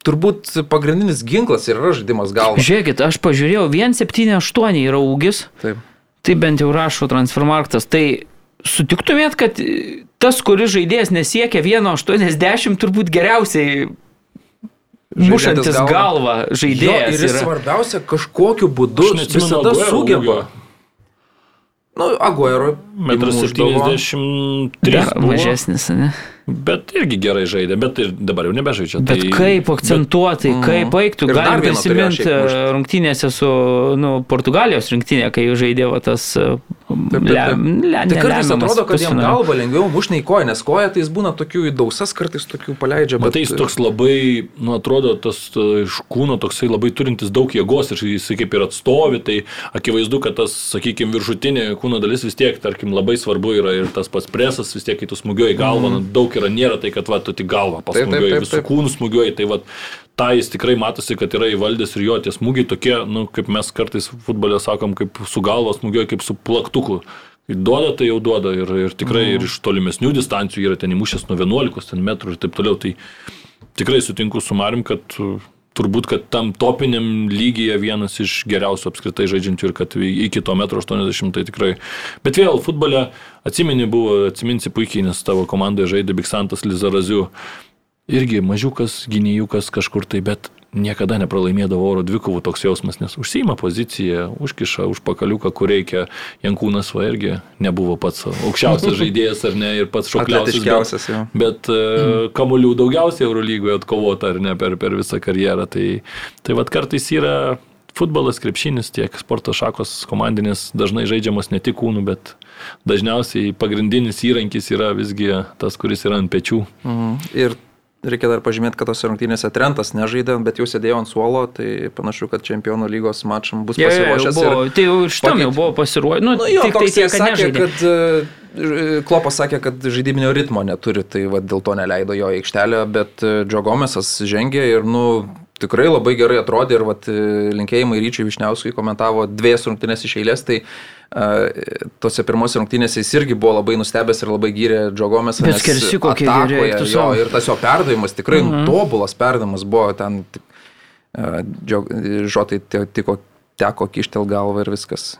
turbūt pagrindinis ginklas ir yra žaidimas galva. Žiūrėkit, aš pažiūrėjau, 178 yra ūgis, Taip. tai bent jau rašo transfermarktas. Tai sutiktumėt, kad e, tas, kuris žaidėjas nesiekia 1,80, turbūt geriausiai mušantis galvą. galvą Jo, žaidėjas ir jis yra. svarbiausia, kažkokiu būdu visada sugeba. ūgio. Nu, Aguero. Metras įmušdavo. 73 Dar buvo, mažesnis, ne? Bet irgi gerai žaidė, bet ir dabar jau nebežaidžia. Bet tai, kaip akcentuotai, Mhm. kaip baigtų, Ir dar galim vieną turėjo prisiminti e, rungtynėse su nu, Portugalijos rinktinė, kai žaidė va, tas e, taip, taip. le, le, Tai kartais atrodo, kad jam galva lengviau mušti į koją, nes koja tai jis būna tokių įdausas, kartais tokių paleidžia. Bet tai jis toks labai, nu atrodo, tas e, iš kūno toksai labai turintis daug jėgos ir jis kaip ir atstovi, tai akivaizdu, kad tas, sakykime, viršutinė kūno dalis vis tiek, tarkim, labai svarbu yra ir tas pats presas, vis tiek, kai tu smūgiuoji galvą, mm. daug yra, nėra tai, kad va, tu tik galvą pasmūgiuoji, visų kūnų smūgiuoji, tai va, tą jis tikrai matosi, kad yra įvaldęs ir jo tie smūgiai tokie, nu, kaip mes kartais futbolė sakom, kaip su galva smūgiuoji, kaip su plaktuku. Duoda, tai jau duoda ir, ir tikrai Mhm. ir iš tolimesnių distancijų yra ten įmušęs nuo 11 ten metrų ir taip toliau. Tai tikrai sutinku su Marim, kad turbūt, kad tam topiniam lygyje vienas iš geriausių apskritai žaidžiančių ir kad iki to metro 80 tai tikrai. Bet vėl futbole atsimeni buvo, atsiminsi puikiai, nes tavo komandoje žaidė Biksantas Lizaraziu. Irgi mažiukas, gynėjukas kažkur tai, bet niekada nepralaimėdavo oro dvikovų toks jausmas, nes užsima poziciją, užkiša už pakaliuką, kur reikia. Jankūnas va irgi nebuvo pats aukščiausias [laughs] žaidėjas ar ne ir pats šokliausias. bet-. Bet mm. kamuolių daugiausiai Eurolygoje atkovota ar ne per, per visą karjerą. Tai, tai vad kartais yra futbolas, krepšinis, tiek sporto šakos komandinės dažnai žaidžiamos ne tik kūnų, bet dažniausiai pagrindinis įrankis yra visgi tas, kuris yra ant pečių. Mhm. Ir reikia dar pažymėti, kad tos rungtynėse Trentas nežaidė, bet jau sėdėjo ant suolo, tai panašu, kad čempionų lygos mačam bus jau pasiruošęs. buvo, ir- tai jau šitam jau pakeit- buvo pasiruošę. Nu, Nu, jo, tik tai tiek, kad sakė, nežaidė. kad e, Klopas sakė, kad žaidybinio ritmo neturi, tai va, dėl to neleido jo aikštelę, bet e, Džo Gomesas žengė ir, nu, tikrai labai gerai atrodė ir vat, e, linkėjimai Ryčiai Višniauskui komentavo dviejas rungtynės iš eilės, tai uh, tose pirmose rungtynėse jis irgi buvo labai nustebęs ir labai gyrė Džo Gomesą. Bet nes skersi kokie tu jo. Ir tas jo perdavimas, tikrai mhm. tobulas perdavimas buvo ten, Žotai tiko, teko kištel galvą ir viskas.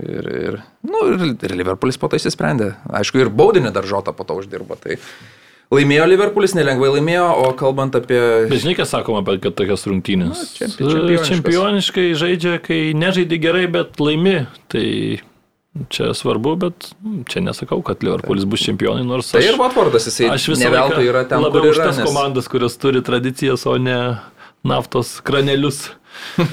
Ir, ir, nu, ir, ir Liverpoolis po to įsisprendė. Aišku, ir baudinį dar žotą po to uždirbo. Tai laimėjo Liverpoolis, nelengvai laimėjo, o kalbant apie... Bet žinai, ką sakoma apie kad tokias rungtynės? Na. Čempioniškai žaidžia, kai nežaidži gerai, bet laimi. Tai čia svarbu, bet čia nesakau, kad Liverpoolis bus čempionai, nors Tai aš... ir Watfordas, jisai Aš visą laiką yra ten, labiau už tas Nes... komandas, kurios turi tradicijas, o ne naftos kranelius. [laughs]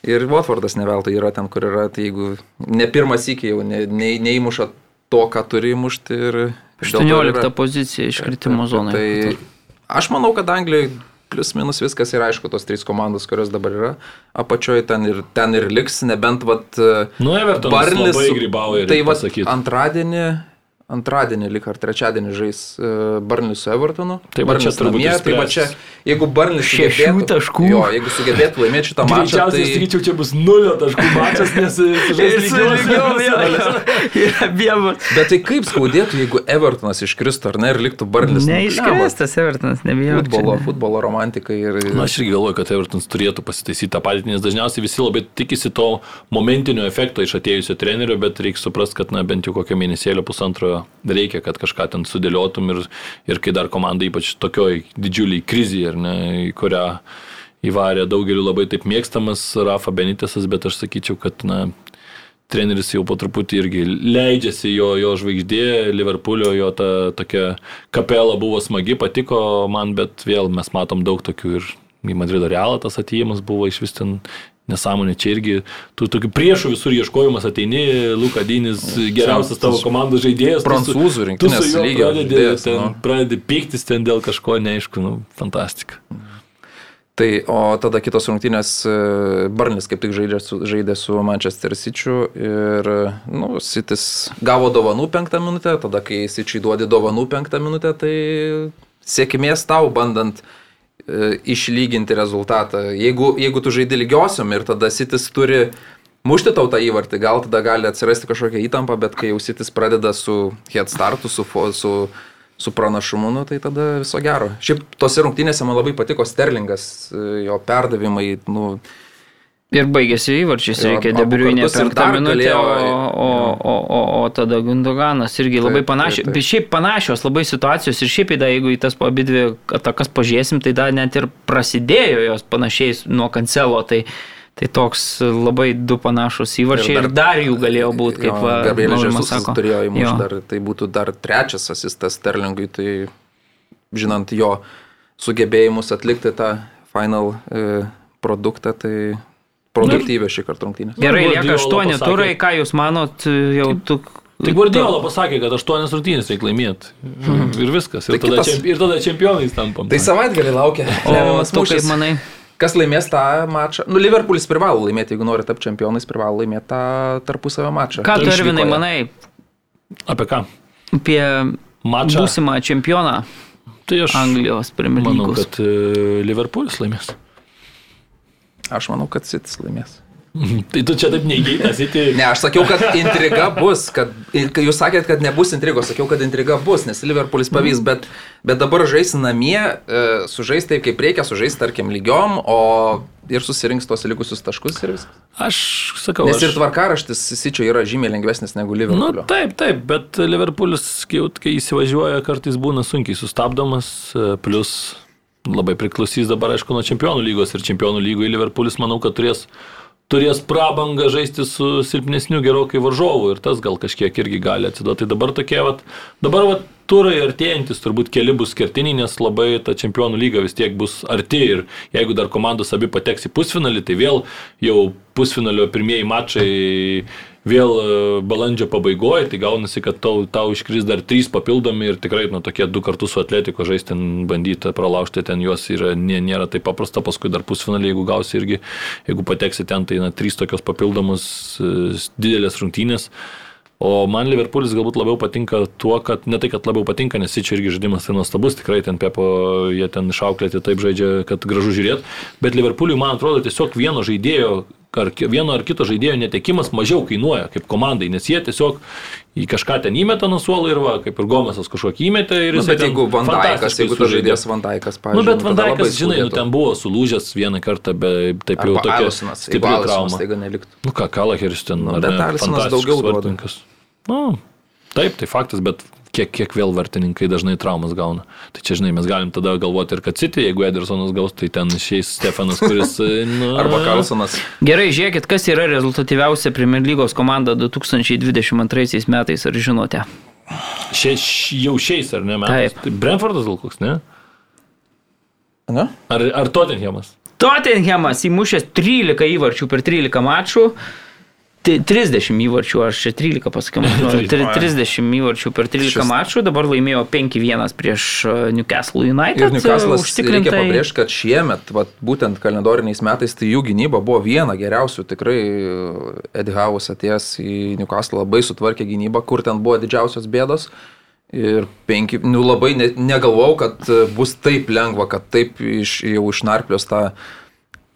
Ir Watfordas neveltui yra ten, kur yra. Tai jeigu ne pirmas iki jau ne, ne, neįmuša to, ką turi įmušti. Ir 18 yra- pozicija iškritimo zonoje. Tai aš manau, kad Anglijai plius minus viskas yra aišku, tos trys komandos, kurios dabar yra apačioje, ten ir, ten ir liks, nebent vat... Nu, Evertonas Barnis labai grybauja, Tai pasakyt. antradienį, antradienį lik ar trečiadienį žais uh, Barnis su Evertonu. Tai va čia turbūt namie, tai va čia, jeigu Barnis Šešių sugebėtų, taškų. jo, jeigu sugebėtų laimėti šitą mačą, Greičiausiai, tai... sakyčiau, čia bus nulio taškų mačas, nes [laughs] žais Ir [laughs] abiem. Bet tai kaip skaudėtų, jeigu Evertonas iškristų, ar ne, ir liktų Barnis. Neiškrestas Evertonas, nebijau. Futbolo, futbolo romantikai ir... Na, aš irgi galvoju, kad Evertonas turėtų pasitaisyti tą patį, nes dažniausiai visi labai tikisi to momentinio efekto iš atėjusio trenerio, bet reikia suprasti, kad na, bent jau kokią mėnesėlę pusantro reikia, kad kažką ten sudėliotum ir, ir kai dar komanda ypač tokioj didžiuliai krizėje, ne, į kurią įvarė daugeliu labai taip mėgstamas Rafa Benitesas, bet aš sakyčiau, kad na, treneris jau po truputį irgi leidžiasi jo, jo žvaigždė, Liverpoolio jo ta tokia kapela buvo smagi, patiko man, bet vėl mes matom daug tokių ir į Madrido realą tas atėjimas buvo iš vis ten nesąmonė, čia irgi tų tokių priešų visur ieškojimas ateini, Lukadinis geriausias tavo komandos žaidėjas. tu Prancūzų rinktinės tu su juo lygio pradedi, žaidėjas, ten, nu. pradedi pyktis ten dėl kažko neaišku, nu, fantastika. Tai, o tada kitos rungtynės, e, Barnis kaip tik žaidė su, žaidė su Manchester City ir, nu, Sitis gavo dovanų penktą minutę, tada kai Sičiui duodi dovanų penktą minutę, tai sėkmės tau bandant e, išlyginti rezultatą. Jeigu, jeigu tu žaidži lygiosiom ir tada Sitis turi mušti tau tą įvartį, gal tada gali atsirasti kažkokia įtampa, bet kai jau Sitis pradeda su head startu, su, su su pranašumu, nu, tai tada viso gero. Šiaip tose rungtynėse man labai patiko Sterlingas, e, jo perdavimai, nu, Ir baigėsi įvarčiais, reikia debriuinė ir penktą dar minutę, o, o, o, o, o tada Gundoganas irgi labai panašios, bet šiaip panašios labai situacijos ir šiaip, da, jeigu į tas abi dvi atakas pažiūrėsim, tai da net ir prasidėjo jos panašiai nuo kancelo, tai, tai toks labai du panašus įvarčiai ir Ir dar, dar- dar jų galėjo būti, kaip Žesusas sako. turėjo Jo. įmušti dar, tai būtų dar trečias asistas Sterlingui, tai žinant jo sugebėjimus atlikti tą final e, produktą, tai produktyvė šį kartą rungtynės. Gerai, lieka Guardiola aštuoni pasakė- turai, ką jūs manot, jau tu... Tai Guardiola pasakė, kad aštuonias rungtynės reikia laimėti. Ir viskas. Ir, Tai tada, kitas- čemp, ir tada čempionais tampam. Tai savaitgalį laukia. O tu kaip manai? Kas laimės tą mačą? Nu, Liverpoolis privalo laimėti, jeigu nori tapti čempionais, privalo laimėti tą tarpusavio mačą. Ką tu, Tai išvykoje. manai Apie ką? apie Mačą. būsimą čempioną Tai aš Anglijos Premier manau, kad e, Liverpoolis laimės. Aš manau, kad Sitis laimės. Tai tu čia taip neįgeitas, įti. Ne, aš sakiau, kad intriga bus, kad jūs sakėt, kad nebus intrigos, sakiau, kad intriga bus, nes Liverpoolis pavys, bet, bet dabar žais namie, e, sužais taip, kaip reikia, sužais, tarkim, lygiom, o ir susirinks tos likusius taškus ir viskas. Aš sakau, Nes ir tvarkaraštis Sičio yra žymiai lengvesnis negu Nu, Liverpoolio. taip, taip, bet Liverpoolis, kai, kai įsivažiuoja, kartais būna sunkiai sustabdomas, e, plus labai priklausys dabar, aišku, nuo čempionų lygos ir čempionų lygoje Liverpoolis, manau, kad turės, turės prabangą žaisti su silpnesniu gerokai varžovu ir tas gal kažkiek irgi gali atsiduoti. Tai dabar tokie, vat, dabar vat, turai artėjantis, turbūt keli bus kertiniai, nes labai ta čempionų lyga vis tiek bus arti ir jeigu dar komandos abi pateks į pusfinalį, tai vėl jau pusfinalio pirmieji mačai vėl e, balandžio pabaigoje, tai gaunasi, kad tau, tau iškris dar trys papildomi ir tikrai nu, tokie du kartus su atletiko žaisti, bandyti pralaužti ten juos yra, nė, nėra taip paprasta, paskui dar pusfinalį, jeigu gausi irgi, jeigu pateksi ten, tai na, trys tokios papildomos e, didelės rungtynės. O man Liverpoolis galbūt labiau patinka tuo, kad ne tai, kad labiau patinka, nes čia irgi žaidimas tai nuostabus, tikrai ten Pepo, jie ten išauklėti taip žaidžia, kad gražu žiūrėti, bet Liverpooliui man atrodo tiesiog vieno žaidėjo, ar vieno ar kito žaidėjo netekimas mažiau kainuoja kaip komandai, nes jie tiesiog į kažką ten įmeta nuo suolo ir va, kaip ir Gomesas kažkokį įmetė ir Nu, jisai bet jeigu Vandaikas, jeigu tu žaidėjas Vandaikas, Nu, pavyzdžiui. bet tada Vandaikas, žinai, nu, ten buvo sulūžęs vieną kartą, bet taip jau Arba tokia Alisonas, jeigu stipri trauma. Neliktų. Nu ką, Kalaheris ten. Nu, bet Alisonas daugiau duoda. vartininkas. Nu, taip, tai faktas, bet kiek, kiek vėl vartininkai dažnai traumas gauna. Tai čia, žinai, mes galim tada galvoti ir kad City, jeigu Edersonas gaus, tai ten išeis Stefanas, kuris... e, [laughs] Nu, Arba Karlsonas. Gerai, žiūrėkit, kas yra rezultatyviausia Premier lygos komanda 2022 metais, ar žinote? Šie, jau šiais, ar ne? Metais? Taip. Tai Brentfordas gal koks, ne? Ne? Ar, ar Tottenhamas? Tottenhamas įmušęs 13 įvarčių per 13 mačų. Tai 30 įvarčių, aš čia 13 pasakiau, man [laughs] atrodo, tri- 30 įvarčių per 13 Šis- mačų, dabar laimėjo 5-1 prieš uh, Newcastle United. Ir Newcastle'as reikia užtikrintai. pabrėžti, kad šiemet, vat, būtent kalendoriniais metais, tai jų gynyba buvo viena geriausių. Tikrai Eddie House atėjęs į Newcastle labai sutvarkė gynybą, kur ten buvo didžiausios bėdos. Ir penki, nu labai ne, negalvojau, kad e, bus taip lengva, kad taip iš, jau išnarplios tą,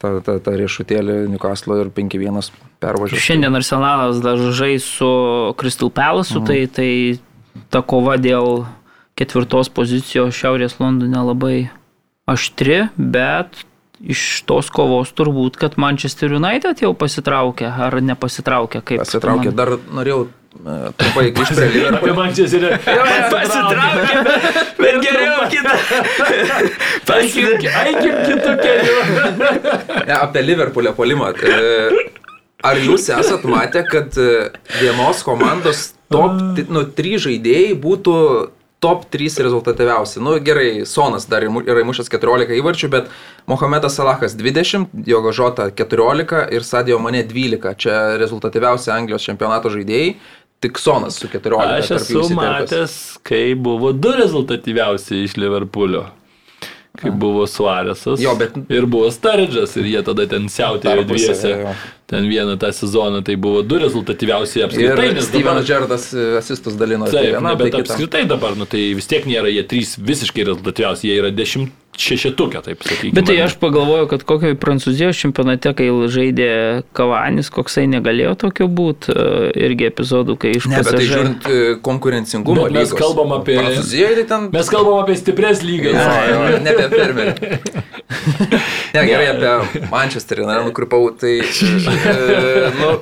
tą, tą, tą riešutėlį Newcastle ir 5-1 pervažiavo. Šiandien Arsenalas dar žais su Crystal Palace, Mhm. tai, tai ta kova dėl ketvirtos pozicijos Šiaurės Londone labai aštri, bet iš tos kovos turbūt, kad Manchester United jau pasitraukė, ar nepasitraukė, kaip Pasitraukė. manai? Dar norėjau trumpai grįžti prie Liverpoolio. Apie Manchesterį. Pasitraukė, bet, bet geriau kitą. Pasitraukė. Aikim kitų kelių. Ne, apie Liverpoolio polimą. E, Ar jūs esat matę, kad e, vienos komandos top, nu, trys žaidėjai būtų top 3 rezultatyviausi? Nu gerai, Sonas dar yra įmušęs 14 įvarčių, bet Mohamedas Salahas 20, Diogo Žota 14 ir Sadio Mane 12. Čia rezultatyviausi Anglijos čempionato žaidėjai. Tik Sonas su 14. Aš esu matęs, kai buvo du rezultatyviausi iš Liverpoolio. kai buvo Suarėsas. Jo, bet- Ir buvo Staridžas ir jie tada ten siautėjo dviese. jo. Ten vieną tą sezoną tai buvo du rezultatyviausiai Ir apskritai. dabar- Stevenas Gerardas e, asistus dalino. tai Taip, vienam, ne, bet tai apskritai dabar, nu, tai vis tiek nėra jie trys visiškai rezultatyviausi, jie yra dešimt šešetukė, taip sakykime. Bet tai aš pagalvoju, kad kokio Prancūzijos čempionate, kai žaidė Kavanis, koksai negalėjo tokio būti, irgi epizodų, kai iš Ne, bet tai žiūrint e, konkurencingumo Bet mes lygos. kalbam apie- Prancūzijoje tai ten... Mes kalbam apie stipres lygas. Jo, jo, ne apie fermerį. [laughs] Ne, gerai, apie Manchesterį, ne, nukrypau, tai... [laughs] e, [laughs] Nu,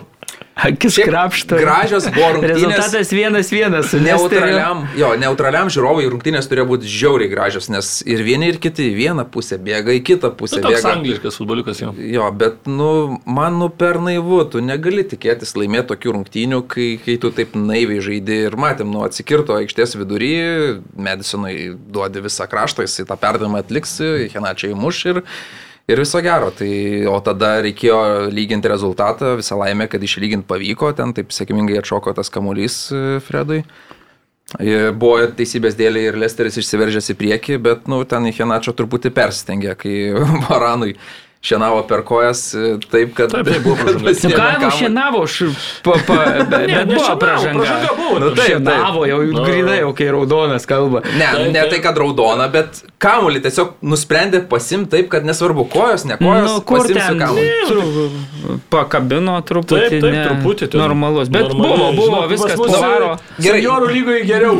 akis krapšto. gražios buvo rungtynės. Rezultatas vienas vienas. Neutraliam, jo, neutraliam žiūrovui rungtynės turėjo būti žiauriai gražios, nes ir vieni ir kiti į vieną pusę bėga, į kitą pusę Tai toks bėga. angliškas futboliukas jau. Jo, bet, nu, man, nu, per naivu, tu negali tikėtis laimėti tokių rungtynių, kai, kai tu taip naiviai žaidži ir matėm, nu, atsikirto aikštės vidury, Madisonui duodi visą kraštą, jisai tą perdavimą atliks, Henačiai muš ir, ir viso gero. Tai, o tada reikėjo lyginti rezultatą, visą laimę, kad išlyginti pavyko, ten taip sėkmingai atšoko tas kamuolys e, Fredui. Buvo teisybės dėlė ir Lesteris išsiveržęs į priekį, bet, nu, ten Henačio truputį persistengė, kai [laughs] Varanui šienavo per kojas e, taip, kad... Taip, taip, buvo [laughs] pražanga. Nu ką, jau šienavo, š... pa, pa, [laughs] bet, Ne, bet ne buvo pražanga. pražanga buvo, Nu, taip, šienavo. jau Nu. grinai, jau kai raudonas kalba. Ne, Taip, ne taip. tai, kad raudona, bet kamuolį tiesiog nusprendė pasimti taip, kad nesvarbu kojos, ne kojos, Nu, kur ten kamuolį. [laughs] pakabino truputį. Taip, taip, ne, truputį. ten Normalus. Bet normaliai. buvo, buvo Žinok, viskas mus pavaro. Gerai. Seniorų lygoje geriau.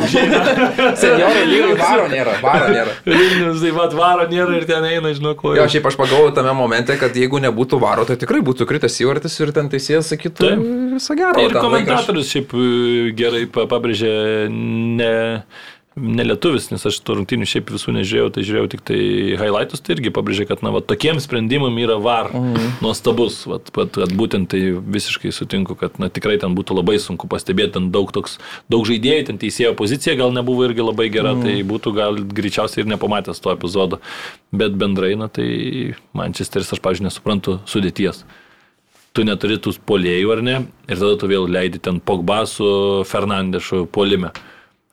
Senjorai lygiai varo nėra, varo nėra. Vilnius, tai vad varo nėra ir ten eina, žinau, ko. Jo, šiaip aš pagalvojau tame momente, kad jeigu nebūtų varo, tai tikrai būtų kritęs įvartis ir ten teisėjas sakytų visą gerą. Ir komentatorius šiaip e, gerai pa- pabrėžė ne, ne lietuvis, nes aš tų rungtynių šiaip visų nežiūrėjau, tai žiūrėjau tik tai highlightus, tai irgi pabrėžė, kad na, va, tokiem sprendimam yra var Mhm. nuostabus. Vat, vat, vat, būtent tai visiškai sutinku, kad na, tikrai ten būtų labai sunku pastebėti, ten daug, toks, daug žaidėjų, ten teisėjo pozicija gal nebuvo irgi labai gera, Mhm. tai būtų gal greičiausiai ir nepamatęs to epizodo. Bet bendrai, na tai Manchesteris, aš, pažiūrėjau, nesuprantu sudėties tu neturi tų polėjų ar ne, ir tada tu vėl leidi ten Pogba su Fernandešu polime.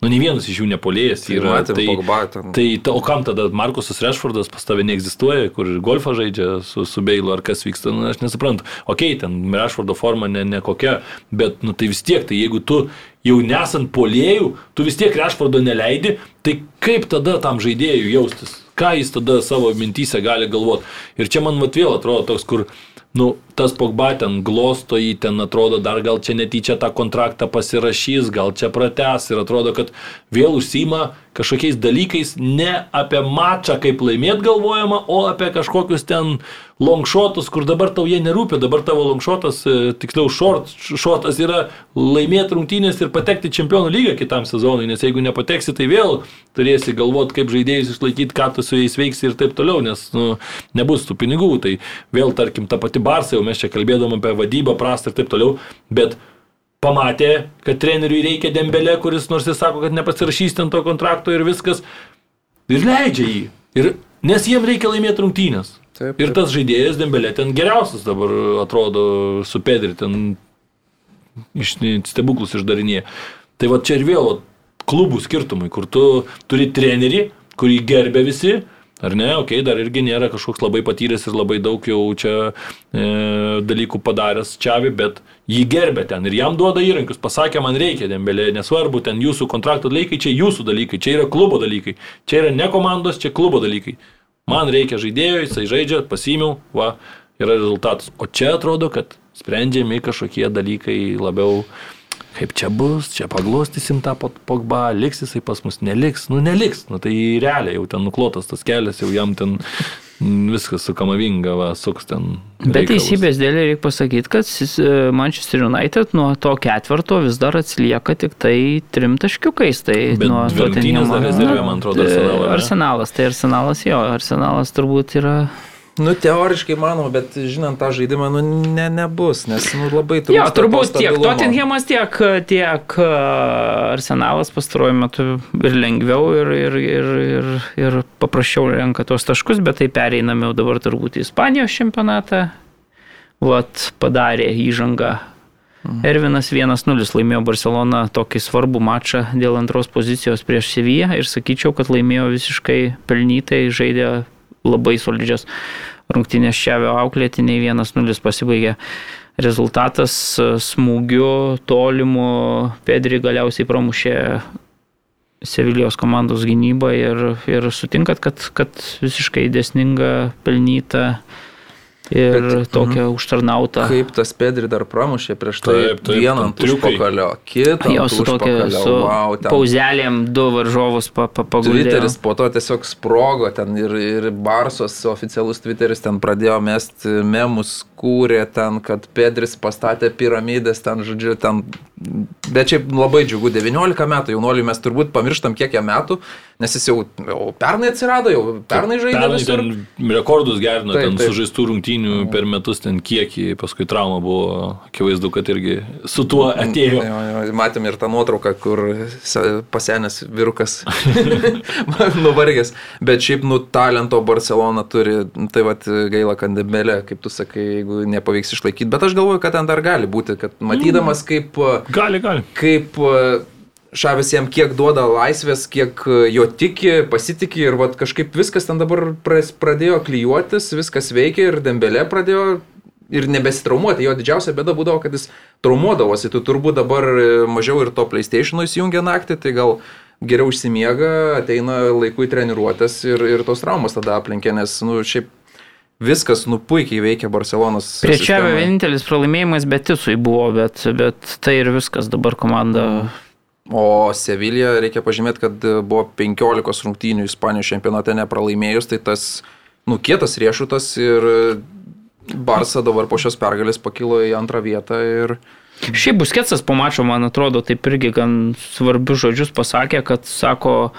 Nu, nei vienas iš jų nepolėjęs Tai yra. matėm Pogba ten. tai ta, o kam tada Markusas Rešfordas pas tave neegzistuoja, kur ir golfą žaidžia su, su Beilu ar kas vyksta, nu, aš nesuprantu. Ok, ten Rešfordo forma ne, ne kokia, bet nu, tai vis tiek, tai jeigu tu jau nesant polėjų, tu vis tiek Rešfordo neleidi, tai kaip tada tam žaidėjui jaustis? Ką jis tada savo mintysę gali galvoti? Ir čia man mat vėl atrodo toks, kur nu, tas Pogba ten glosto jį, ten atrodo, dar gal čia netyčia tą kontraktą pasirašys, gal čia prates ir atrodo, kad vėl užsima kažkokiais dalykais ne apie mačą, kaip laimėt galvojama, o apie kažkokius ten longšotus, kur dabar tau jie nerūpi, dabar tavo longšotas, e, tiksliau short, šotas yra laimėti rungtynės ir patekti čempionų lygą kitam sezonui, nes jeigu nepateksi, tai vėl turėsi galvoti, kaip žaidėjus išlaikyti, ką tu su jais veiksi ir taip toliau, nes nu, nebus tų pinigų. Tai vėl, tarkim, ta pati Barsa, jau mes čia kalbėdom apie vadybą prastą ir taip toliau, bet pamatė, kad treneriui reikia dembelė, kuris nors jis sako, kad nepasirašys ten to kontrakto ir viskas, ir leidžia jį. Ir, nes jiem reikia laimėti rungtynės. Taip, Ir tas žaidėjas Dembelė ten geriausias dabar atrodo su Pedri, ten iš stebuklus išdarinėje. Tai va čia ir vėl klubų skirtumai, kur tu turi trenerį, kurį gerbė visi, ar ne, okei, okay, dar irgi nėra kažkoks labai patyręs ir labai daug jau čia e, dalykų padaręs Čiavi, bet jį gerbė ten ir jam duoda įrankius, pasakė, man reikia Dembelė, nesvarbu, ten jūsų kontrakto dalykai, čia jūsų dalykai, čia yra klubo dalykai, čia yra ne komandos, čia klubo dalykai. Man reikia žaidėjo, jisai žaidžia, pasimiau, va, yra rezultatas. O čia atrodo, kad sprendžiami kažkokie dalykai labiau, kaip čia bus, čia paglostysim tą pogba, liks jisai pas mus, neliks, nu neliks, nu tai realiai jau ten nuklotas tas kelias, jau jam ten viskas sukamavinga, va, suks ten. Bet reikalus. teisybės dėlį reikia pasakyti, kad e, Manchester United nuo to ketvirto vis dar atsilieka tik tai trim taškiukais. Tai Bet nuo Arsenalo, ar ne? Arsenalas, tai Arsenalas jo, Arsenalas turbūt yra. Nu, teoriškai manoma, bet žinant tą žaidimą, nu, ne, nebus, nes nu, labai trūksta. Jo, turbūt tiek. Tottenhamas, tiek, tiek e, Arsenalas pastaruoju metu ir lengviau, ir, ir, ir, ir, ir paprasčiau renka tos taškus, bet tai pereiname jau dabar turbūt į Ispanijos čempionatą. Vat padarė įžangą Ervinas 1-0 laimėjo Barcelona tokį svarbų mačą dėl antros pozicijos prieš Seviją ir sakyčiau, kad laimėjo visiškai pelnytai, žaidė labai solidžias rungtynės Šiavio auklėtiniai 1-0 pasibaigė. Rezultatas e, smūgiu tolimu Pedri galiausiai pramušė Sevilijos komandos gynybą ir, ir sutinkat, kad, kad visiškai desninga, pelnyta ir Bet, tokia mm, užtarnauta. Kaip tas Pedri dar pramušė prieš tai taip, taip, vieną ant užpakalio, kitą. Jo su tokia su wow, ten. pauzelėm du varžovus pagulėjo. Twitteris po to tiesiog sprogo ten ir, ir Barsos oficialus Twitteris ten pradėjo mesti memus, kūrė ten, kad Pedris pastatė piramidės ten, žodžiu, ten. Bet šiaip labai džiugu, 19 metų jaunuoliui mes turbūt pamirštam kiek jam metų. Nes jis jau, jau pernai atsirado, jau pernai žaidė. Pernai visur. ten rekordus gerino, taip, ten taip. sužaistų rungtynių per metus ten kiekį, paskui trauma buvo, akivaizdu, kad irgi su tuo atėjo. Jo, jo, matėm ir tą nuotrauką, kur pasenęs virukas [laughs] nuvargęs. Bet šiaip, nu, talento Barcelona turi, tai vad gaila kandemėlė, kaip tu sakai, jeigu nepavyks išlaikyti. Bet aš galvoju, kad ten dar gali būti, kad matydamas mm. kaip... Gali, gali. Kaip Šavis jam kiek duoda laisvės, kiek e, jo tiki, pasitikė ir vat, kažkaip viskas ten dabar pradėjo klyjuotis, viskas veikia ir Dembelė pradėjo ir nebesitraumuoti. Jo didžiausia bėda būdavo, kad jis traumuodavosi. Tu turbūt dabar e, mažiau ir to PlayStation įsijungia naktį, tai gal geriau užsimiega, ateina laiku į treniruotės ir, ir tos traumas tada aplenkė, nes, nu, šiaip viskas, nu, puikiai veikia Barcelonos. Prie čia vienintelis pralaimėjimas Betisui buvo, bet, bet tai ir viskas dabar komanda. Mm O Sevilija, reikia pažymėti, kad buvo 15 rungtynių Ispanijos čempionate nepralaimėjus, tai tas nukietas riešutas ir Barsa dabar po šios pergalės pakilo į antrą vietą ir... Šiaip Busketsas po mačo, man atrodo, taip irgi gan svarbius žodžius pasakė, kad sako,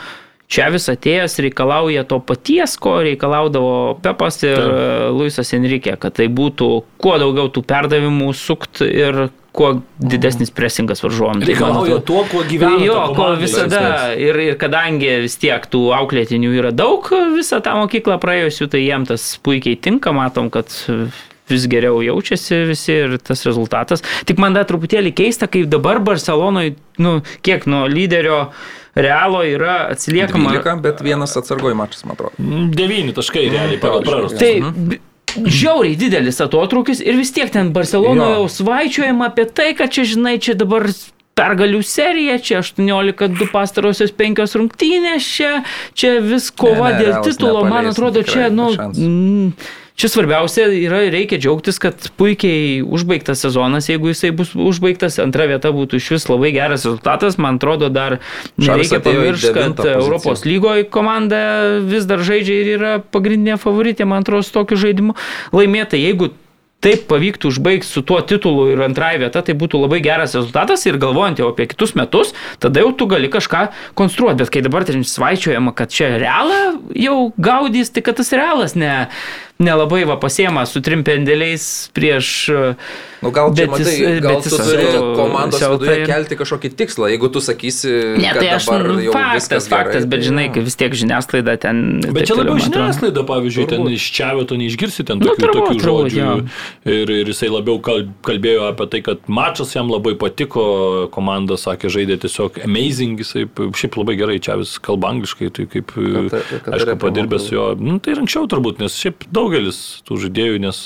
čia vis atėjęs reikalauja to paties, ko reikalaudavo Pepas ir Taip. Luisas Enrique, kad tai būtų kuo daugiau tų perdavimų sukt ir kuo didesnis presingas varžovam. Tai reikalauja tai, tuo, kuo gyvena. Jo, ko visada. Ir, ir kadangi vis tiek tų auklėtinių yra daug, visą tą mokyklą praėjusių, tai jiem tas puikiai tinka, matom, kad vis geriau jaučiasi visi ir tas rezultatas. Tik man dar truputėlį keista, kaip dabar Barcelonoje, nu, kiek nuo lyderio Realo yra atsiliekama. 12, bet vienas atsargoj mačas, man atrodo. 9 taškai realiai pagal prarastus. Tai mhm žiauriai didelis atotrukis ir vis tiek ten Barcelonoje svaičiuojama apie tai, kad čia, žinai, čia dabar pergalių serija, čia 18-2 pastarosios 5 rungtynės, čia, čia vis kova ne, ne, dėl titulo, man atrodo, čia, nu, Čia svarbiausia yra, reikia džiaugtis, kad puikiai užbaigtas sezonas, jeigu jisai bus užbaigtas, antra vieta būtų iš vis labai geras rezultatas, man atrodo, dar nereikia pamiršti, kad Europos lygoje komanda vis dar žaidžia ir yra pagrindinė favoritė, man atrodo, su tokiu žaidimu laimėta. Jeigu taip pavyktų užbaigti su tuo titulu ir antrąją vietą, tai būtų labai geras rezultatas ir galvojant jau apie kitus metus, tada jau tu gali kažką konstruoti. Bet kai dabar ten svaičiuojama, kad čia realą jau gaudys, tai kad tas realas ne, nelabai va pasiema su trim pendeliais prieš... Nu, gal čia, betis, matai, gal betis, tu turi komandos viduje tai... kelti kažkokį tikslą, jeigu tu sakysi, ne, tai aš, dabar jau faktas, faktas, gerai, bet tai žinai, vis tiek žiniasklaida ten... Bet čia labiau žiniasklaida, pavyzdžiui, turbūt. ten iš čia to neišgirsi ten tokių, nu, turbūt, tokių turbūt, žodžių. Ir, ir jisai labiau kalbėjo apie tai, kad mačas jam labai patiko, komanda sakė, žaidė tiesiog amazing, jisai šiaip labai gerai čia vis kalba angliškai, tai kaip, kad, kad aišku, padirbęs jo, nu, tai ir anksčiau turbūt, nes šiaip daug daugelis tų žaidėjų, nes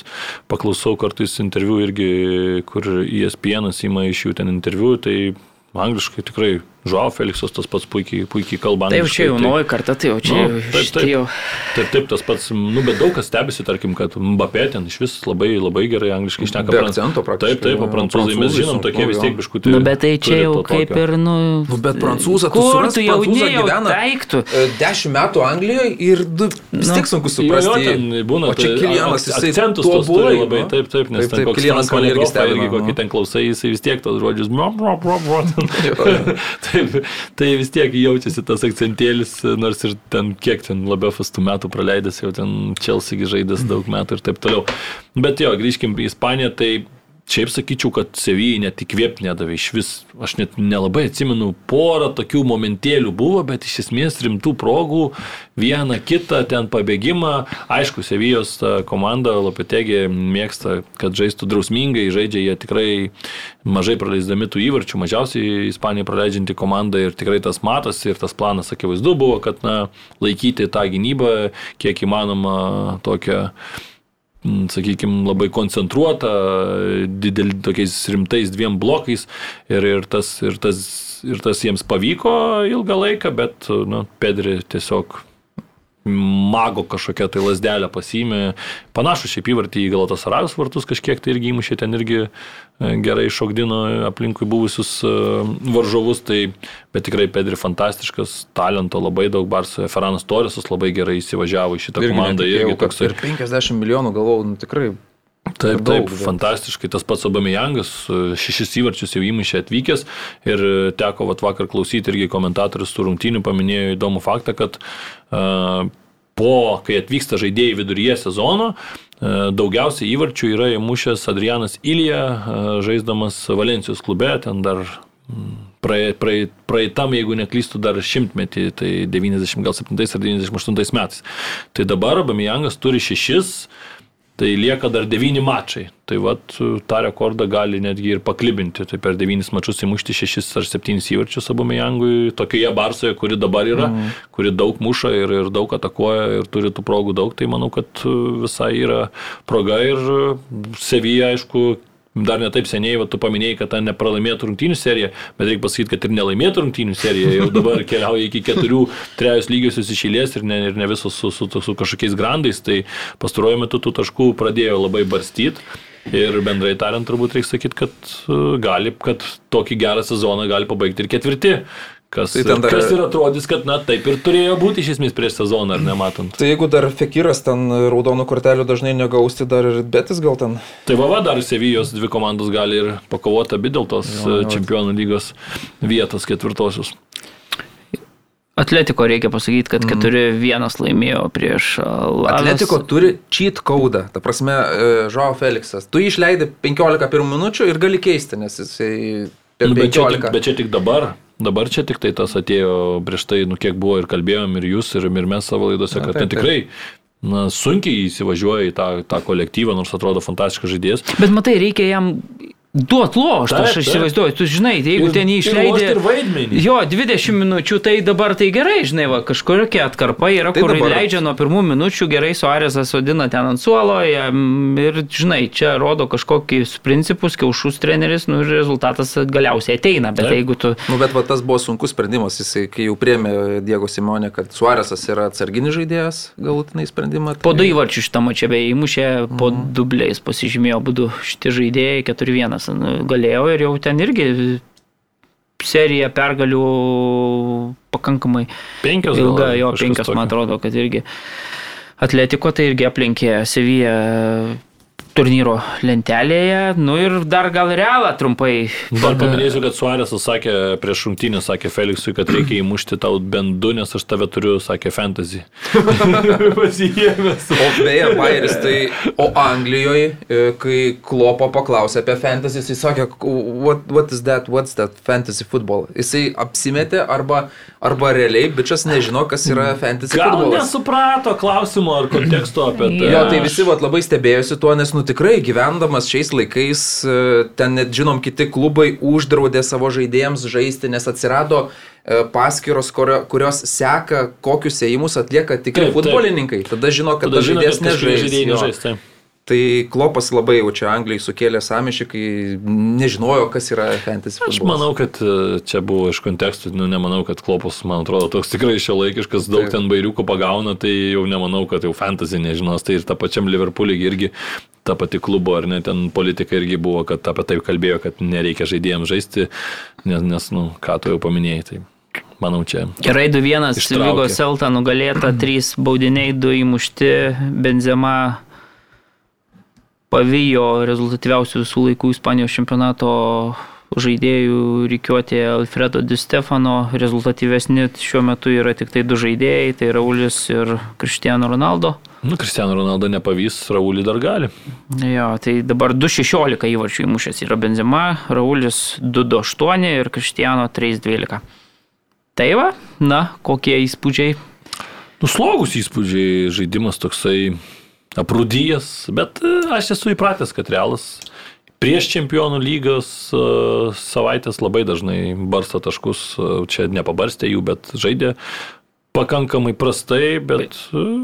paklausau kartais interviu irgi, kur ESPN įma iš jų ten interviu, tai angliškai tikrai Žuau Feliksas tas pats puikiai, puikiai kalba. Tai jau čia jaunoji tai, karta, tai jau čia nu, taip, taip, jau. Taip, taip, tas pats, nu, bet daug kas stebisi, tarkim, kad Mbappé ten iš vis labai, labai gerai angliškai išneka. Be akcento praktiškai. Taip, taip, o prancūzai mes žinom, tokie vis tiek biškutį. Nu, bet tai čia jau kaip ir, nu... nu bet prancūzas, tu kur tu jau gyvena daiktų. E, dešimt metų Anglijoje ir du, vis tiek sunku suprasti. Jo, jo, būna, o čia Kilianas, jisai akcentus tos turi labai, taip, taip, nes ten Kilianas man irgi stebina, kokį ten klausai, jisai vis tiek tos žodžius. Taip, tai vis tiek jaučiasi tas akcentėlis, nors ir ten kiek ten labiau fastų metų praleidęs, jau ten Chelsea žaidęs daug metų ir taip toliau. Bet jo, grįžkim į Ispaniją, tai Šiaip sakyčiau, kad Sevijai net įkvėpti nedavė iš vis. Aš net nelabai atsimenu, porą tokių momentėlių buvo, bet iš esmės rimtų progų, vieną kitą ten pabėgimą. Aišku, Sevijos komanda Lopetegė mėgsta, kad žaistų drausmingai, žaidžia jie tikrai mažai praleisdami tų įvarčių, mažiausiai Ispanija praleidžianti komanda ir tikrai tas matosi ir tas planas akivaizdu buvo, kad na, laikyti tą gynybą kiek įmanoma tokią sakykime, labai koncentruota, didel, tokiais rimtais dviem blokais ir, ir, tas, ir, tas, ir tas jiems pavyko ilgą laiką, bet nu, Pedri tiesiog mago kažkokią tai lasdelę pasimė. Panašu šiaip įvartį į Galatas Arajus vartus kažkiek tai irgi įmušė, ten irgi e, gerai šokdino aplinkui buvusius e, varžovus, tai, bet tikrai Pedri fantastiškas, talento labai daug, Barsoje Ferranas Torresas labai gerai įsivažiavo į šitą irgi komandą. Irgi toks ir 50 milijonų galvau, nu, tikrai Taip, taip, bet... fantastiškai. Tas pats Obamejangas e, šešis įvarčius jau įmušė atvykęs ir teko vat, vakar klausyti irgi komentatorius tų rungtynių paminėjo įdomų faktą, kad uh, po, kai atvyksta žaidėjai viduryje sezono, uh, daugiausiai įvarčių yra įmušęs Adrianas Ilija, uh, žaisdamas Valencijos klube, ten dar praeitam, prae, jeigu neklystų, dar šimtmetį, tai 97 ar 98 metais. Tai dabar Bamijangas turi šešis Tai lieka dar devyni mačai. Tai vat tą rekordą gali netgi ir paklibinti. Tai per devynis mačius įmušti šešis ar septynis įvarčius Abumejangui tokioje Barsoje, kuri dabar yra, mm. kuri daug muša ir, ir daug atakuoja ir turi tų progų daug. Tai manau, kad visai yra proga ir Sevija, aišku, dar netaip seniai, va, tu paminėjai, kad ta nepralaimėtų rungtynių serija, bet reikia pasakyti, kad ir nelaimėtų rungtynių serija jau dabar [laughs] keliauja iki keturių, trejus lygiosius išėlės ir ne, ir ne visos su, su, su kažkokiais grandais, tai pastaruoju metu tų taškų pradėjo labai barstyti. Ir bendrai tariant, turbūt reikia sakyti, kad gali, kad tokį gerą sezoną gali pabaigti ir ketvirti Kas, tai dar, kas ir atrodys, kad na taip ir turėjo būti iš esmės prieš sezoną, ar nematant. Tai jeigu dar Fekiras ten raudonų kortelių dažnai negausti, dar ir Betis gal ten. Tai va, va dar Sevijos dvi komandos gali ir pakovoti abi dėl tos jo, jo. čempionų lygos vietos ketvirtosios. Atletiko reikia pasakyti, kad 4-1 mm. laimėjo prieš Lavas. Atletiko turi cheat kodą, ta prasme, Žao e, Felixas. Tu išleidai 15 pirmų minučių ir gali keisti, nes jisai... Nu, bet, čia tik, bet čia tik dabar. Dabar čia tik tai tas atėjo prieš tai, nu kiek buvo ir kalbėjom ir jūs, ir, ir mes savo laidose, kad ten tikrai na, sunkiai įsivažiuoja į tą, tą kolektyvą, nors atrodo fantastiškas žaidėjas. Bet matai, reikia jam Duot loštą, aš įsivaizduoju, tu žinai, tai jeigu ir, ten išleidai. Jo, 20 minučių, tai dabar tai gerai, žinai, va, kažkokia atkarpa yra, tai kur dabar... leidžia nuo pirmų minučių, gerai Suarezas sodina ten ant suolo ir, žinai, čia rodo kažkokius principus, kiaušus treneris, nu ir rezultatas galiausiai ateina, bet Taip. jeigu tu... Nu, bet va, tas buvo sunkus sprendimas, jisai, kai jau priemė Diego Simonė, kad Suarezas yra atsarginis žaidėjas, galutinai sprendimą. Tai... Po du įvarčių šitą mačią, beje, įmušė, po mm. dubliais pasižymėjo būdu šitie žaidėjai 4-1 galėjau ir jau ten irgi serija pergalių pakankamai penkios ilga, jo penkios, man atrodo, kad irgi Atletiko tai irgi aplinkė Seviją turnyro lentelėje. Nu ir dar gal realą trumpai. Dar paminėsiu, kad Suarėsas sakė prieš šimtinį, sakė Feliksui, kad reikia įmušti tau bent du, nes aš tave turiu, sakė fantasy. [laughs] Pasijėmės. o beje, Bairis, tai o Anglijoje, kai Klopo paklausė apie fantasy, jisai sakė, what, what is that, what's that fantasy football. Jisai apsimetė arba, arba realiai bičias nežino, kas yra fantasy gal football. Gal nesuprato klausimo ar konteksto apie tai. Jo, tai visi vat, labai stebėjosi tuo, nes nu tikrai gyvendamas šiais laikais, e, ten net žinom, kiti klubai uždraudė savo žaidėjams žaisti, nes atsirado e, paskiros, kurios seka, kokius ėjimus atlieka tikri futbolininkai. Tada žino, kad tas žaidėjas nežais. Tai klopas labai jau čia Anglijai sukėlė samišį, kai nežinojo, kas yra fantasy. Aš futbolas. manau, kad e, čia buvo iš kontekstų, nu, nemanau, kad klopas, man atrodo, toks tikrai šio laikiškas, daug Taip. ten bairiukų pagauna, tai jau nemanau, kad jau fantasy nežinos. Tai ir tą pačiam Liverpoolį irgi ta pati klubo, ar ne, ten politika irgi buvo, kad apie tai kalbėjo, kad nereikia žaidėjams žaisti, nes, nes nu, ką tu jau paminėjai. Tai manau, čia. Gerai, 2-1, Lygo Selta nugalėta, 3 baudiniai, 2 įmušti, Benzema pavijo rezultatyviausių visų laikų Ispanijos čempionato žaidėjų reikiuotė Alfredo Di Stefano, rezultatyvesni šiuo metu yra tik tai du žaidėjai, tai Raulis ir Cristiano Ronaldo. Nu, Kristiano Ronaldo nepavys, Raulį dar gali. Jo, tai dabar 2.16 įvarčių įmušęs yra Benzema, Raulis 2.28 ir Cristiano 3.12. Tai va, na, kokie įspūdžiai. Nuslogus įspūdžiai, žaidimas toksai aprūdyjas, bet e, aš esu įpratęs, kad realas prieš čempionų lygos e, savaitės labai dažnai barsto taškus, e, čia nepabarstė jų, bet žaidė pakankamai prastai, bet...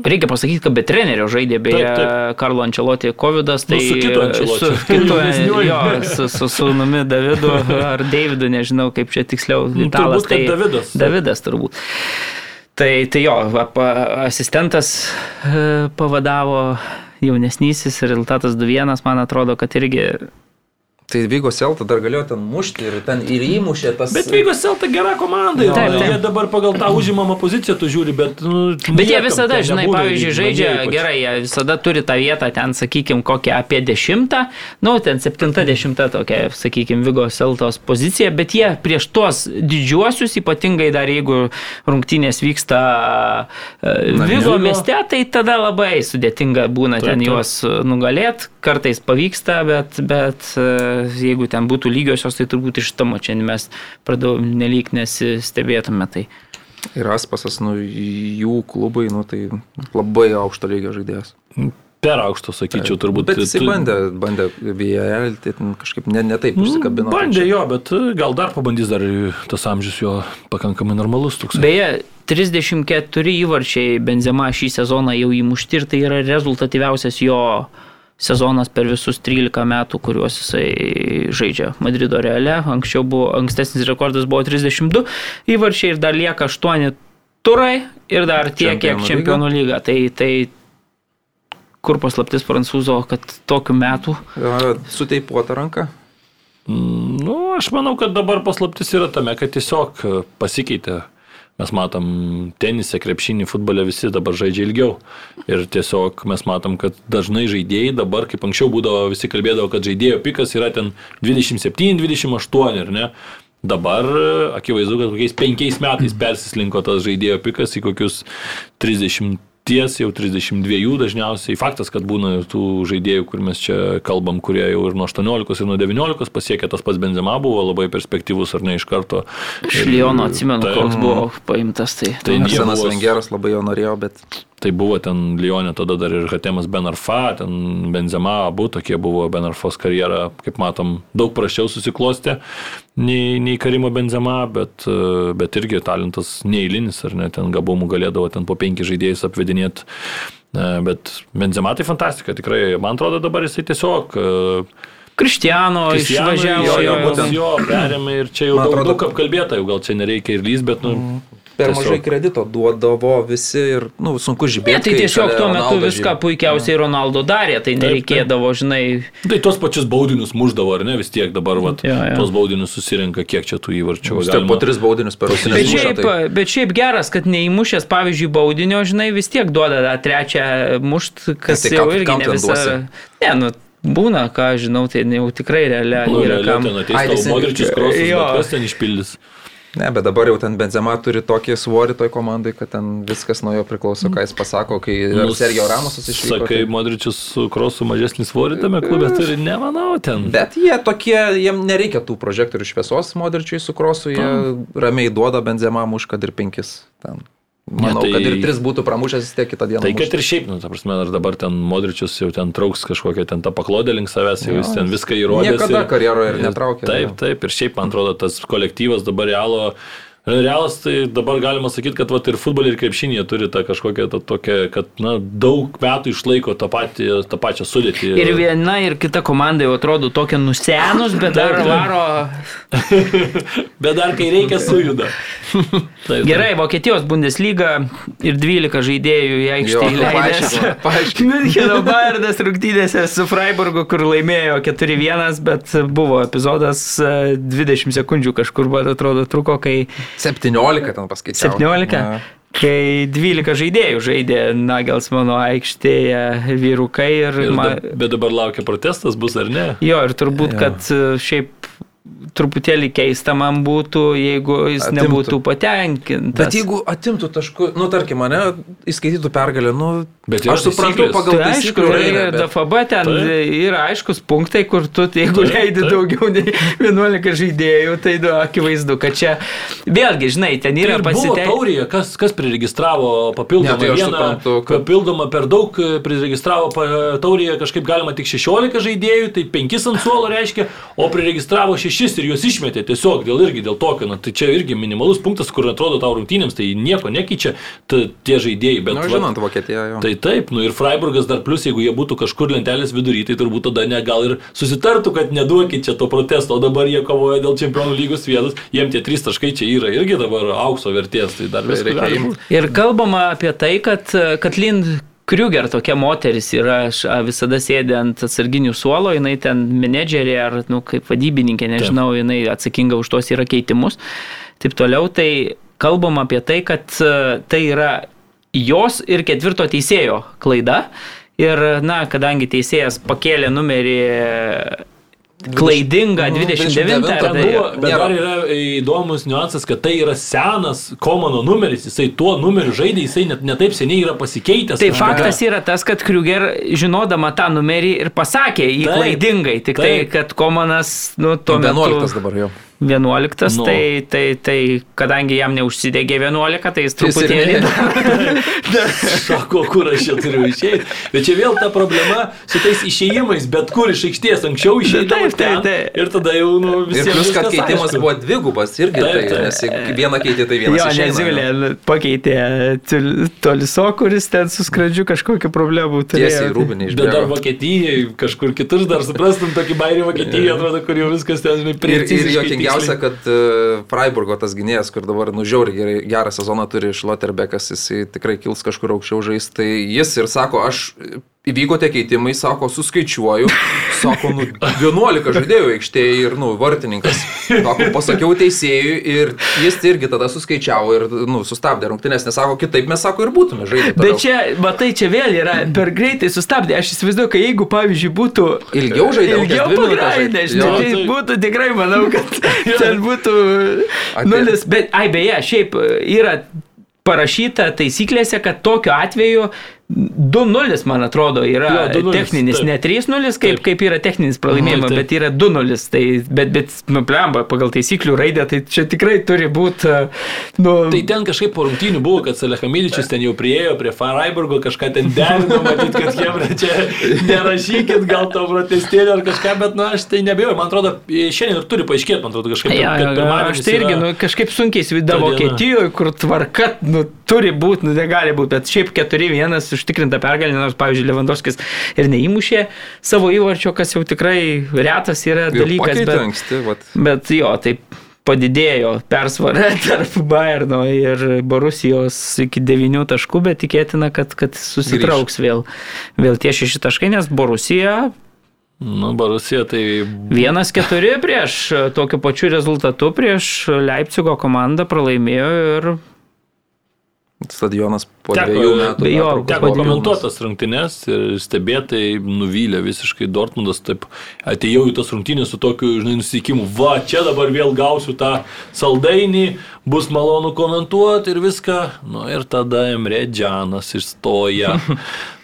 Reikia pasakyti, kad be trenerio žaidė, beje, Taip, taip. Karlo Ančeloti Kovidas, Nu, tai su kitu Ancelotti. su kitu, [laughs] jo, su, su sūnumi Davidu ar Davidu, nežinau kaip čia tiksliau, Nu, italas. turbūt, kad Davidas. Davidas turbūt. Tai, tai jo, asistentas e, pavadavo jaunesnysis, rezultatas 2-1, man atrodo, kad irgi Tai Vygo Selta dar galėjo ten mušti ir ten ir įmušė tas... Bet Vygos Selta gera komanda. Jo, Taip, taip. Jie dabar pagal tą užimamą poziciją tu žiūri, bet... Nu, Bet jie visada, žinai, nebūna pavyzdžiui, žaidžia gerai, jie visada turi tą vietą ten, sakykime, kokią apie dešimtą, nu, ten septinta dešimta tokia, sakykime, Vigo Seltos pozicija, bet jie prieš tuos didžiuosius, ypatingai dar jeigu rungtynės vyksta e, Vigo. mieste, tai tada labai sudėtinga būna Taip, ten taip. juos nugalėt, kartais pavyksta, bet, bet e, jeigu ten būtų lygiosios, tai turbūt iš tamo čia mes pradėjome nelik nesistebėtume. Tai. Ir Aspasas, nu, jų klubai, nu, tai labai aukšto lygio žaidėjas. Per aukšto, sakyčiau, turbūt. Bet jisai tu- bandė, bandė VL, tai kažkaip ne, ne taip užsikabino. Nu, Bandė jo, bet e, gal dar pabandys, dar tas amžius jo pakankamai normalus toks. Beje, 34 įvarčiai Benzema šį sezoną jau įmušti ir tai yra rezultatyviausias jo sezonas per visus 13 metų, kuriuos jisai žaidžia Madrido reale. Anksčiau buvo, ankstesnis rekordas buvo 32 įvarčiai ir dar lieka 8 turai ir dar tiek, kiek Čempionų lyga. Tai, tai kur paslaptis prancūzo, kad tokiu metu Suteipuota ranka. Mm, Nu, aš manau, kad dabar paslaptis yra tame, kad tiesiog pasikeitė. Mes matom tenisę, krepšinį, futbolę visi dabar žaidžia ilgiau. Ir tiesiog mes matom, kad dažnai žaidėjai dabar, kaip anksčiau būdavo, visi kalbėdavo, kad žaidėjo pikas yra ten 27-28, ar ne? Dabar akivaizdu, kad kokiais penkiais metais persislinko tas žaidėjo pikas į kokius 30 ties jau 32 dažniausiai. Faktas, kad būna ir tų žaidėjų, kur mes čia kalbam, kurie jau ir nuo 18 ir nuo 19 pasiekė, tas pats Benzema buvo labai perspektyvus ar ne iš karto. iš Liono atsimenu, Taip. koks buvo paimtas. Tai. Tai Arsenas Vengeras labai jo norėjo, bet Tai buvo ten Lyonė, tada dar ir Hatemas Benarfa, ten Benzema, abu tokie buvo Benarfos karjera, kaip matom, daug prašiau susiklostė nei, nei Karimo Benzema, bet, e, bet irgi talentas neįlinis, ar ne, ten gabumų galėdavo ten po penki žaidėjus apvedinėti. Bet Benzema tai fantastika, tikrai, man atrodo dabar jisai tiesiog e, Kristiano Cristiano išvažiavo. jo, jo, jo. būtent jo, perėmė ir čia jau Man daug, atrodo- daug apkalbėta, jau gal čia nereikia ir lys, bet, nu, per Tiesiog. mažai kredito duodavo visi ir, nu, sunku Ne, žibėti. tai tiesiog tuo metu viską puikiausiai Ronaldo darė, tai nereikėdavo, žinai, Tai tos pačius baudinius muždavo, ar ne, vis tiek dabar, vat, Jo, jo. tos baudinius susirenka, kiek čia tų įvarčių. Vis tiek po tris baudinius per Bet ausinės šiaip. Tai... bet šiaip geras, kad neįmušęs, pavyzdžiui, baudinio, žinai, vis tiek duoda tą trečią mušt, kas Tai jau kam- irgi kam ne visą. Ne, nu, būna, ką žinau, tai jau tikrai realia Nu, yra realiai kam. ten Ai, ateis tavo teisingai. modričius krosus, Jo. bet kas ten išpildys. Ne, bet dabar jau ten Benzema turi tokį svorį toj komandai, kad ten viskas nuo jo priklauso, ką jis pasako, kai nu, Sergio Ramosas išvyko. Sakai, tai- modričius su krosu mažesnį svorį tame klube turi, nemanau, ten. Bet jie tokie, jiem nereikia tų prožektorių šviesos modričiui su krosu, jie ramiai duoda Benzema muš, kad ir penkis. Ten. Manau, tai- kad ir tris būtų pramušęs vis tiek kitą dieną. Tai kad mušt. ir šiaip, nu, ta prasme, ar dabar ten modričius jau ten trauks kažkokią ten tą paklodę link savęs, jau jis ten viską įrodė. Niekada karjeroje ir netraukė, Taip, taip, ir šiaip, man atrodo, tas kolektyvas dabar realo. Realas tai dabar galima sakyti, kad vat, ir futbolį, ir krepšinį turi tą kažkokią tą tokią, kad na, daug metų išlaiko tą, patį, tą pačią sudėtį. Ir viena, ir kita komanda jau atrodo tokia nusenus, bet dar varo. [laughs] Bet dar kai reikia sujuda. Taip, [laughs] Gerai, Vokietijos Bundesliga ir 12 žaidėjų į aikštę paaiškink. Müncheno [laughs] Bayernas rungtynėse su Freiburgu, kur laimėjo 4-1, bet buvo epizodas e, 20 sekundžių kažkur, man atrodo, truko, kai 17 ten paskaičiau. 17. Kai 12 žaidėjų žaidė Nagelsmano aikštėje vyrukai ir, Ir ma, da, bet dabar laukia protestas, bus ar ne? jo, ir turbūt, Jo. kad e, šiaip truputėlį keista man būtų, jeigu jis Atimtų. nebūtų patenkintas. Bet jeigu atimtų taškų, nu tarkim, mane įskaitytų pergalę, nu, Bet aš suprantu pagal Tai aišku, yra bet- DFB ten Taip. yra aiškus punktai, kur tu, jeigu Taip, leidi taip. daugiau nei 11 žaidėjų, tai nu, akivaizdu, kad čia vėlgi, žinai, ten Tai yra buvo pasiteisinimas. kas, kas priregistravo papildomą Ne, tai vieną, suprantu, kad- papildomą per daug e, priregistravo taurėje kažkaip galima tik 16 žaidėjų, tai 5 ant suolo reiškia, o priregistravo 6 ir juos išmetė tiesiog dėl irgi dėl tokio, na, tai čia irgi minimalus punktas, kur atrodo tau rungtynėms, tai nieko nekeičia ta, tie žaidėjai, bet Na, nu, žinant, Vokietija jau. Tai taip, nu ir Freiburgas dar plus, jeigu jie būtų kažkur lentelės vidury, tai turbūt tada ne, gal ir susitartų, kad neduokit čia to protesto, o dabar jie kovoja dėl čempionų lygos vietos, jiem tie trys taškai čia yra irgi dabar aukso vertės, tai dar vis reikia. Ir kalbama apie tai, kad Katlin Kriuger tokia moteris yra, aš visada sėdė ant atsarginių suolo, jinai ten menedžerė ar, nu, kaip vadybininkė, nežinau, jinai atsakinga už tos yra keitimus. Taip toliau, tai kalbama apie tai, kad e, tai yra jos ir ketvirto teisėjo klaida. Ir, na, kadangi teisėjas pakėlė numerį klaidingą nu, 29, 29, ar Ten tai- buvo, bet Nėra. dar yra įdomus niuansas, kad tai yra senas Komano numeris, jisai tuo numeriu žaidė, jisai net netaip seniai yra pasikeitęs. Tai kažkada. faktas yra tas, kad Kriuger, žinodama tą numerį ir pasakė jį Taip, klaidingai, tik tai, taip. kad Komanas, nu, tuo metu 11 dabar jau. 11, Nu. tai, tai, tai kadangi jam neužsidegė 11, tai jis truputėlį... Sako, [laughs] kur aš čia turiu išeiti. Bet čia vėl ta problema su tais išėjimais, bet kur iš aikštės anksčiau išeidavo Taip, taip, taip. ir tada jau nu, Ir visiems plus, kad keitimas aišku. buvo dvigubas irgi, Taip, tai, taip. nes jeigu vieną keitė, tai vienas Jo, išeina. neziulė, pakeitė Toliso, kuris ten su skradžiu kažkokiu problemu turėjo. Tiesiai į rūbinį Bet dar. Vokietijai, kažkur kitur dar suprastum tokį bairį Vokietiją, atrodo, kur jau viskas ten žinai, Ir, ir preciziškai juokingiausia, kad uh, Freiburgo tas gynėjas, kur dabar nužiauri gerą sezoną turi iš Lotterbekas, jis tikrai kils kažkur aukščiau žais, tai jis ir sako, aš įvyko tie keitimai, sako, suskaičiuoju, sako, nu, 11 žaidėjų aikštėje ir, nu, vartininkas, sako, pasakiau teisėjui ir jis irgi tada suskaičiavo ir, nu, sustabdė rungtynės, nes sako, kitaip mes, sako, ir būtume žaidę. Bet čia, matai, čia vėl yra per greitai sustabdė. Aš įsivaizduoju, kad jeigu, pavyzdžiui, būtų Ilgiau kokias ilgiau Jo, tai būtų tikrai, manau, kad [laughs] ten būtų nulis. Bet, ai beje, šiaip yra parašyta taisyklėse, kad tokiu atveju 2-0, man atrodo, yra Jo, 2:0, techninis, taip. ne 3-0, kaip, Taip. kaip yra techninis pralaimėjimas, bet yra 2-0. Tai, bet, bet, nu, plemba, pagal taisyklių raidę, tai čia tikrai turi būti, nu, Tai ten kažkaip po rungtynių buvo, kad Salehamidičius ten jau priejo prie Freiburgo, kažką ten derino, matyt, kad jiem čia nerašykit gal to protestėlio ar kažką, bet, na, aš tai nebejoju, man atrodo, šiandien ir turi paaiškėti, man atrodo, kažkaip. Ja, ja, pirmadienis aš tai irgi, yra- nu, kažkaip sunkiai įsivaizduoju. Vokietijoje, kur tvarka, nu, turi būti, nu, negali būti, bet šiaip 4-1 užtikrinta pergalė, nors, pavyzdžiui, Lewandowskis ir neįmušė savo įvarčio, kas jau tikrai retas yra dalykas, pakeitė bet, anksti, vat. bet jo, taip padidėjo persvara [laughs] tarp Bayerno ir Borusijos iki 9 taškų, bet tikėtina, kad, kad susitrauks vėl, vėl tie 6 taškai, nes Borusija Nu, Barusija tai... 1-4 prieš e, tokiu pačiu rezultatu prieš Leipcigo komandą pralaimėjo ir Stadionas po Teko- dviejų metų. be jo, Teko komentuotas rungtynes ir stebėtai nuvylė visiškai Dortmundas. Taip atėjau į tas rungtynės su tokiu, žinai, nusiteikimu, va, čia dabar vėl gausiu tą saldainį, bus malonu komentuoti ir viską. Nu ir tada Emre Džanas išstoja. [laughs]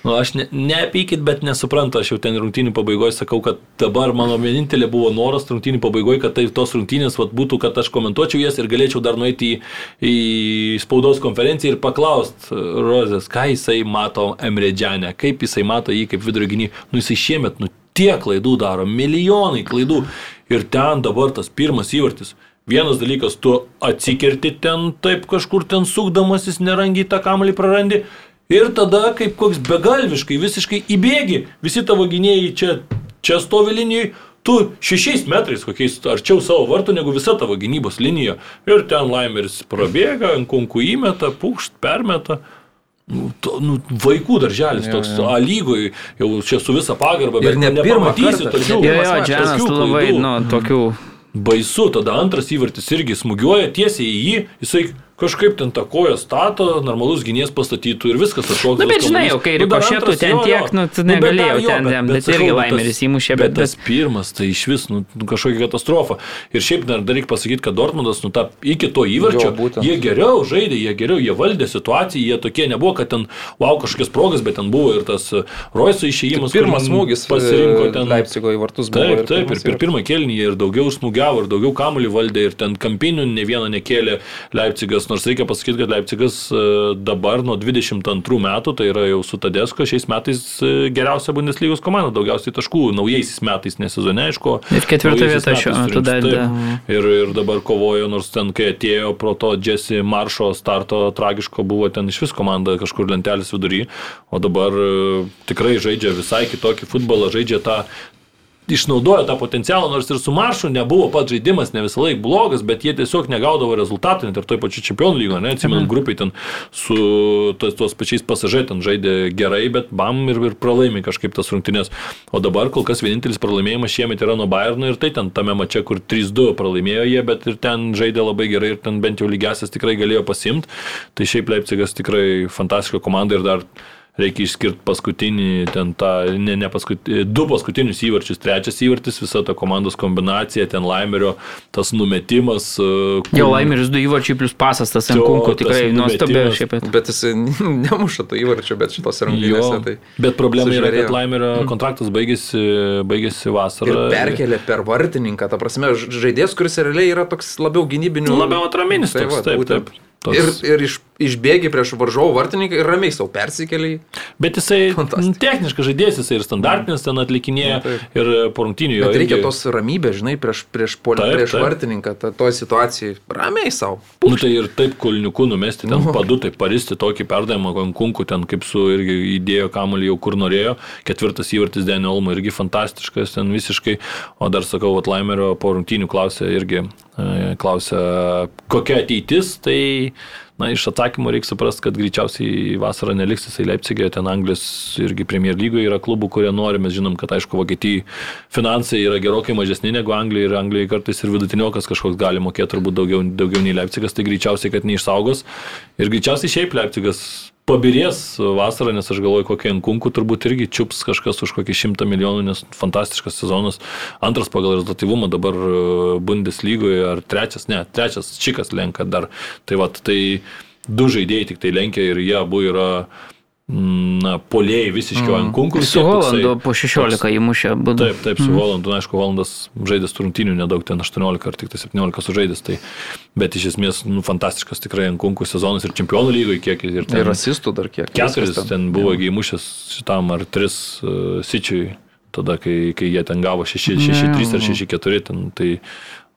Nu, aš ne, neapykit, bet nesuprantu, aš jau ten rungtynių pabaigoje sakau, kad dabar mano vienintelė buvo noras rungtynių pabaigoje, kad tai tos rungtynės vat, būtų, kad aš komentuočiau jas ir galėčiau dar nueiti į, į spaudos konferenciją ir paklausti Rozės, ką jisai mato Emredžianę, kaip jisai mato jį kaip vidurio gynį. Nu jisai šiemet, nu tiek klaidų daro, milijonai klaidų. Ir ten dabar tas pirmas įvartis. Vienas dalykas, tu atsikerti ten taip kažkur ten sukdamasis, nerangiai tą kamalį prarandi. Ir tada kaip koks begalviškai, visiškai įbėgi, visi tavo gynėjai čia, čia stovi linijoje, tu šešiais metrais kokiais arčiau savo vartų negu visa tavo gynybos linija. Ir ten laimeris prabėga, ant konkų įmeta, pukšt, permeta. Nu, to, nu, vaikų darželis toks, A lygoj, jau čia su visa pagarba, Ir bet ne pirmą kartą, ne jo, jo, tokių labai, nu, tokių. Baisu, tada antras įvartis irgi smūgiuoja tiesiai į jį, jisai kažkaip ten tą koją stato, normalus gynės pastatytų ir viskas atšoktų. Na, bet žinai, jau kai rikošėtų ten tiek, nu, tu negalėjau ten, bet, bet irgi laimeris įmušė, bet, bet, bet tas pirmas, tai iš vis, nu, nu, kažkokia katastrofa. Ir šiaip dar, dar reikia pasakyti, kad Dortmundas, nu, ta, iki to įvarčio, Jo, jie geriau žaidė, jie geriau, jie valdė situaciją, jie tokie nebuvo, kad ten, wow, kažkokias progas, bet ten buvo ir tas Roiso išėjimas. kur Pirmas smūgis pasirinko ten. Leipzigo į vartus buvo. Taip, taip, ir per pirmą kelnį jie ir daugiau smūgiavo, ir daugiau kamuolį valdė, ir ten kampinių ne vieną nekėlė Leipzigas, nors reikia pasakyti, kad Leipzigas e, dabar nuo 22 metų, tai yra jau su Tadesko, šiais metais e, geriausia Bundeslygos komanda, daugiausiai taškų, naujaisiais metais, nesezone, aišku. Ir ketvirta vieta šiuo metu dar. Ir, ir dabar kovojo, nors ten, kai atėjo pro to Jesse Maršo starto tragiško, buvo ten iš vis komanda kažkur lentelės vidury, o dabar e, tikrai žaidžia visai kitokį futbolą, žaidžia tą išnaudojo tą potencialą, nors ir su maršu nebuvo pats žaidimas ne visą laiką blogas, bet jie tiesiog negaudavo rezultatų, net ir toj pačiu čempionų lygo, ne, atsimenu, Mhm. grupiai ten su tos, tos pačiais pasažai ten žaidė gerai, bet bam ir, ir pralaimi kažkaip tas rungtynės. O dabar kol kas vienintelis pralaimėjimas šiemet yra nuo Bayerno ir tai ten tame mače, kur 3-2 pralaimėjo jie, bet ir ten žaidė labai gerai ir ten bent jau lygiasias tikrai galėjo pasimti. Tai šiaip Leipzigas tikrai fantastiška komanda ir dar reikia išskirti paskutinį, ten tą, ne, ne paskutinį, du paskutinius įvarčius, trečias įvartis, visa ta komandos kombinacija, ten Laimerio tas numetimas. e, kur- Jau laimeris du įvarčiai plus pasas tas ant Jo, kunko tas tikrai nuostabi šiaip. Bet jis [laughs] nemuša to įvarčio, bet šitos Jo, rungtynėse. Tai bet problema yra, sužvėrėjo. kad Laimerio kontraktas baigėsi, baigėsi vasarą. Ir perkelė per vartininką, ta prasme, žaidėjas, kuris realiai yra toks labiau gynybinių. Labiau atraminis Tai toks, va, taip, būtent. taip. Toks- Ir, ir iš, išbėgi prieš varžovų vartininką ir ramiai savo persikeliai. Bet jisai techniškas žaidėjas, jisai ir standartinis ten atlikinėja Na, ir po rungtynių jo. Bet reikia irgi- tos ramybės, žinai, prieš, prieš, polį, Taip, prieš taip. vartininką, ta, toje situacijoje. Ramiai savo. Nu tai ir taip kulniuku numesti ten Nu. padu, tai paristi tokį perdavimą konkunku, ten kaip su irgi įdėjo kamuolį jau kur norėjo. Ketvirtas įvartis Denio Olmo irgi fantastiškas, ten visiškai. O dar sakau, vat Laimerio po rungtynių klausė irgi, e, klausė, kokia ateitis, tai Na, iš atsakymo reikia suprasti, kad greičiausiai vasarą neliks jisai Leipzigė, ten Anglijos irgi Premier lygoje yra klubų, kurie nori, mes žinom, kad aišku, Vokietijai finansai yra gerokai mažesni negu Anglijai ir Anglijai kartais ir vidutiniokas kažkoks gali mokėti turbūt daugiau, daugiau nei Leipzigas, tai greičiausiai, kad neišsaugos. Ir greičiausiai šiaip Leipzigas pabirės vasarą, nes aš galvoju, kokie Ankunkų turbūt irgi čiups kažkas už kokį šimtą milijonų, nes fantastiškas sezonas. Antras pagal rezultatyvumą dabar e, Bundeslygoje, ar trečias, ne, trečias Čikas lenka dar. Tai va, tai du žaidėjai tik tai lenkia ir jie abu yra mm, na, polėjai visiškai mm. Ankunkų. Su Holandu po 16 įmušė būdų. Taip, taip, su Volandu, na, aišku, Volandas žaidęs turrungtinių nedaug, ten 18 ar tik tai 17 sužaidęs, tai, bet iš esmės, nu, fantastiškas tikrai Ankunkų sezonas ir čempionų lygoje kiek ir ten. Ir asistų dar kiek. Keturis viskas ten buvo įmušęs šitam ar tris uh, sičiui, tada, kai, kai jie ten gavo 6-3 ar 6-4, ten tai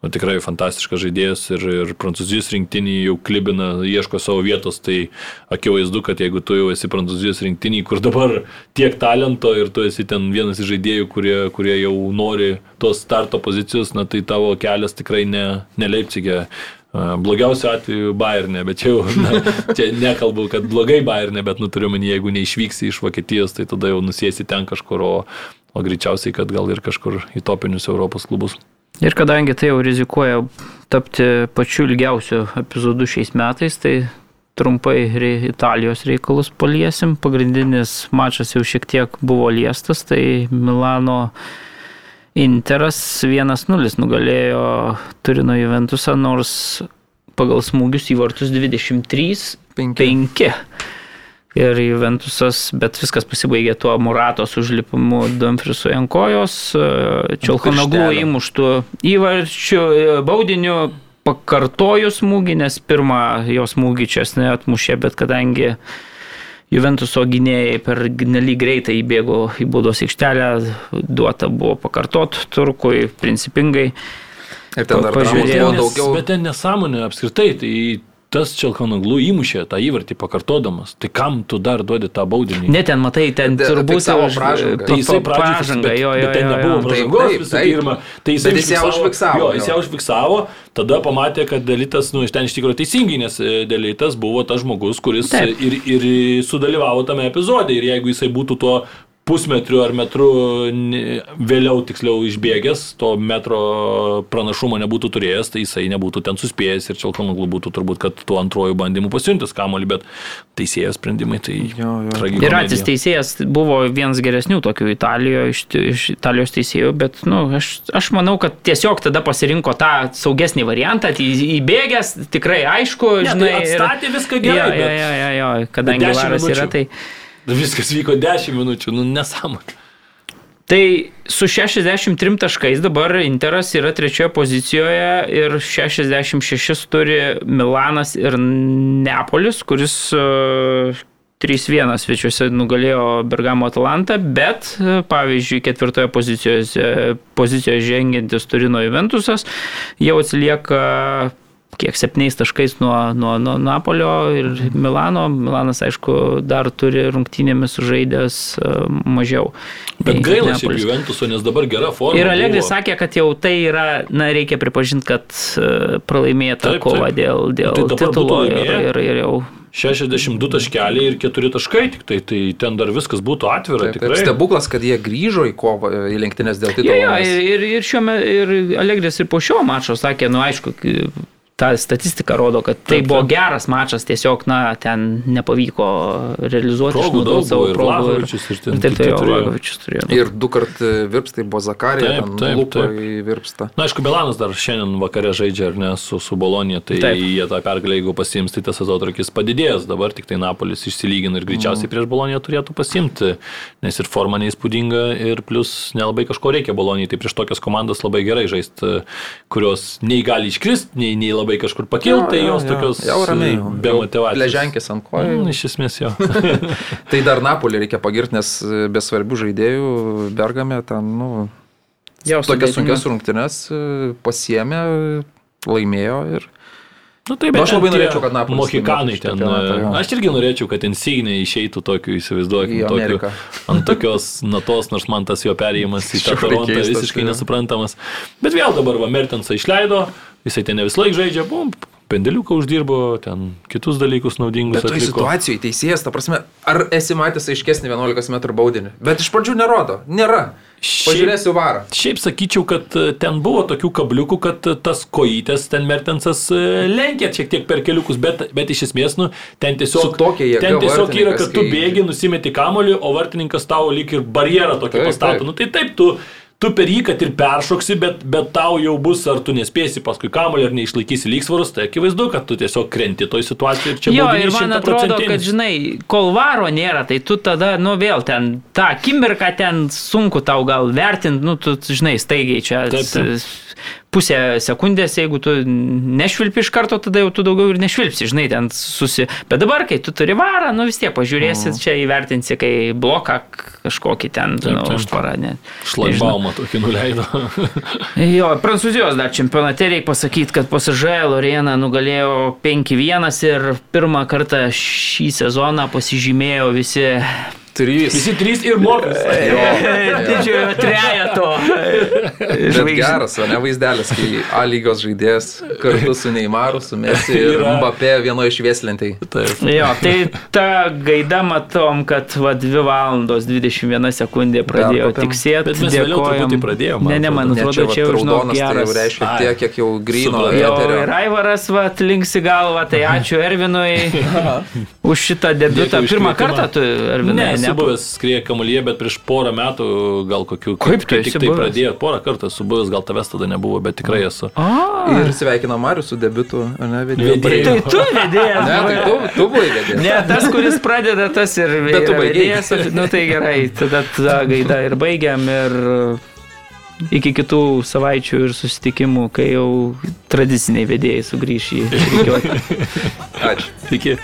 nu, tikrai fantastiškas žaidėjas ir, ir prancūzijos rinktinį jau klibina, ieško savo vietos, tai akivaizdu, kad jeigu tu jau esi prancūzijos rinktinį, kur dabar tiek talento ir tu esi ten vienas iš žaidėjų, kurie, kurie jau nori tos starto pozicijos, na tai tavo kelias tikrai ne, ne Leipzigė. Blogiausiu atveju Bayernė, bet čia jau, na, čia nekalbu, kad blogai Bayernė, bet nuturiu menį, jeigu neišvyksi iš Vokietijos, tai tada jau nusėsi ten kažkur, o, o greičiausiai, kad gal ir kažkur į topinius Europos klubus. Ir kadangi tai jau rizikuoja tapti pačiu ilgiausiu epizodu šiais metais, tai trumpai Italijos reikalus paliesim. Pagrindinis mačas jau šiek tiek buvo liestas, tai Milano Interas 1-0 nugalėjo Turino Juventusą, nors pagal smūgius į vartus 23-5. Ir Juventusas, bet viskas pasibaigė tuo Muratos užlipimu Dumfrisu ant kojos, Čiolhanoglu pirštelio. įmuštų įvarčių e, baudiniu pakartojus smūgį, nes pirmą jo smūgį čia neatmušė, bet kadangi Juventuso gynėjai per nelyg greitai įbėgo į baudos aikštelę, duota buvo pakartot turkui principingai. Ir ten dar Pažiūrėjau, daugiau. Bet ten nesąmonė apskritai, tai tas Čelkanoglu įmušė tą įvartį pakartodamas. Tai kam tu dar duodi tą baudinį? Ne ten, matai, ten turbūt už- pražangą. Tai jisai bet, jo, jo, jo, nebuvo jo. pražangos visų pirma. Tai jisai jis ją užfiksavo, Jo, jis ją užfiksavo, tada pamatė, kad dalytas, nu, iš ten iš tikrųjų teisingai, nes e, dalytas buvo tas žmogus, kuris ir, ir sudalyvavo tame epizode. Ir jeigu jisai būtų tuo pusmetriu ar metru vėliau tiksliau išbėgęs, to metro pranašumo nebūtų turėjęs, tai jisai nebūtų ten suspėjęs ir Čelkonuglu būtų turbūt, kad tuo antroju bandymu pasiuntis kamolį, bet teisėjo sprendimai tai Jo, jo. Ir. Atis teisėjas buvo vienas geresnių tokių Italijoje, iš, iš Italijos teisėjų, bet nu, aš, aš manau, kad tiesiog tada pasirinko tą saugesnį variantą, tai įbėgęs, tikrai aišku, Ne, tai žinai. atstatė viską gerai, Jo, jo, bet- jo, jo, jo, kadangi varas yra, tai... Viskas vyko 10 minučių, nu nesąmonė. Tai su 63 taškais dabar Interas yra trečioje pozicijoje ir 66 turi Milanas ir Neapolis, kuris e, 3-1 svečiuose nugalėjo Bergamo Atalantą, bet e, pavyzdžiui ketvirtoje pozicijoje, pozicijoje žengiantis Turino Juventusas jau atsilieka kiek septyniais taškais nuo, nuo, nuo Napolio ir Milano. Milanas, aišku, dar turi rungtynėmis žaidęs e, mažiau. Bet gaila šiaip. Juventuso, nes dabar gera forma. Ir Allegri buvo. sakė, kad jau tai yra, na, reikia pripažinti, kad e, pralaimėta Taip, kova taip. dėl, dėl Tai titulo ir, ir, ir jau. 62 taškeliai ir 4 taškai, tik tai, tai ten dar viskas būtų atvira. Taip, taip, tikrai. stebuklas, kad jie grįžo į kovą, į lenktynės dėl titulo. jo, nes- ir, ir, ir šiuo ir Allegris ir po šio mačo sakė, nu, aišku, ta statistika rodo, kad tai Taip, buvo taip. geras mačas, tiesiog, na, ten nepavyko realizuoti Progų daug savo ir progų. Ir ten ir taip, tai jo, turėjo. Turėjo. Ir du kart virps, tai buvo Zakarija, Taip, taip, taip. į virpstą. Na, aišku, Milanas dar šiandien vakare žaidžia, ar ne, su, su Bolonija, tai Taip. Jie tą pergalę, jeigu pasiims, tai tas atotrukis padidėjęs. Dabar tik tai Napolis išsilygina ir greičiausiai prieš Boloniją turėtų pasimti, nes ir forma neįspūdinga ir plus nelabai kažko reikia Bolonijai. Tai prieš tokias komandas labai gerai žaisti, kurios nei gali iškristi, nei, nei labai kažkur pakilti, tai jos tokios jau ramiai. e, be motivacijos. Leženkis ant kojų. Mm, iš esmės jo. [laughs] Tai dar Napolį reikia pagirti, nes e, be svarbių žaidėjų Bergame ten, nu, Jo, tokias sunkias rungtynes e, pasiemė, laimėjo ir Nu, taip, Nu, aš ten labai norėčiau, kad Napolis Mohikanai ten. čempionatą, jo. Aš irgi norėčiau, kad Insignė išeitų tokiu, įsivaizduokim, Į tokiu, ant tokios natos, nors man tas jo perėjimas į tą Torontą visiškai jo. nesuprantamas. Bet vėl dabar va, Mertensą išleido, jisai ten ne vis laik žaidžia, bum, pendeliuką uždirbo, ten kitus dalykus naudingus Bet atliko. situacijoje teisėjas, ta prasme, ar esi matęs aiškesnį 11 m baudinį? Bet iš pradžių nerodo, nėra. Šiaip- Pažiūrėsiu varą. Šiaip sakyčiau, kad e, ten buvo tokių kabliukų, kad e, tas kojytės ten Mertensas e, lenkė šiek tiek per keliukus, bet, bet iš esmės, nu, ten tiesiog, jėga ten tiesiog yra, kad tu bėgi, nusimeti kamolį, o vartininkas tau lyg ir barjerą tokį pastato. Nu, tai taip, tu, tu per jį, kad ir peršoksi, bet, bet tau jau bus, ar tu nespėsi paskui kamolį, ar neišlaikysi lygsvarus, tai akivaizdu, kad tu tiesiog krenti toj situacijoje ir čia Jo, ir man atrodo, kad, 100%. žinai, kol varo nėra, tai tu tada, nu vėl ten, tą akimirką ten sunku tau gal vertinti, nu tu, žinai, staigiai čia Taip, taip. Pusę sekundės, jeigu tu nešvilpi iš karto, tada jau tu daugiau ir nešvilpsi, žinai, ten susi. Bet dabar, kai tu turi varą, nu vis tiek pažiūrėsi, čia įvertinsi, kai bloką kažkokį ten, nu, užtvarą. Šlagbaumą tokį nuleido. [laughs] [laughs] Jo, Prancūzijos dar čempionate reikia pasakyti, kad PSG Lorena nugalėjo 5-1 ir pirmą kartą šį sezoną pasižymėjo visi Trys. Visi trys ir mokas. [laughs] didžiojo trejato. Bet geras, o ne vaizdelis, kai A lygos žaidėjas kartu su Neimaru, su Messi ir. Mbappé vienoje švieslentai. Taip. Jo, tai ta gaida matom, kad va 2 valandos 21 sekundė pradėjo tiksėti. Bet mes vėliau truputį pradėjom, man Ne, ne, man atrodo. čia jau raudonas, tai jau geras. reiškia Ai. tiek, kiek jau eterio. ir Aivaras va linksi galvą, tai ačiū Ervinui [laughs] už šitą debutą. Pirmą kartą tu, Ervinai, Ne, esu buvęs skrieja kamuolyje, bet prieš porą metų, gal kokių... Kaip tu esi tik tai pradėjo, porą kartų esu buvęs, gal tavęs tada nebuvo, bet tikrai esu. A, Ir sveikina Marius su debitu, ar ne. Vedėju. tai tu [laughs] vedėjas. Ne, tai tu, tu buvai vedėjas. Ne, tas, kuris pradeda, tas ir Bet tu baigei. vedėjas. Nu tai gerai, tada tą gaidą ir baigiam ir iki kitų savaičių ir susitikimų, kai jau tradiciniai vedėjai sugrįš į [laughs] reikiuotę. Ačiū. Iki.